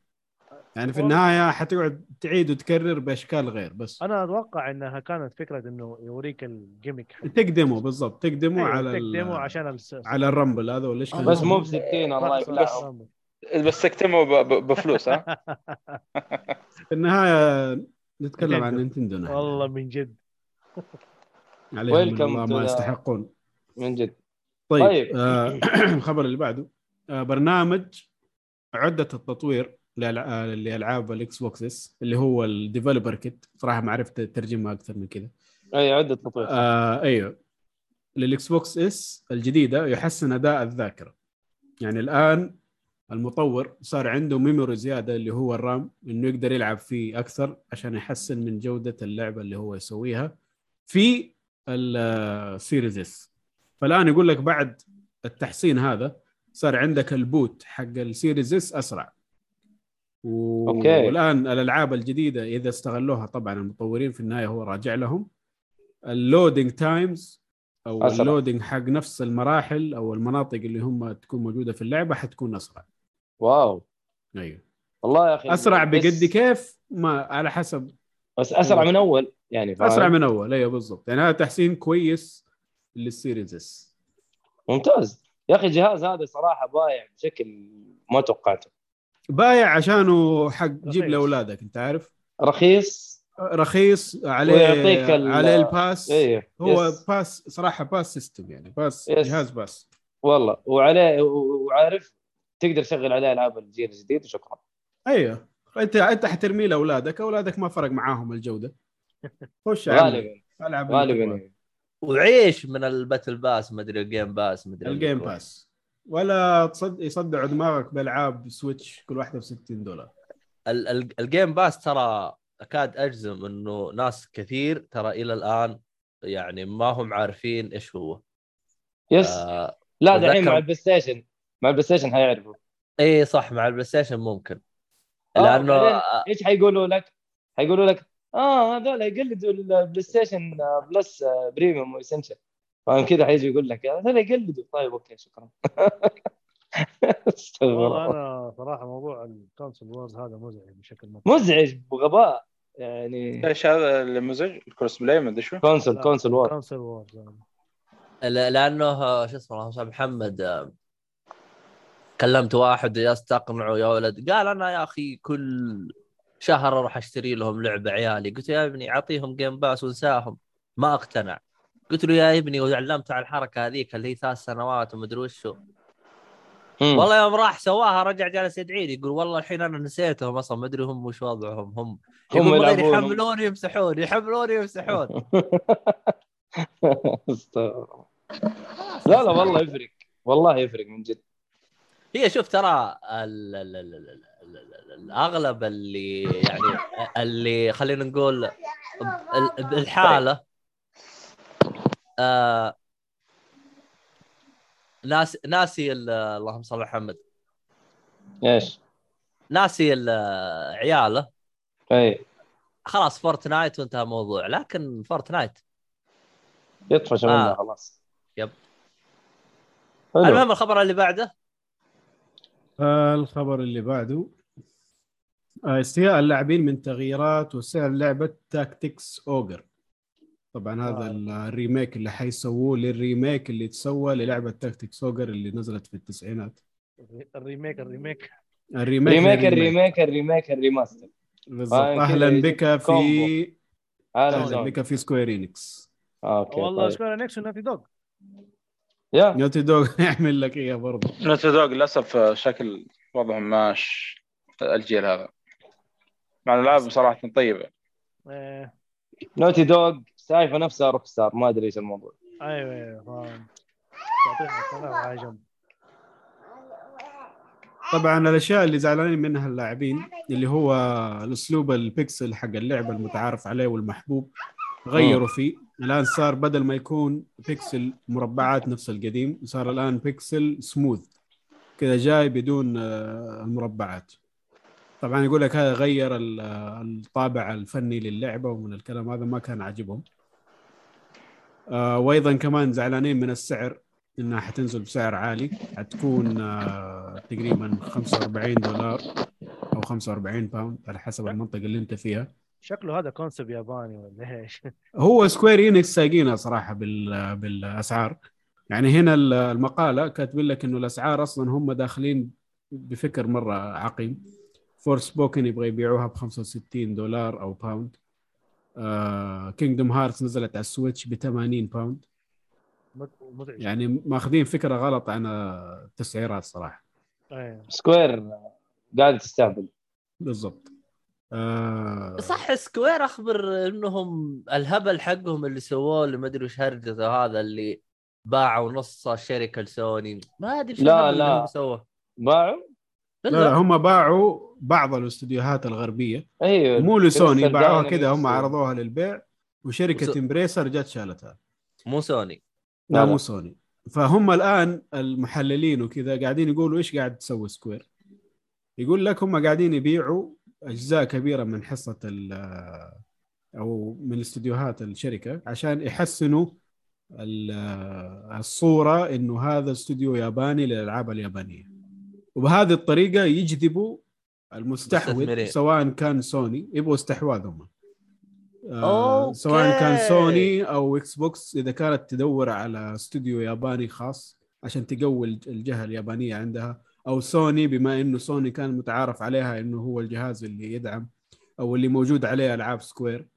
يعني في النهاية حتقعد تعيد وتكرر بأشكال غير بس. أنا أتوقع إنها كانت فكرة إنه يوريك الجيمك حق تقدمه بالضبط. تقدمه أيوة، على ال- تقدمه عشان الس... على الرمبل هذا ولا إيش بس؟ مو ب 60 الله يبلعهم. بس- ب- بفلوس ها؟ في النهاية نتكلم عن نينتندو. والله من جد. عليهم الله ما يستحقون. من جد. طيب, طيب. آه الخبر اللي بعده آه برنامج عدة التطوير. لالعاب ال Xbox S اللي هو ال developer kit صراحة ما عرفت ترجمها أكثر من كذا. أي عدة تطوير آه أيوه. لل Xbox S الجديدة يحسن أداء الذاكرة. يعني الآن المطور صار عنده memory زيادة اللي هو ال RAM إنه يقدر يلعب فيه أكثر عشان يحسن من جودة اللعبة اللي هو يسويها في ال Series S. فالآن يقول لك بعد التحسين هذا صار عندك ال boot حق ال Series S أسرع. و... okay. والآن الألعاب الجديدة إذا استغلوها طبعا المطورين في النهاية هو راجع لهم. ال loading times أو أسرع. ال loading حق نفس المراحل أو المناطق اللي هم تكون موجودة في اللعبة حتكون أسرع. wow. أيوه. والله يا أخي أسرع بس- بقد كيف؟ ما على حسب. بس أسرع من أول يعني فاهم؟ أسرع من أول أيوه بالضبط. يعني هذا تحسين كويس لل Series S. ممتاز. يا أخي الجهاز هذا صراحة بايع بشكل ما توقعته. بايع عشانه حق جيب. لأولادك أنت عارف؟ رخيص. رخيص عليه عليه ال pass. إيه هو yes. pass صراحة pass system يعني pass yes. جهاز pass. والله وعليه وعارف تقدر تشغل عليه ألعاب الجيل الجديد وشكرا. أيوه. أنت أنت حترميه لأولادك أولادك ما فرق معاهم الجودة. خش غالبا. غالبا. وعيش من ال battle pass مدري ال Game Pass مدري ال game اللي pass. ولا تصد يصدعوا دماغك بألعاب Switch كل واحدة ب 60 دولار. ال- ال- الGame Pass ترى أكاد أجزم إنه ناس كثير ترى إلى الآن يعني ما هم عارفين إيش هو. yes. آه لا دحين مع ال PlayStation مع ال PlayStation حيعرفوا. اي صح مع ال PlayStation ممكن. آه، لأنه آه، إيش حيقولوا لك؟ حيقولوا لك آه هذول يقلدوا ال PlayStation آه، Plus آه، Premium و Essential فاهم كذا حيجي يقول لك هذول يقلدوا طيب okay شكرا. استغفر والله الله. أنا صراحة موضوع ال console wars هذا مزعج بشكل ما مزعج بغباء يعني إيش هذا المزج ال cross-play ما أدري شو. console console war console wars لأنه شو اسمه على محمد آه، كلمت واحد يا تقنعه يا ولد. قال أنا يا أخي كل شهر أروح أشتري لهم لعبة عيالي. قلت يا ابني أعطيهم Game Pass وانساهم. ما أقتنع. قلت له يا ابني وعلمته على الحركة هذيك اللي هي ثلاث سنوات ومدري وشو. والله يوم راح سواها رجع جالس يدعيني يقول والله الحين أنا نسيتهم أصلا ما أدري هم وش وضعهم هم هم. يحملون يمسحون يحملون يمسحون. لا لا والله يفرق والله يفرق من جد هي شوف ترى ال- ال- ال- ال- ال- ال- الأغلب اللي يعني اللي خلينا نقول ال- بالحالة آه ناس ناسي ال- اللهم صل على محمد إيش؟ ناسي ال- عياله إي خلاص Fortnite وانتهى الموضوع لكن Fortnite يطفش آه. منها خلاص yep. حلو. المهم الخبر اللي بعده آه الخبر اللي بعده آه استياء اللاعبين من تغييرات وسعر لعبة Tactics Ogre طبعا هذا آه. ال- ال remake اللي حيسووه لل remake اللي تسوى للعبة Tactics Ogre اللي نزلت في التسعينات. ال remake ال remake. ال remake remake لل remake. ال remake ال remake ال remaster. بالضبط. آه، أهلا بك في أهلا بك في Square Enix okay والله طيب. Square Enix و Naughty Dog yeah. Naughty Dog يعمل لك إياه برضه. Naughty Dog للأسف شكل وضعهم ماش الجيل هذا. مع الالعاب بصراحه طيبه Naughty Dog شايفه نفسها Rockstar ما أدري إيش الموضوع. أيوه أيوه فاهم. على جنب. طبعا الأشياء اللي زعلانين منها اللاعبين اللي هو الأسلوب البيكسل حق اللعبه المتعارف عليه والمحبوب غيروا فيه. الآن صار بدل ما يكون بيكسل مربعات نفس القديم صار الآن pixel smooth كذا جاي بدون آه، المربعات. طبعا يقول لك هذا غير ال- الطابع الفني للعبة ومن الكلام هذا ما كان عاجبهم. آه، وأيضا كمان زعلانين من السعر إنها حتنزل بسعر عالي. حتكون آه، تقريبا 45 دولار أو 45 pound على حسب المنطقة اللي أنت فيها. شكله هذا concept ياباني ولا إيش؟ هو Square Enix سايقينها صراحة بال بالأسعار. يعني هنا ال- المقالة كاتبين لك إنه الأسعار أصلا هم داخلين بفكر مرة عقيم. Forspoken يبغى يبيعوها ب 65 دولار أو pound Kingdom Hearts نزلت على ال Switch ب 80 pound يعني ماخذين فكرة غلط عن التسعيرات صراحة. أيوه Square قاعد تستهبل. بالضبط. آه صح Square أخبر إنهم الهبل حقهم اللي سووه اللي ما أدري وش هرجته هذا اللي باعوا نص الشركة لسوني. ما أدري شو لا، لا. سووه. باعوا؟ لا لا هم باعوا بعض الاستديوهات الغربية. أيوه مو لسوني باعوها كذا هم عرضوها للبيع وشركة وس- Embracer جت شالتها. مو سوني. لا لا، مو. سوني. فهم الآن المحللين وكذا قاعدين يقولوا إيش قاعد تسوي Square؟ يقول لك هم قاعدين يبيعوا أجزاء كبيرة من حصة ال- أو من استديوهات الشركة عشان يحسنوا ال- الصورة إنه هذا استوديو ياباني للألعاب اليابانية. وبهذه الطريقة يجذبوا المستحوذ. سواء كان سوني يبغوا استحواذ هم آه. سواء كان سوني أو Xbox إذا كانت تدور على استوديو ياباني خاص عشان تقوي الج- الجهة اليابانية عندها أو سوني بما إنه سوني كان متعارف عليها إنه هو الجهاز اللي يدعم أو اللي موجود عليه ألعاب Square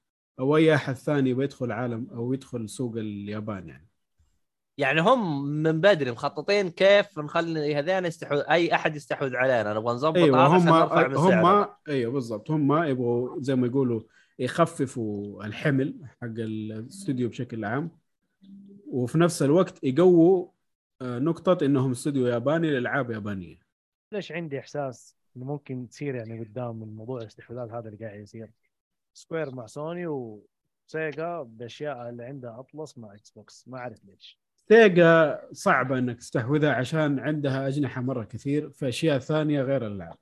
أو أي أحد ثاني بيدخل عالم أو يدخل سوق اليابان يعني يعني هم من بدري مخططين كيف نخلي هذين يستحوذ أي أحد يستحوذ علينا. نبغى نظبط عشان هم نرفع من سعره. هم أيوه بالضبط. هم يبغوا زي ما يقولوا يخففوا الحمل حق الاستوديو بشكل عام وفي نفس الوقت يقووا آه، نقطة إنهم استوديو ياباني لألعاب يابانية. ليش عندي إحساس إنه ممكن تصير يعني قدام من موضوع الاستحواذات هذا اللي قاعد يصير؟ Square مع سوني وسيجا بأشياء اللي عندها Atlus مع Xbox ما أعرف ليش. سيجا صعبة إنك تستحوذها عشان عندها أجنحة مرة كثير في اشياء ثانية غير الالعاب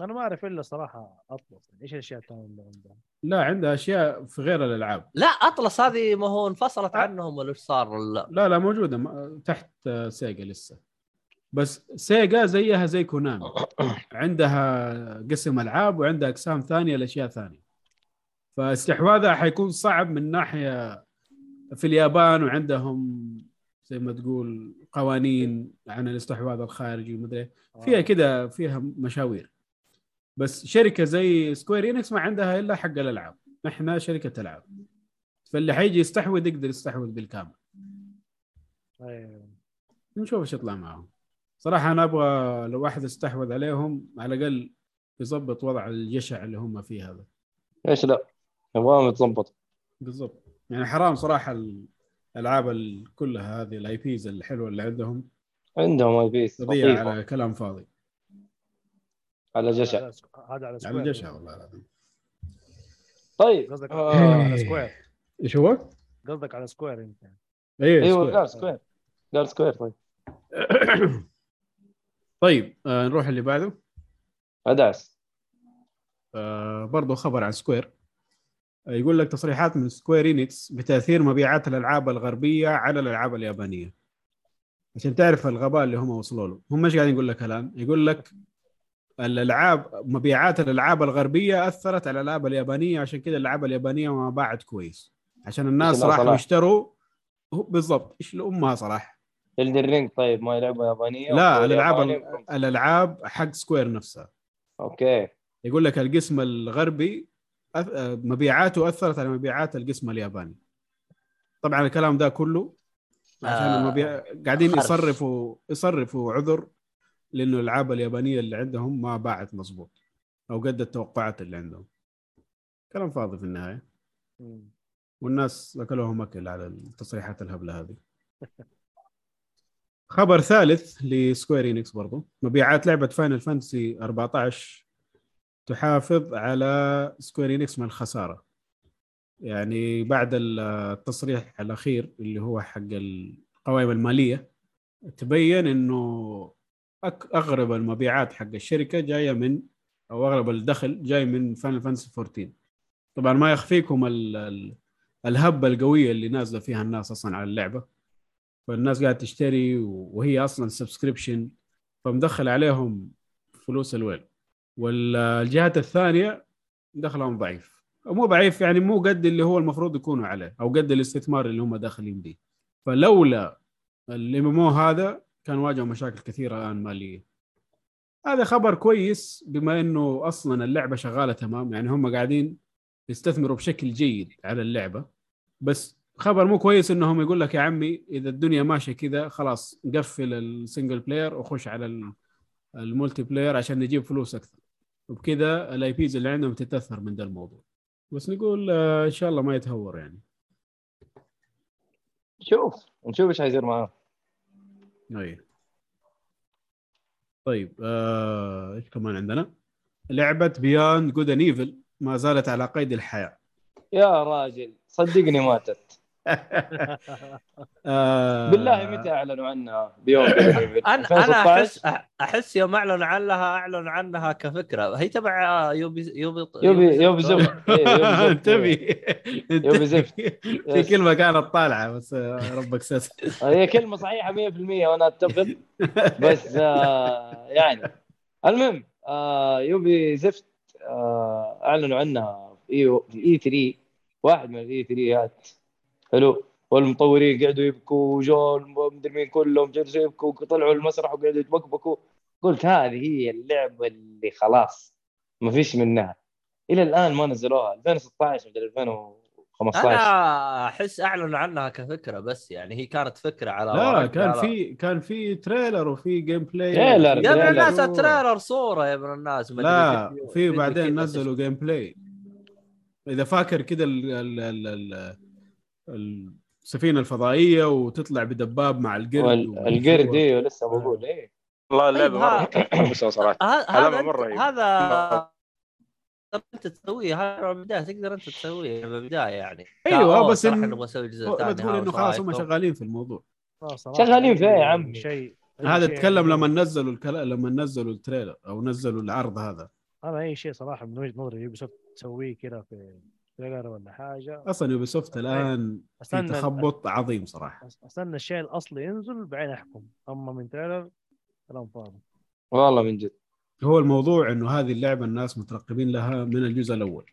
أنا ما أعرف إلا صراحة Atlus. إيش الأشياء الثانية اللي عندها؟ لا عندها أشياء في غير الألعاب. لا Atlus. هذه ما هو انفصلت. عنهم ولا إيش صار؟ لا لا لا موجودة م- تحت سيجا لسه. بس سيجا زيها زي كونامي. عندها قسم ألعاب وعندها أقسام ثانية لأشياء ثانية. فاستحواذها حيكون صعب من ناحية في اليابان وعندهم زي ما تقول قوانين عن الاستحواذ الخارجي ومدري إيه. آه. فيها كده فيها مشاوير بس شركة زي Square Enix ما عندها إلا حق الألعاب إحنا شركة ألعاب فاللي حيجي يستحوذ يقدر يستحوذ بالكامل أيوة. نشوف إيش يطلع معهم صراحة أنا أبغى لو واحد استحوذ عليهم على الأقل يظبط وضع الجشع اللي هم فيه هذا ليش لا؟ نبغاهم يتظبطوا بالضبط يعني حرام صراحة الالعاب ال- كلها هذه ال IPs الحلوة اللي عندهم. عندهم IPs تضيع. على كلام فاضي. على جشع. هذا على على Square الجشع والله العظيم. طيب قصدك آه، على Square إيش هو؟ قصدك على Square أنت. أيوه أيوه Square. قال Square قال Square طيب. طيب آه نروح اللي بعده. ادعس آه برضو خبر عن Square يقول لك تصريحات من Square Enix بتأثير مبيعات الألعاب الغربية على الألعاب اليابانية. عشان تعرف الغباء اللي هم وصلوا له. هم إيش قاعدين يقول لك الآن؟ يقول لك الألعاب مبيعات الألعاب الغربية أثرت على الألعاب اليابانية عشان كذا الألعاب اليابانية ما باعت كويس. عشان الناس راحوا؟ يشتروا. بالضبط. إيش لأمها صراحة Elden Ring طيب ما لعبة يابانية لا الألعاب؟ الألعاب حق Square نفسها. أوكي. يقول لك القسم الغربي مبيعاته أثرت على مبيعات القسم الياباني. طبعا الكلام ده كله عشان آه، المبيع... قاعدين خرف. يصرفوا يصرفوا عذر لأنه الألعاب اليابانية اللي عندهم ما باعت مظبوط أو قد التوقعات اللي عندهم. كلام فاضي في النهاية. والناس أكلوهم أكل على التصريحات الهبلة هذه. خبر ثالث ل Square Enix برضو. مبيعات لعبة Final Fantasy 14 تحافظ على Square Enix من الخسارة. يعني بعد التصريح الأخير اللي هو حق القوائم المالية تبين إنه اغلب المبيعات حق الشركة جاية من أو اغلب الدخل جاي من Final Fantasy 14 طبعا ما يخفيكم ال- الهبة القوية اللي نازلة فيها الناس أصلا على اللعبة. فالناس قاعدة تشتري وهي أصلا subscription فمدخل عليهم فلوس الويل. والجهات الثانية دخلهم ضعيف. مو ضعيف يعني مو قد اللي هو المفروض يكونوا عليه أو قد الاستثمار اللي هم داخلين به. فلولا ال MMO هذا كان واجهوا مشاكل كثيرة الآن ماليه هذا خبر كويس بما إنه أصلا اللعبة شغالة تمام يعني هم قاعدين يستثمروا بشكل جيد على اللعبة. بس خبر مو كويس إنهم يقول لك يا عمي إذا الدنيا ماشية كذا خلاص قفل ال single player وخش على ال- ال multiplayer عشان نجيب فلوس أكثر. وبكذا ال IPs اللي عندهم تتأثر من ذا الموضوع. بس نقول آه، إن شاء الله ما يتهور يعني. شوف نشوف إيش حيصير معاه أي. طيب آه، إيش كمان عندنا؟ لعبة Beyond Good & Evil ما زالت على قيد الحياة. يا راجل صدقني ماتت. بالله متى اعلنوا عنها؟ بيوم أنا أنا 2016 احس أحس يوم اعلنوا عنها اعلنوا عنها كفكرة. هي تبع Ubi Ubi Ubi Ubi زفت. إيه، زفت. انتبه. Ubi زفت. في. كلمة كانت طالعة بس آه، ربك ستر. هي كلمة صحيحة 100% وأنا أتفق. بس آه يعني. المهم آه Ubi زفت آه أعلنوا عنها في E3 واحد من ال E3 هات. حلو. والمطورين قعدوا يبكوا وجو المدري مين كلهم جلسوا يبكوا وطلعوا المسرح وقعدوا يتبكبكوا. قلت هذه هي اللعبة اللي خلاص ما فيش منها. إلى الآن ما نزلوها. 2016 مدري 2015 أنا أحس أعلنوا عنها كفكرة بس يعني هي كانت فكرة على لا كان على- في كان في trailer وفي gameplay trailer، يا ابن. الناس ال trailer صورة يا ابن الناس مدري لا في بعدين كذا نزلوا gameplay إذا فاكر كده السفينة الفضائية وتطلع بدباب مع القرد والقرد أيوه لسه بقول إيه. والله اللعبة طيب، مرة متحمسه صراحة. هذا هذا هذا أنت- رهيب. هذا أنت تسويه. هذا من البدايه تقدر أنت تسويه من البدايه يعني. أوه، بس إن- نبغى نسوي جزء ثاني. تقول إنه خلاص هم؟ شغالين في الموضوع. شغالين فيها يا أي عمي. شيء هذا شيء تكلم لما نزلوا الكلام لما نزلوا ال trailer أو نزلوا العرض هذا. أنا أي شيء صراحة من وجهة نظري Ubisoft تسويه كذا في trailer ولا حاجة. أصلا Ubisoft الآن في تخبط عظيم صراحة. أستنى الشيء الأصلي ينزل بعدين أحكم. أما من تريلر كلام فاضي. والله من جد. هو الموضوع إنه هذه اللعبة الناس مترقبين لها من الجزء الأول.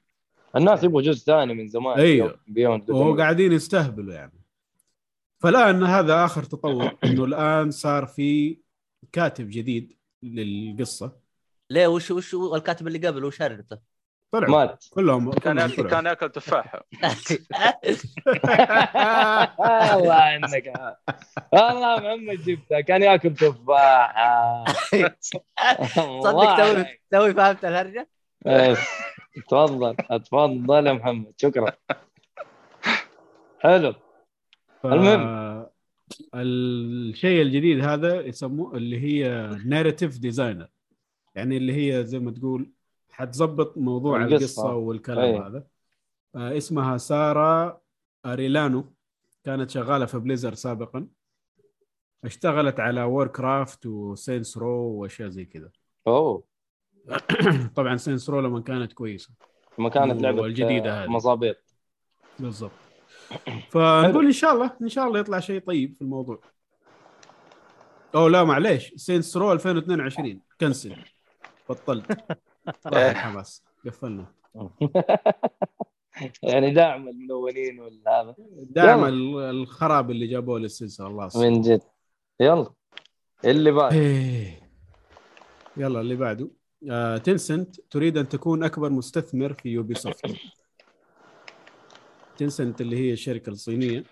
الناس يبغوا جزء ثاني من زمان. بيوند وهو قاعدين يستهبلوا يعني. فالآن هذا آخر تطور إنه الآن صار في كاتب جديد للقصة. ليه؟ وش وش الكاتب اللي قبل؟ وش هرجته؟ طلعوا. مات. كلهم كان ياكل. كان ياكل تفاحة. والله انك والله محمد جبتها كان ياكل تفاحة. صدق توي توي فهمت الهرجة؟ إيه. تفضل تفضل يا محمد. شكرا. حلو. ف... المهم. الشيء الجديد هذا يسموه اللي هي ناريتيف ديزاينر يعني اللي هي زي ما تقول حتظبط موضوع القصة. القصة والكلام أي. هذا. آه اسمها Sarah Arellano. كانت شغالة في Blizzard سابقا. اشتغلت على Warcraft و Saints Row وأشياء زي كذا. أوه. طبعا Saints Row لما كانت كويسة. لما كانت لعبة والجديدة آه، هذه. مظابيط بالضبط. فنقول إن شاء الله إن شاء الله يطلع شيء طيب في الموضوع. أو لا معليش. Saints Row 2022 cancel. بطلت. الحماس قفلنا يعني داعم الملونين والهذا يلا. الخراب اللي جابوه للسلسلة الله يستر. من جد. يلا. اللي بعد. إيه. يلا اللي بعده. آه، Tencent تريد أن تكون أكبر مستثمر في Ubisoft Tencent اللي هي الشركة الصينية.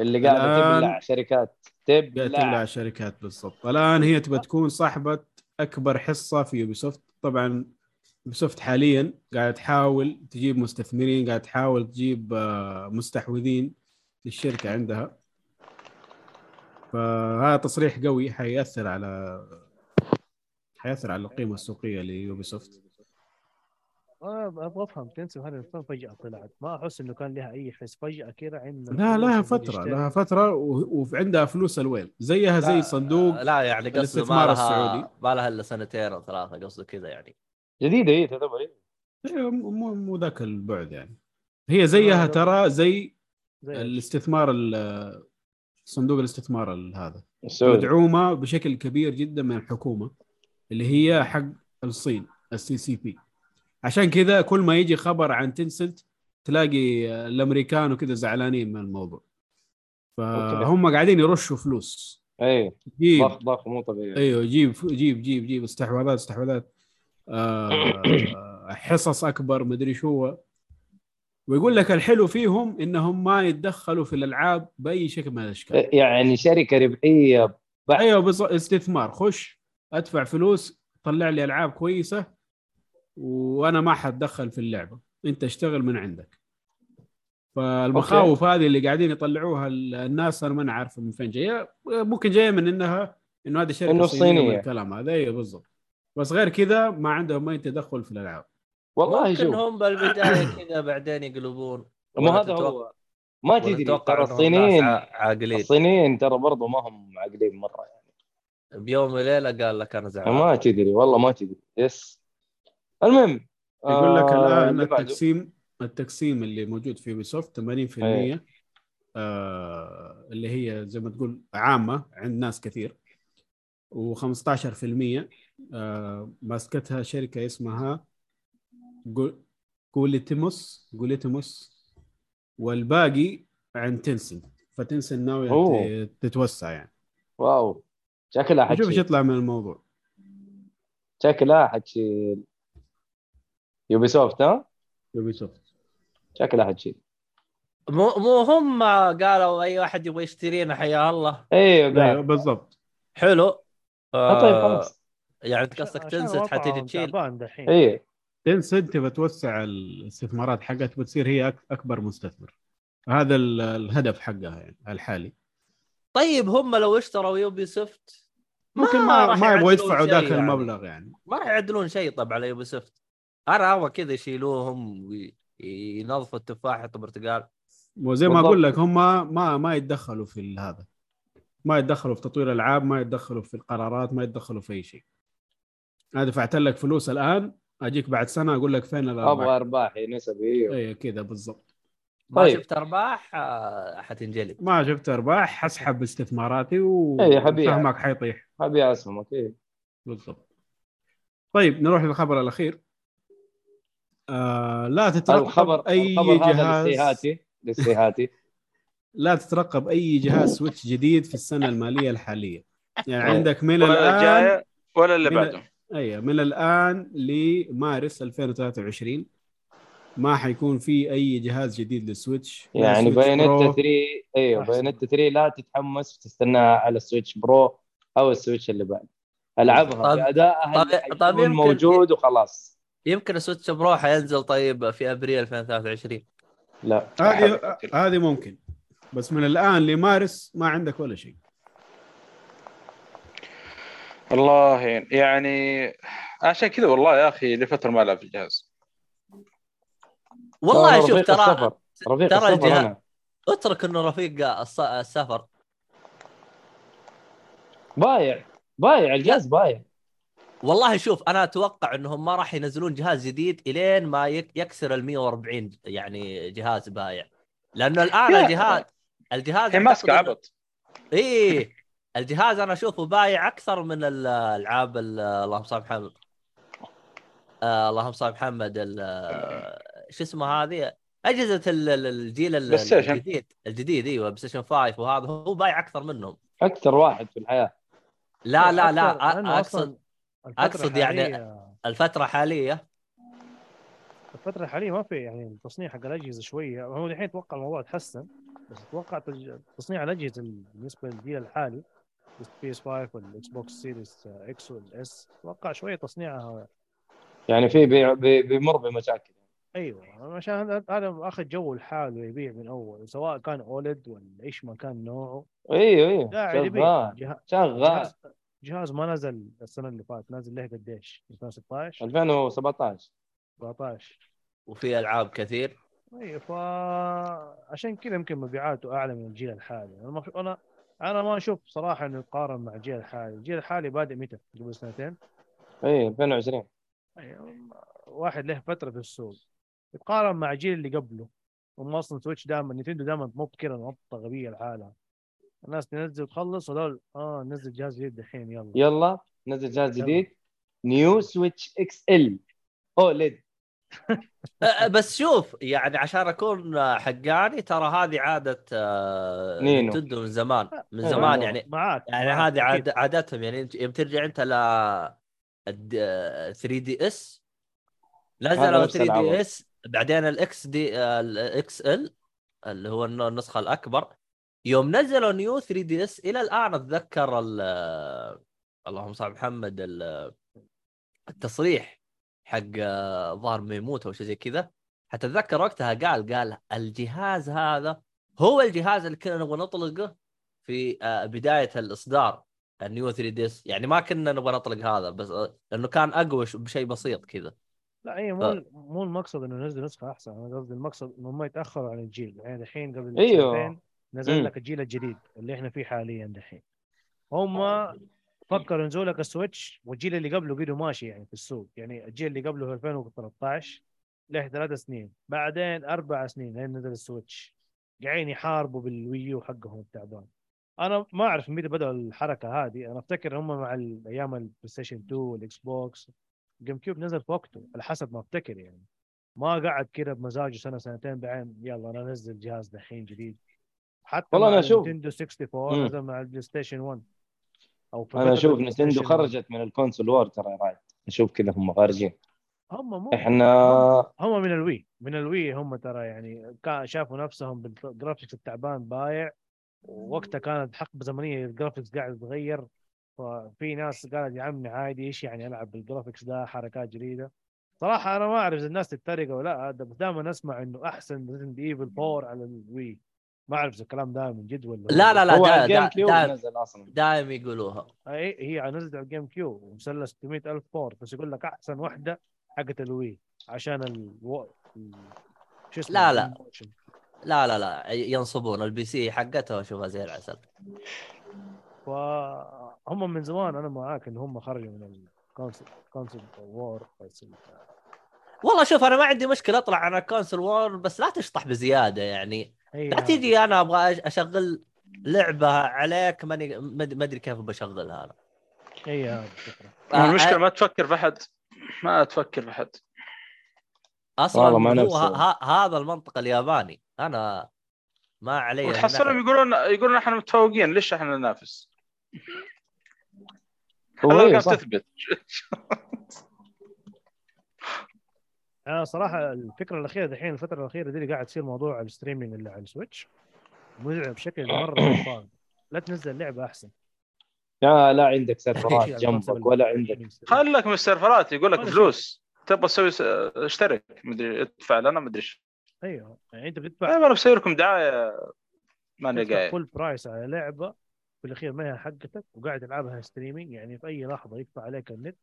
اللي قاعدة الآن- تبلع شركات. تبلع. تبلع شركات بالضبط. الآن هي تبى تكون صاحبة أكبر حصة في Ubisoft طبعا Ubisoft حاليا قاعدة تحاول تجيب مستثمرين قاعدة تحاول تجيب آه، مستحوذين للشركة عندها. فهذا تصريح قوي حيأثر على حيأثر على القيمة السوقية ل Ubisoft أنا أبغى أفهم. Tencent هذه الفيلم فجأة طلعت. ما أحس إنه كان لها أي حس. فجأة كذا عندنا لا لها فترة. لها فترة وعندها فلوس الويل. زيها زي صندوق لا يعني قصدي ما لها السعودي. ما لها إلا سنتين أو ثلاثة قصدي كذا يعني. جديدة هي تعتبر إيه. إيه، مو مو ذاك البعد يعني. هي زيها آه، ترى زي زي الاستثمار ال- صندوق الاستثمار ال- هذا. السعودي. مدعومة بشكل كبير جدا من الحكومة اللي هي حق الصين ال CCP عشان كذا كل ما يجي خبر عن Tencent تلاقي الأمريكان وكذا زعلانين من الموضوع. فهم قاعدين يرشوا فلوس. اي ضخ ضخ مو طبيعي. أيوه جيب جيب جيب جيب استحواذات استحواذات. حصص أكبر مدري شو هو. ويقول لك الحلو فيهم إنهم ما يتدخلوا في الألعاب بأي شكل من الأشكال. يعني شركة ربحية بحت. أيوه بص... استثمار. خش أدفع فلوس طلع لي ألعاب كويسة وأنا ما حاتدخل في اللعبة. أنت اشتغل من عندك. فالمخاوف هذه اللي قاعدين يطلعوها ال- الناس أنا ما أنا عارفه من فين جاية. ممكن جاية من انها إنه هذه شركة إنه صينية صينية. والكلام هذا. أيوه بالضبط. بس غير كذا ما عندهم أي تدخل في الألعاب. والله ممكن شوف. هم بالبداية كذا بعدين يقلبون. مو هذا هو. ما تدري ترى الصينيين عاقلين. الصينيين ترى برضو ما هم عاقلين مرة يعني. بيوم وليلة قال لك أنا زعلان. ما تدري والله ما تدري. يس. المهم يقول لك آه، الآن. التقسيم التقسيم اللي موجود في يوبيسوفت 80% أيه. آه اللي هي زي ما تقول عامة عند ناس كثير و15% آه ماسكتها شركة اسمها Gu- Guillemots Guillemots والباقي عند Tencent. ف Tencent ناوي أوه. تتوسع يعني. واو. شكلها نشوف إيش حتشيل يطلع من الموضوع. شكلها حتشيل Ubisoft ها؟ Ubisoft شكلها حتشيل مو مو هم قالوا أي واحد يبغى يشترينا حيا الله. أيوه أيوة، قاعد بالضبط. حلو. آه، طيب آه خلاص. يعني انت قصدك Tencent حتيجي تشيل؟ تعبان دحين. إيه. Tencent تبى توسع الاستثمارات حقها تبى تصير هي أك- أكبر مستثمر. هذا ال- الهدف حقها يعني الحالي. طيب هم لو اشتروا Ubisoft ممكن ما ما يبغوا يدفعوا شيء ذاك يعني. المبلغ يعني. ما راح يعدلون شيء طبعا على Ubisoft أنا أبغى كذا يشيلوهم وينظفوا التفاح يحطوا برتقال وزي ما. أقول لك هم ما ما يتدخلوا في هذا. ما يتدخلوا في تطوير الألعاب ما يتدخلوا في القرارات ما يتدخلوا في أي شيء. أنا دفعت لك فلوس الآن أجيك بعد سنة أقول لك فين الأرباح. أبغى ارباح نسب إيوه. اي كذا بالضبط. ما طيب. شفت أرباح آه، حتنجلد ما شفت أرباح حسحب استثماراتي إيه، حبيبي. وفهمك حيطيح. ابي اسهمك إيه. بالضبط. طيب نروح للخبر الأخير. آه لا تترقب الخبر أي الخبر جهاز للسيهاتي للسيهاتي لا تترقب أي جهاز Switch جديد في السنة المالية الحالية. يعني أوه. عندك من ولا الآن ولا اللي بعده. أي من الآن لمارس 2023 ما حيكون في أي جهاز جديد لل Switch؟ يعني Bayonetta Pro. 3 أيوه. Bayonetta 3 لا تتحمس وتستناها على ال Switch Pro أو ال Switch اللي بعد. ألعبها طب- بادائها طب- طب يمكن- موجود وخلاص. يمكن ال Switch Pro حينزل طيب في أبريل 2023 لا هذه هذه ممكن بس من الآن لمارس ما عندك ولا شيء. الله يعني عشان كذا والله يا أخي لفترة ما ألعب في الجهاز. والله شوف ترى السفر. رفيق ترى الجهاز- اترك إنه رفيق الص- السفر. بايع بايع الجهاز بايع. والله شوف أنا أتوقع إنهم ما راح ينزلون جهاز جديد إلين ما يك- يكسر ال 140 يعني جهاز بايع. لأنه الآن الجهاز الجهاز هي ماسكة عبط. إيه. الجهاز أنا أشوفه بايع أكثر من الألعاب ال- اللهم صل على محمد. آه اللهم صل على محمد ال- شو اسمه هذه؟ أجهزة ال- ال- الجيل. الجديد. الجديد أيوه PlayStation 5 وهذا هو بايع أكثر منهم. أكثر واحد في الحياة. لا لا لا اقصد أقصد يعني- الفترة الحاليه الفترة الحالية ما في يعني التصنيع حق الأجهزة شوية. هو الحين أتوقع الموضوع تحسن بس أتوقع تج- تصنيع الأجهزة بالنسبة للجيل الحالي PS 5 وال Xbox Series X وال S. أتوقع شوية تصنيعها يعني في بي- بي- بيمر بمشاكل. أيوه عشان هذا اخذ جو الحال ويبيع من أول سواء كان OLED ولا إيش ما كان نوعه. أيوه أيوه. يبيع شغال جه- شغال. جهاز جهاز ما نزل السنة اللي فاتت نازل له قديش؟ 2016 2017 17 وفي ألعاب كثير. أيوه فعشان كذا يمكن مبيعاته أعلى من الجيل الحالي. أنا أنا ما أشوف صراحة إنه يقارن مع الجيل الحالي. الجيل الحالي بادئ متى؟ قبل سنتين. اي 2020 أيوة، واحد له فترة في السوق. يتقارن مع الجيل اللي قبله. هم أصلا Switch دائما Nintendo دائما تنط كذا نطه غبية العالم الناس تنزل وتخلص هذول آه نزل جهاز جديد الحين يلا. يلا نزل جهاز. جديد. New Switch XL OLED بس شوف يعني عشان أكون حقاني ترى هذه عاده آه، نينو. Nintendo من زمان من أيوة. زمان يعني معاك يعني هذه. عاد عادتهم يعني يوم ترجع أنت ل 3 DS نزلوا نفس 3 العبط. دي إس بعدين ال XD ال XL اللي هو الن- النسخة الأكبر يوم نزلوا New 3 DS إلى الآن أتذكر ال- اللهم صل على محمد ال- التصريح حق آه، ظهر Miyamoto أو شيء زي كذا. حتى اتذكر وقتها قال قال الجهاز هذا هو الجهاز اللي كنا نبغى نطلقه في آه، بداية الإصدار ال New 3 DS. يعني ما كنا نبغى نطلق هذا بس آه، لأنه كان أقوى بشيء بسيط كذا. لا هي ف- مو مو المقصد إنه ينزلوا نسخة أحسن. أنا قصدي المقصد إنه هم يتأخروا عن الجيل. يعني الحين قبل أيوه. سنتين نزل. لك الجيل الجديد اللي إحنا فيه حاليا دحين. هم فكروا ينزلوا لك ال Switch والجيل اللي قبله قدوا ماشي يعني في السوق. يعني الجيل اللي قبله 2013 له ثلاث سنين بعدين أربع سنين لين نزل ال Switch. قاعدين يحاربوا بال Wii U حقهم التعبان أنا ما أعرف متى بدأوا الحركة هذه. أنا أفتكر هم مع الأيام ال PlayStation 2 وال Xbox GameCube نزل في وقته على حسب ما أفتكر يعني. ما قعد كذا بمزاجه سنة سنتين بعدين يلا أنا أنزل جهاز دحين جديد. حتى والله مع أنا أشوف- Nintendo 64 مم. نزل مع ال PlayStation 1 أو في أنا أشوف Nintendo خرجت من ال console war ترى يا رايد أشوف كذا هم خارجين. هم مو إحنا هم من ال Wii من ال Wii هم ترى يعني شافوا نفسهم بال graphics التعبان بايع. ووقتها كانت حقبه زمنيه ال graphics قاعد يتغير. ففي ناس قالت يا عمي عادي إيش يعني ألعب بال graphics ده حركات جديدة. صراحة أنا ما أعرف إذا الناس تتريق ولا لا. بس دائما أسمع إنه أحسن Resident Evil 4 على ال Wii ما أعرف إذا الكلام ده من جد ولا لا لا لا هو على دا ال Game دا Cube دا نزل أصلا. دائم يقولوها. هي هي نزلت على ال GameCube ومسلة 600 ألف بور بس يقول لك أحسن وحدة حقت ال Wii عشان ال ال- شو اسمه؟ لا، لا. لا لا لا ينصبون ال PC حقتها واشوفها زي العسل فهم من زمان أنا معاك إن هم خرجوا من ال console console war والله شوف أنا ما عندي مشكلة أطلع عن ال console war بس لا تشطح بزيادة يعني. لا هذه. تيجي أنا أبغى أشغل لعبة عليك ماني ما ما ادري كيف بشغلها أنا. هي هذه الفكرة آه، المشكلة آه، ما تفكر في أحد. ما تفكر في أحد. أصلا والله مع هو هذا المنطق الياباني. أنا ما علي وتحصلهم يقولون يقولون إحنا متفوقين. ليش إحنا ننافس؟ هو إيه. تثبت. أنا صراحة الفكرة الأخيرة دحين الفترة الأخيرة دي اللي قاعد تصير موضوع ال streaming اللي على ال Switch مزعج بشكل مرة لا تنزل لعبة أحسن. لا لا عندك شيء سيرفرات جنبك ولا عندك. خلك من السيرفرات يقول لك. فلوس. تبغى تسوي اشترك. مدري ادفع لنا مدري إيش. أيوه. يعني أنت بتدفع أنا بسوي لكم دعاية ماني تدفع قايل. full price على لعبة في الأخير ما هي حقتك وقاعد تلعبها streaming يعني في أي لحظة يقطع عليك النت.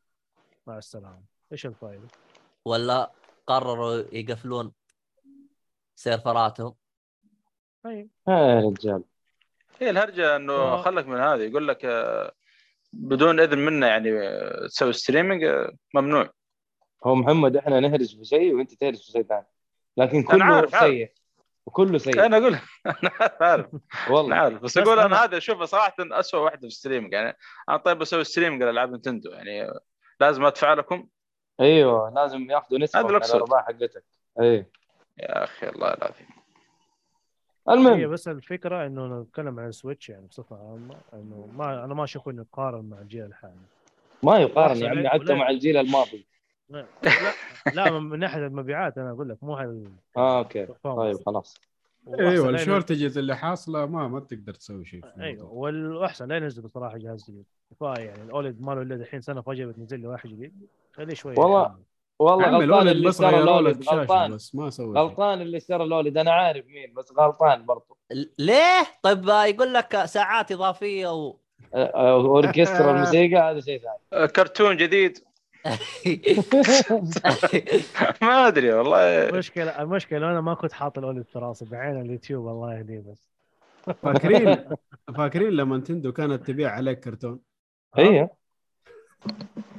مع السلامة. إيش الفائده؟ ولا قرروا يقفلون سيرفراتهم. اي آه يا رجال. هي الهرجة إنه آه. خلك من هذا يقول لك آه، بدون إذن منا يعني تسوي streaming آه، ممنوع. هو محمد إحنا نهرج في شيء وأنت تهرج في شيء ثاني. لكن كله عارف، عارف. سيء. وكله سيء. أنا أقول أنا عارف أنا والله. عارف. بس بس أقول أنا أنا- هذا اشوفه صراحة اسوء واحدة في ال streaming يعني أنا طيب بسوي streaming لالعاب نتندو يعني لازم أدفع لكم. أيوه لازم ياخذوا نسبة هذا من. الأرباح حقتك. اي يا أخي الله العظيم. هي المهم بس الفكرة إنه نتكلم عن السويتش يعني بصفة عامة إنه ما أنا ما أشوف إنه يقارن مع الجيل الحالي. ما يقارن يا عمي حتى مع الجيل الماضي. لا لا من ناحية المبيعات أنا أقول لك مو هال آه أوكي. طيب خلاص. أيوه ينزل- ال shortages اللي حاصلة ما ما تقدر تسوي شيء أيوه. والأحسن لا ينزلوا صراحة جهاز جديد. كفاية يعني ال OLED ماله إلا دحين سنة فجأة بتنزل لي واحد جديد. خليه شوية والله يحمل. والله غلطان اللي بس اشترى الشاشه غلطان. بس ما سوى غلطان اللي اشترى ال OLED أنا عارف مين بس غلطان برضه ليه؟ طيب يقول لك ساعات إضافية و... آه، آه، أوركسترا الموسيقى هذا شيء ثاني. آه، كرتون جديد. ما أدري والله. المشكلة المشكلة أنا ما كنت حاط ال OLED في راسي بعين اليوتيوب الله يهديه بس. فاكرين فاكرين لما نتندو كانت تبيع عليك كرتون؟ أيوه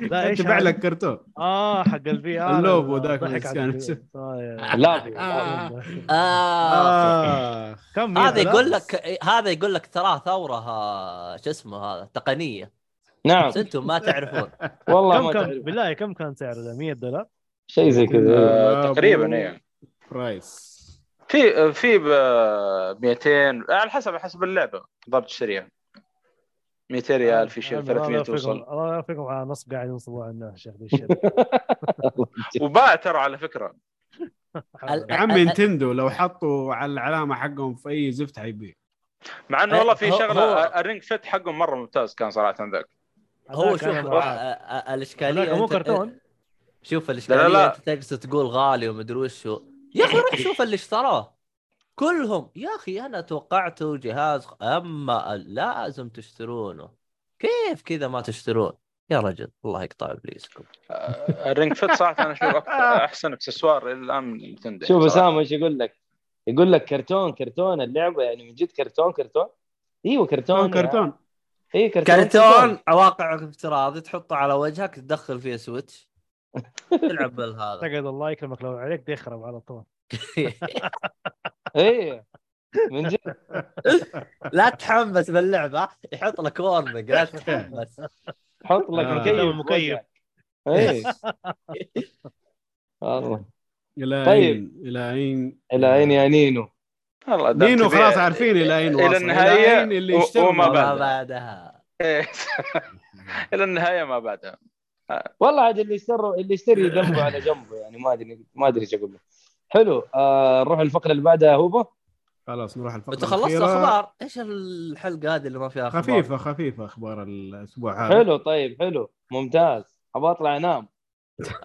لا إيش تبيع هذا؟ لك كرتون. آه حق ال VR اللابو ذاك اللي كان يسوي. آه، آه. آه. آه. هذا؟ يقول لك هذا يقول لك تراه ثورة آه، شو اسمه هذا تقنية. نعم. بس أنتم ما تعرفون. والله كم ما بالله كم كان سعره ده 100 دولار؟ شيء زي كذا. آه، تقريبا إيه. برايس في في ب 200 على حسب حسب اللعبة ضرب تشتريها. 200 ريال في شيء آه، الله 300 يوفقهم- توصل الله يوفقهم على نصب قاعد ينصبوا على الناس شيخ ذي الشيء. وباع ترى على فكرة. يا عمي نتندو لو حطوا على العلامة حقهم في أي زفت حيبيع. مع إنه والله في شغلة ال Ring Fit حقهم مرة ممتاز كان صراحة ذاك. هو شوف الإشكالية مو كرتون؟ شوف لا، الإشكالية لا. أنت تقصد تقول غالي ومدري وش هو. يا أخي روح شوف اللي اشتراه. كلهم. يا أخي أنا توقعته جهاز أما لازم تشترونه. كيف كذا ما تشترون؟ يا رجل الله يقطع إبليسكم. آه، ال Ring Fit صراحة أنا أشوف أحسن إكسسوار إلى الآن من نتندو. شوف يعني. أسامة إيش يقول لك؟ يقول لك كرتون كرتون اللعبة يعني من جد كرتون كرتون. إيوه كرتون كرتون كرتون. اي كرتون كرتون واقع افتراضي تحطه على وجهك تدخل فيه سويتش. تلعب بالهذا. تقعد الله يكرمك لو عليك تخرب على طول. اي من جد. لا تحمس باللعبة. يحط لك warning لا تتحمس حط لك آه. مكيف قدام المكيف. اي والله. إلى طيب. إلى اين إلى اين يا نينو. نينو خلاص عارفين إلى النهاية إلى أين اللي وما. بعدها. إيه. إلى النهاية ما بعدها والله عاد اللي يشتري اللي يشتري جنبه على جنبه يعني ما ادري ما أدري إيش أقول له. حلو آه نروح الفقرة اللي بعدها هوبا. خلاص نروح الفقرة أنت خلصت. أخبار؟ إيش الحلقة هذه اللي ما فيها أخبار؟ خفيفة خفيفة أخبار الأسبوع هذا. حلو طيب حلو. ممتاز. أبغى أطلع أنام.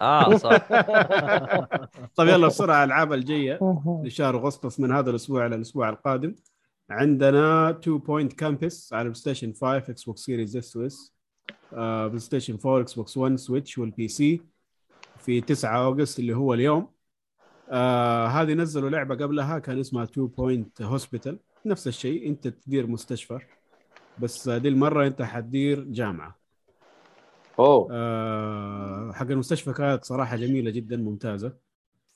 آه صح. طيب يلا بسرعة الالعاب الجاية. لشهر اغسطس من هذا الأسبوع إلى الأسبوع القادم. عندنا 2 Point Campus على بلاي ستيشن 5 إكس بوكس series X و S بلاي ستيشن 4 إكس بوكس 1 سويتش وال PC في 9 August اللي هو اليوم. آه هذه نزلوا لعبة قبلها كان اسمها 2 Point Hospital نفس الشيء أنت تدير مستشفى بس دي المرة أنت حتدير جامعة. أوه. آه، حق المستشفى كانت صراحة جميلة جدا ممتازة.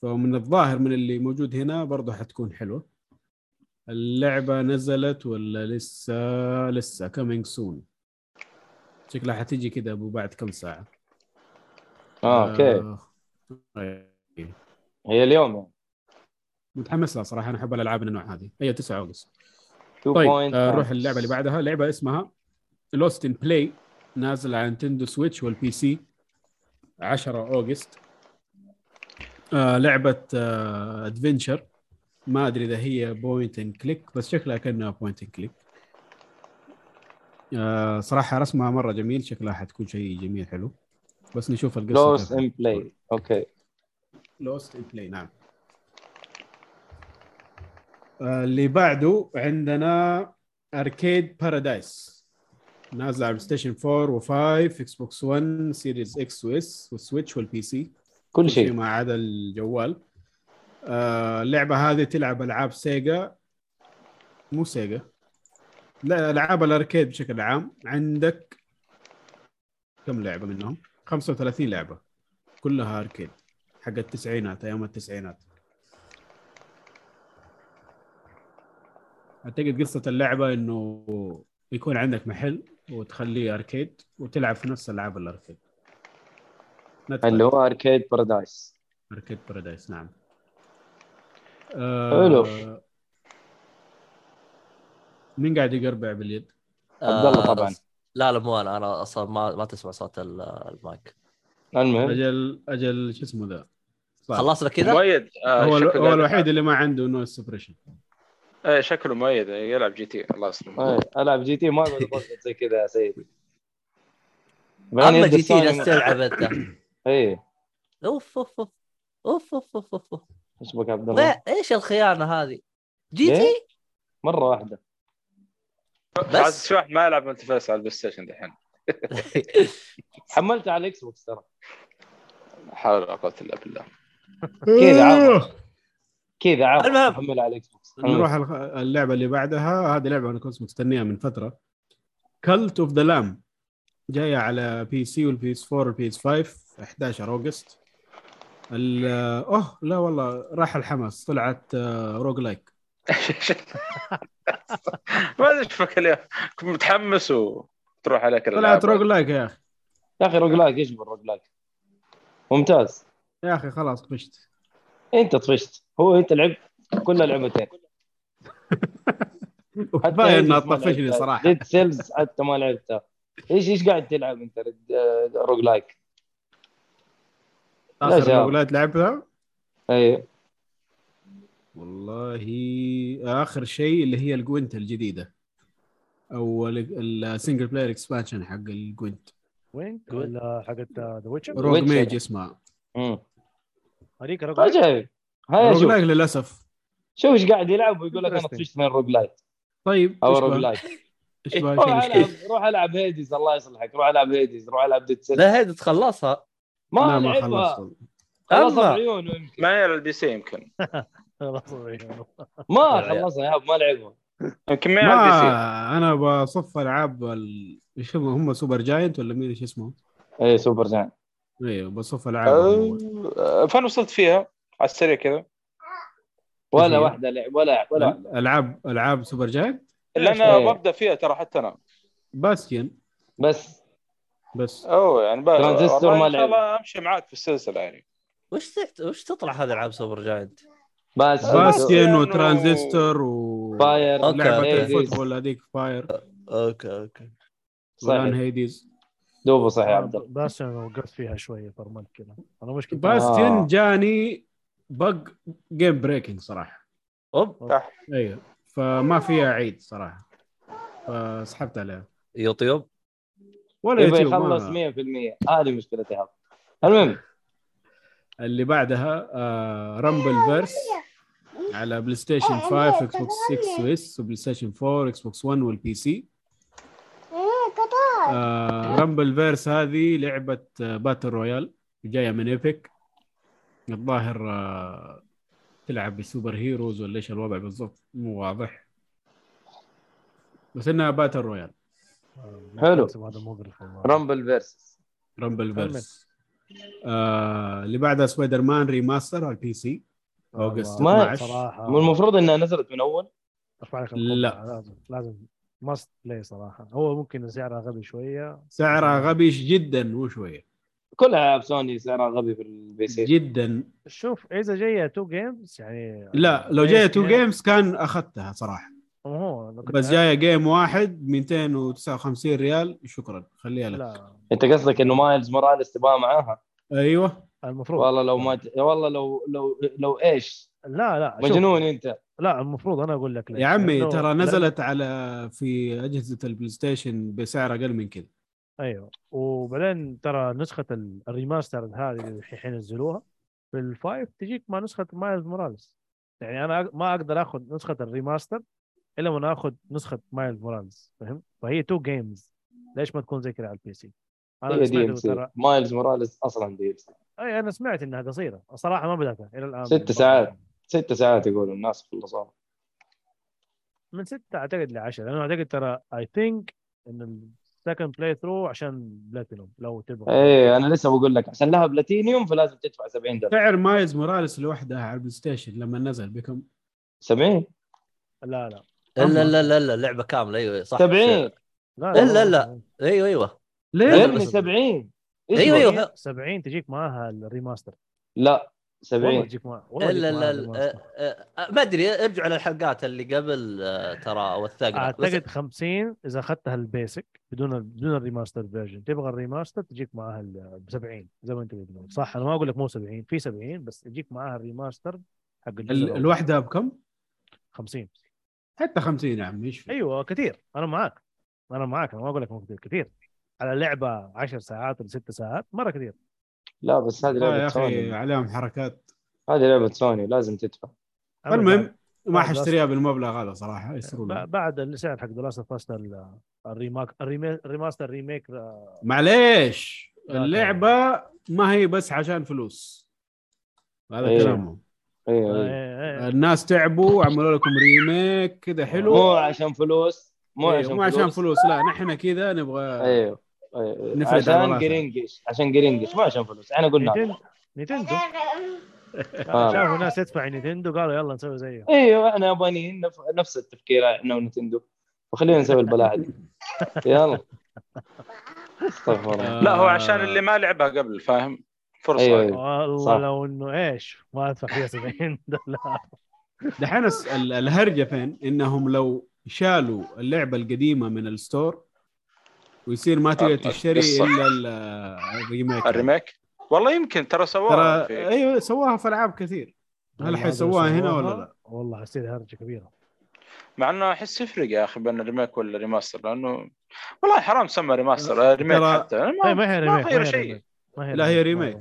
فمن الظاهر من اللي موجود هنا برضه حتكون حلوة. اللعبة نزلت ولا لسه؟ لسه coming soon شكلها حتيجي كده أبو بعد كم ساعة. آه أوكي. آه، هي اليوم يعني. متحمس لها صراحة أنا أحب الألعاب من النوع هذه. هي 9 August طيب point آه،. نروح اللعبة اللي بعدها. لعبة اسمها Lost in Play نازل على نينتندو سويتش وال PC 10 August آه لعبة آه adventure ما أدري إذا هي point and click بس شكلها كأنها point and click آه صراحة رسمها مرة جميل شكلها حتكون شيء جميل حلو. بس نشوف القصة Lost in Play أوكي. Lost in Play نعم. آه، اللي بعده عندنا Arcade Paradise نازل على ستيشن 4 و5 إكس بوكس 1 series X و S والسويتش وال PC كل شيء ما عدا الجوال. آه، اللعبة هذه تلعب ألعاب سيجا مو سيجا لا ألعاب ال arcade بشكل عام. عندك كم لعبة منهم؟ 35 لعبة. كلها arcade. حق التسعينات أيام التسعينات. أعتقد قصة اللعبة إنه يكون عندك محل وتخليه arcade وتلعب في نفس ألعاب ال arcade. اللي هو أركيد بارادايس Arcade Paradise نعم. آه حلو. مين قاعد يقربع باليد؟ عبد الله آه، طبعا. لا لا مو أنا. أنا أصلا ما ما تسمع صوت ال- المايك. المهم. أجل أجل شو اسمه ذا؟ خلصنا كذا؟ مؤيد. آه هو, هو الوحيد اللي ما عنده noise suppression إيه شكله مؤيد. يلعب GT. الله يسلمك إيه، ألعب GT. ما أقدر زي كذا يا سيدي اما GT جالس تلعب انت إيه. أوف أوف أوف. أوف أوف أوف أوف إيش بك عبد الله؟ إيش الخيانة هذه؟ GT؟ إيه. مرة واحدة. بس. عاد شو ما يلعب multi على ال PlayStation دحين؟ حملته على ال Xbox ترى. لا حول ولا قوه الا بالله كذا عرض. كذا عرض المهم. حملها على ال Xbox نروح اللعبة اللي بعدها. هذه لعبة أنا كنت مستنيها من فترة. Cult of the Lamb جاية على PC وال PS 4 وال PS 5 11 August. ال- أوه لا والله راح الحماس. طلعت آه، روج لايك ما أدري إيش فك اليوم كنت متحمس وتروح عليك طلعت. روج لايك يا أخي. يا أخي rogue like إيش بال rogue like ممتاز. يا أخي خلاص طفشت. أنت طفشت. هو أنت لعبت كل لعبتين. وكفايه إنها طفشني صراحة. Dead Cells حتى ما لعبتها. إيش إيش قاعد تلعب أنت رد- آه، روج لايك لا آخر. rogue like لعبتها؟ أي. والله آخر شيء اللي هي ال Gwent الجديدة. أو ال single player expansion حق ال Gwent وين؟ ولا حقت The Witcher؟ Rogue. Mage اسمها. هذيك رقم عجيب هيا روج شوف. لايك للأسف. شوف إيش قاعد يلعب ويقول لك أنا. طفشت من روج لايك طيب أو روج بقى روح؟ العب روح ألعب هيديز الله يصلحك. روح ألعب هيديز روح ألعب ديد لا هيد تخلصها ما لا ما خلصها أما. بعيونه يمكن. ما البي سي يمكن. ما خلصها يا ما لعبها. يمكن ما أنا بصف ألعاب ال... إيش هم؟ هم سوبر جاينت ولا مين إيش اسمه؟ اي سوبر جان أيوه بصف ألعاب أه، فين وصلت فيها؟ على السريع كذا. ولا؟ واحدة لعب ولا ولا. ألعاب العاب Supergiant اللي أنا إيه. ببدأ فيها ترى حتى أنا. Bastion بس. بس. أوه يعني ب... ترانزستور ما إن شاء لعب. الله أمشي معاك في السلسلة يعني. وش تحت... وش تطلع هذه ألعاب Supergiant؟ بس. Bastion و- وترانزستور و Pyre okay. Hades. ال football هذيك Pyre. okay okay. والان صحيح Hades. دوبه صحيح يا عبد الله. بس أنا وقفت فيها شوية فرملت كذا أنا مشكلة Bastion آه. جاني bug game breaking صراحة. أوب. أيوه. فما فيها عيد صراحة. فسحبت عليها. يوتيوب؟ ولا يبغى يوتيوب يخلص ما... 100% هذه مشكلتي هذا المهم. اللي بعدها آه Rumbleverse على PlayStation 5 Xbox X و S و PlayStation 4 Xbox 1 وال PC آه Rumbleverse هذه لعبة آه battle royale جاية من Epic الظاهر آه تلعب ب super heroes ولا إيش الوضع بالضبط؟ مو واضح. بس إنها battle royale حلو. Rumbleverse Rumbleverse آه اللي بعدها Spider-Man Remaster على ال PC August ما- 12 صراحة. مو المفروض إنها نزلت من أول؟ ارفع لك لا. لازم لازم. must play صراحة. هو ممكن سعرها غبي شوية. سعرها غبي جدا مو شوية. كل العاب سوني سعرها غبي في ال PC. جدا. شوف إذا جاية two games يعني لا لو جاية two games كان أخذتها صراحة. هو بس جاية game واحد 259 ريال. شكرا. خليها لك. لا. أنت قصدك إنه Miles Morales تبغى معاها؟ أيوه المفروض والله لو ما. والله لو لو لو إيش لا لا شوف، مجنون أنت لا المفروض أنا أقول لك. يا عمي لأنه- ترى نزلت على في أجهزة ال PlayStation بسعر أقل من كذا أيوه وبعدين ترى نسخة ال- ال remaster هذه اللي الحين نزلوها في ال five تجيك مع نسخة Miles Morales يعني أنا ما أقدر آخذ نسخة ال remaster إلا وأنا آخذ نسخة Miles Morales فهمت؟ فهي two games ليش ما تكون زي كذا على ال PC؟ أنا هي DLC ترى. مايلز موراليس أصلا DLC أي أنا سمعت إنها قصيرة الصراحة ما بدأتها إلى الآن. ست ساعات. ست ساعات يقولوا الناس خلصوها من ستة أعتقد ل 10 لأنه أعتقد ترى I think إن ال second playthrough عشان بلاتينوم لو تبغى. إيه أنا لسه بقول لك عشان لها بلاتينيوم فلازم تدفع 70 دولار. سعر Miles Morales لوحدها على ال PlayStation لما نزل بكم 70 لا لا. إلا لا لا لا لعبة كاملة أيوه صح. 70 لا إلا لا. أيوه أيوه. ابني بس- 70 أيوة، أيوه أيوة. 70 تجيك معاها ال remaster. لا والله 70 تجيك معاها والله تجيك معاها لا ال remaster. آه، آه، ما أدري ارجعوا للحلقات اللي قبل آه، ترى وثقنا بس أعتقد 50 إذا أخذتها ال basic بدون بدون ال remaster version تبغى ال remaster تجيك معاها ب 70 زي ما أنت بتقول صح أنا ما أقول لك مو 70 في 70 بس يجيك معاها ال remaster حق. الوحدة بكم؟ 50 حتى 50 يا عمي إيش في؟ أيوه كثير. أنا معاك. أنا معاك أنا ما أقول لك مو كثير كثير. على لعبة 10 ساعات ولا 6 ساعات مرة كثير. لا بس هذه آه لعبه يا أخي سوني عليهم حركات. هذه لعبة سوني لازم تدفع. المهم ما حاشتريها بالمبلغ هذا صراحة يسرون بعد السعر حق دراسه فاست الريماك الريماستر ريميك آه، معليش اللعبة ما هي بس عشان فلوس. هذا إيه. كلامهم. أيوه أيوه آه، آه، الناس تعبوا عملوا لكم remake كذا حلو. مو عشان فلوس مو إيه، عشان مو عشان فلوس. فلوس لا نحن كذا نبغى أيوه عشان عضلاتنا. قرينجش عشان قرينجش مو عشان فلوس. إحنا قلنا نينتندو نينتندو آه. شافوا ناس تدفع Nintendo قالوا يلا نسوي زيه. إيوه إحنا يابانيين نف... نفس التفكير إحنا Nintendo. وخلينا نسوي البلاعه دي يلا. أستغفر الله. لا هو عشان اللي ما لعبها قبل فاهم؟ فرصة. أيوة، أيوة. والله صح. لو إنه إيش ما أدفع فيها 70 دولار. دحين الهرجة فين؟ إنهم لو شالوا اللعبة القديمة من ال store ويصير ما تقدر تشتري. إلا ال- ال remake ال remake والله يمكن ترى سواها ترى في أيوه سواها في ألعاب كثير هل حيسووها هنا ولا لا؟ والله حتصير هرجة كبيرة مع إنه أحس يفرق يا أخي بين ال remake ولا ال remaster لأنه والله حرام سمى remaster remake ترى- حتى ما, ما هي remake غيروا ما شيء remake. ما هي لا هي remake.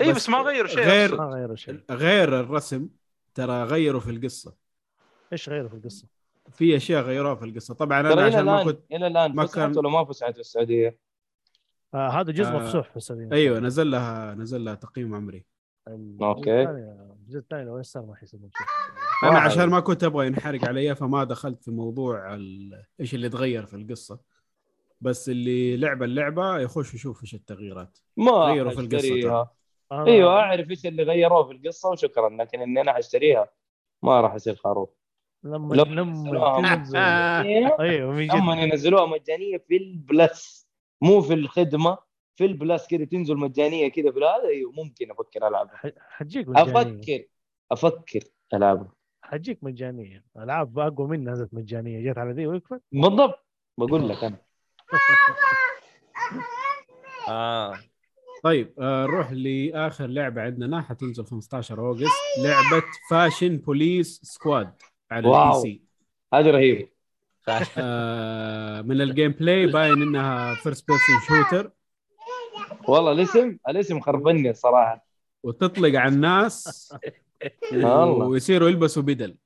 اي بس ما غيروا شيء غير- أصلاً. ما غيروا شيء غير الرسم ترى غيروا في القصة إيش غيروا في القصة؟ في أشياء غيروها في القصة. طبعا أنا عشان ما كنت إلى الآن ما فسحت كان- ولا ما فسحت في السعودية؟ آه هذا جزء آه، مفسوح في السبيل أيوه نزل لها نزل لها تقييم عمري. أوكي. الجزء الثاني لو صار ما شيء أنا. عشان ما كنت أبغى ينحرق علي فما دخلت في موضوع إيش اللي تغير في القصة. بس اللي لعب اللعبة يخش يشوف إيش التغييرات. ما غيروا في حاشتريها آه، أيوه أعرف إيش اللي غيروه في القصة وشكرا لكن إني أنا حاشتريها ما راح يصير خروف. لما لما أيوه. من اما جد ينزلوها مجانية في ال Plus. مو في الخدمة في ال Plus كذا تنزل مجانية كذا في هذا أيوه ممكن أفكر ألعبها. حتجيك مجانية. أفكر أفكر ألعبها. حتجيك مجانية. ألعاب اقوى منها نزلت مجانية. جت على ذي وقفت بالضبط. بقول لك أنا. آه. طيب آه نروح لآخر لعبة عندنا. حتنزل 15 August. لعبة Fashion Police Squad على واو. ال PC. هذه رهيبه آه من ال gameplay باين إنها first person shooter والله الاسم الاسم خربني الصراحه وتطلق على الناس. ويصيروا يلبسوا بدل.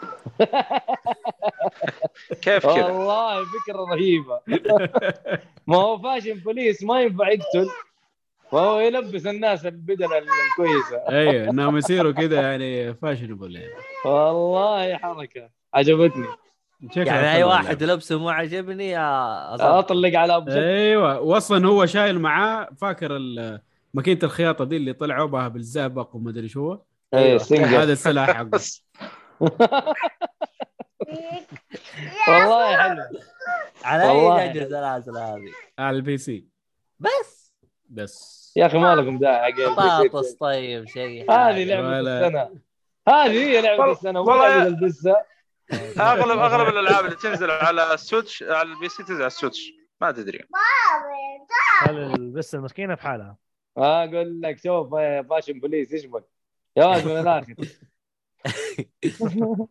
كيف كذا؟ والله فكرة رهيبة. ما هو fashion police ما ينفع يقتل. فهو يلبس الناس البدل الكويسة. أيوه إنهم يصيروا كذا يعني fashionable يعني. والله حركة عجبتني. يعني أي واحد. لبسه مو عجبني. أطلق على ابو أيوه واصلا هو شايل معاه فاكر ال- ماكينة الخياطة دي اللي طلعوا بها بالزئبق وما أدري شو. إيه Singer هذا السلاح حقه. والله حلو. على. أي جهاز هذه؟ على ال PC. بس. بس. يا أخي ما لكم داعي حق بطاطس طيب شيء هذه لعبة السنة. هذه هي لعبة السنة والله البسة. اغلب أغلب الألعاب اللي تنزل على ال Switch على ال PC تنزل على ال Switch. ما تدري. هل بس المسكينة بحالها أقول لك شوف يا Fashion Police إيش بك يا ولد من الآخر.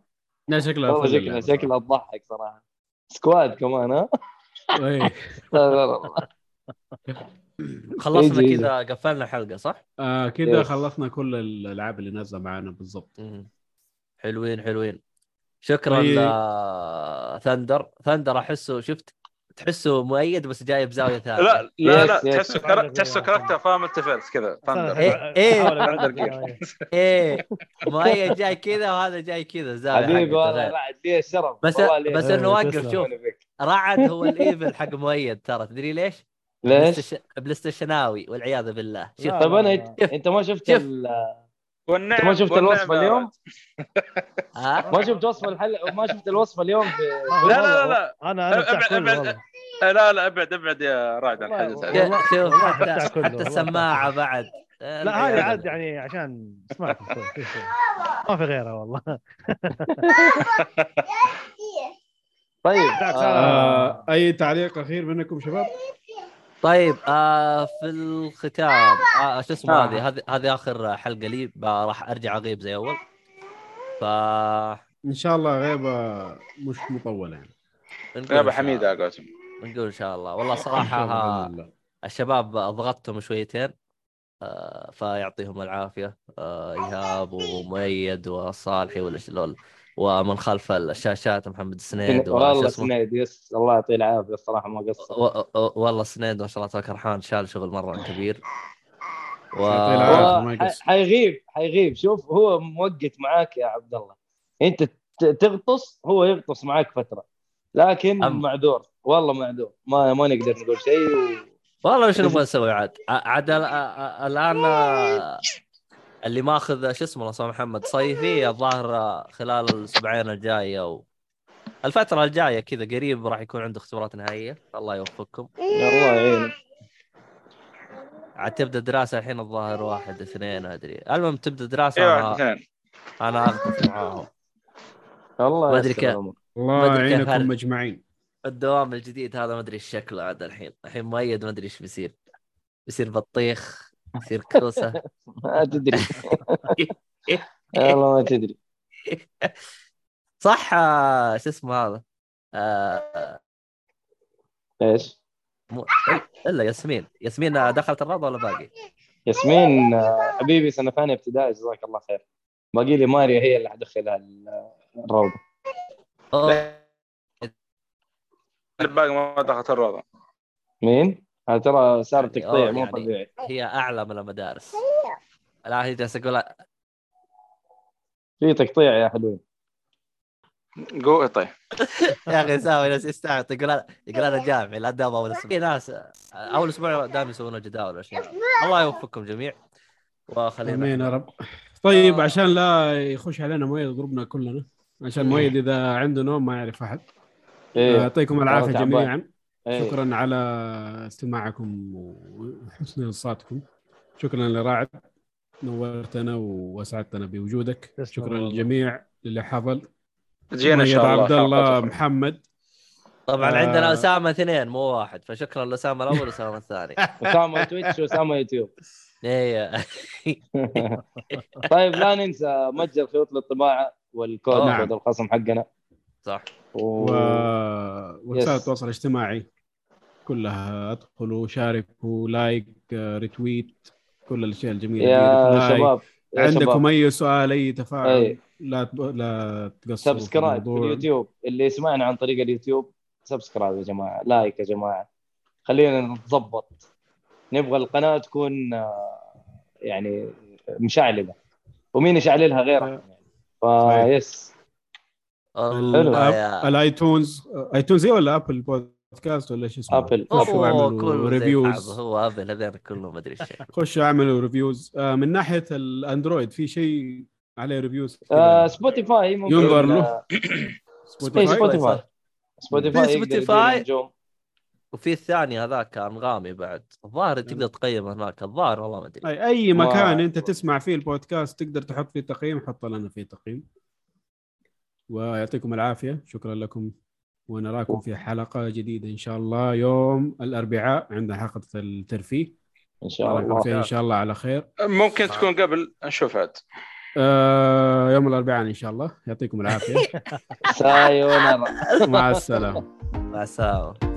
لا شكلها والله اللعبة شكلها تضحك صراحة. Squad كمان ها؟ صراحة. إيه. خلصنا يجي- كذا قفلنا الحلقة صح؟ آه كذا. خلصنا كل الألعاب اللي نازلة معانا بالضبط. حلوين حلوين شكرا طيب. ل Thunder Thunder أحسه شفت تحسه مؤيد بس جاي بزاويه ثانية لا لا لا. تحسه كرا- تحسه character فاهم التفلت كذا. إيه، إيه. إيه إيه مؤيد جاي كذا وهذا جاي كذا زاوية حبيبي والله. رعد لي الشرف بس بس إيه، انه وقف. شوف رعد هو ال evil حق مؤيد ترى تدري ليش؟ ليش؟ بلايستيشناوي والعياذ بالله شوف لا. طيب أنا انت ما شفت. ال- والنعم ما شفت والنعم الوصفه اليوم؟ ما شفت وصفه الحلقة ما شفت الوصفه اليوم في لا لا لا لا أنا أنا. والله لا لا ابعد أبعد يا رعد عن شوف حتى السماعه بعد لا هذه عاد يعني عشان شوي. ما في غيرها والله طيب آه، آه أي تعليق أخير منكم شباب؟ طيب آه في الختام آه شو اسمه آه. هذه هذه هذه آخر حلقة لي راح أرجع أغيب زي أول ف إن شاء الله غيبة مش مطولة يعني شاء حميدة يا قاسم. نقول إن شاء الله والله صراحة الله. الشباب ضغطتهم شويتين آه فيعطيهم العافية آه إيهاب ومؤيد وصالحي والاشلول ومن خلف الشاشات محمد سنيد والله سنيد يس الله يعطيه العافية الصراحة ما قصر. و- و- والله سنيد ما شاء الله تبارك الرحمن شال شغل مرة كبير. و... حيغيب حيغيب. شوف هو موقت معاك يا عبد الله. انت تغطس هو يغطس معاك فترة. لكن أم- معذور والله معذور. ما ما نقدر نقول شيء و... والله وش نبغى نسوي عاد؟ عاد الآن اللي ماخذ شو اسمه الله محمد؟ صيفي الظاهر خلال الأسبوعين الجاية و... الفترة الجاية كذا قريب راح يكون عنده اختبارات نهائية. الله يوفقكم. الله يعينك عاد تبدأ دراسة الحين الظاهر واحد اثنين أدري. المهم تبدأ دراسة أيوه واحد أنا, اثنين. أنا اغطس معاهم. الله ما يستر كيف. الله هل- يعينكم مجمعين. الدوام الجديد هذا ما أدري إيش شكله عاد الحين. الحين مؤيد ما أدري إيش بيصير. بيصير بطيخ. بيصير كوسة. ما تدري. والله ما تدري. صح آه، شو اسمه هذا؟ آه، إيش؟ مو... إلا ياسمين. ياسمين آه، دخلت الروضه ولا باقي؟ ياسمين حبيبي سنة ثانية ابتدائي جزاك الله خير. باقي لي ماريا هي اللي حدخلها ال- الروضه. الباقي ما دخلت الروضه مين؟ هذا ترى صار يعني- تقطيع مو يعني- طبيعي. هي أعلى من المدارس. لا هي جالسة أقول في تقطيع يا حلوين قو طيب. يا أخي ساوي ناس يستعط يقول يقول أنا جامعي لا دام أول أسبوع. في ناس. أول أسبوع دائما يسوون جداول واشياء الله يوفقكم جميع. وخلينا آمين يا رب. طيب آه. عشان لا يخش علينا مؤيد جروبنا كلنا عشان مؤيد إذا عنده نوم ما يعرف أحد. إيه. يعطيكم العافية تعبان. جميعا. إيه. شكرا على استماعكم وحسن إنصاتكم شكرا لراعد نورتنا واسعدتنا بوجودك شكرا. للجميع اللي حضر تجينا إن شاء الله عبد الله. محمد طبعا آه. عندنا أسامة اثنين مو واحد فشكرا لأسامة الأول وأسامة الثاني أسامة تويتش وأسامة يوتيوب إيه طيب لا ننسى متجر خيوط للطباعه والكود. كود الخصم حقنا صح و... و... وسائل yes. التواصل الاجتماعي كلها ادخلوا شاركوا like آه، retweet كل الأشياء الجميلة. يا. شباب يا عندكم شباب أي سؤال أي تفاعل أي. لا تب... لا تقصروا subscribe في. اليوتيوب اللي يسمعنا عن طريق ال YouTube subscribe يا جماعة like يا جماعة خلينا نتظبط نبغى القناة تكون آه، يعني مشعلله ومين يشعللها غيرها صحيح. فيس الله الأب- يا ال iTunes iTunes هي ولا Apple Podcast ولا إيش اسمه؟ Apple. خشوا هو اعملوا كله reviews هو Apple هذين كلهم ما أدري إيش. خشوا اعملوا reviews آه من ناحية ال Android في شيء عليه reviews آه Spotify ممكن. ينظر له. آه، Spotify Spotify Spotify وفي الثاني هذاك أنغامي بعد. الظاهر تقدر تقيم هناك. الظاهر والله ما أدري. أي ما- مكان انت تسمع فيه البودكاست تقدر تحط فيه تقييم حط لنا فيه تقييم. ويعطيكم العافية. شكرا لكم. ونراكم في حلقة جديدة إن شاء الله يوم الأربعاء عندنا حلقة الترفيه. إن شاء الله فيها إن شاء الله على خير. ممكن تكون قبل. نشوف عاد. آه يوم الأربعاء إن شاء الله. يعطيكم العافية. سايونارا. مع السلامة. مع السلامة.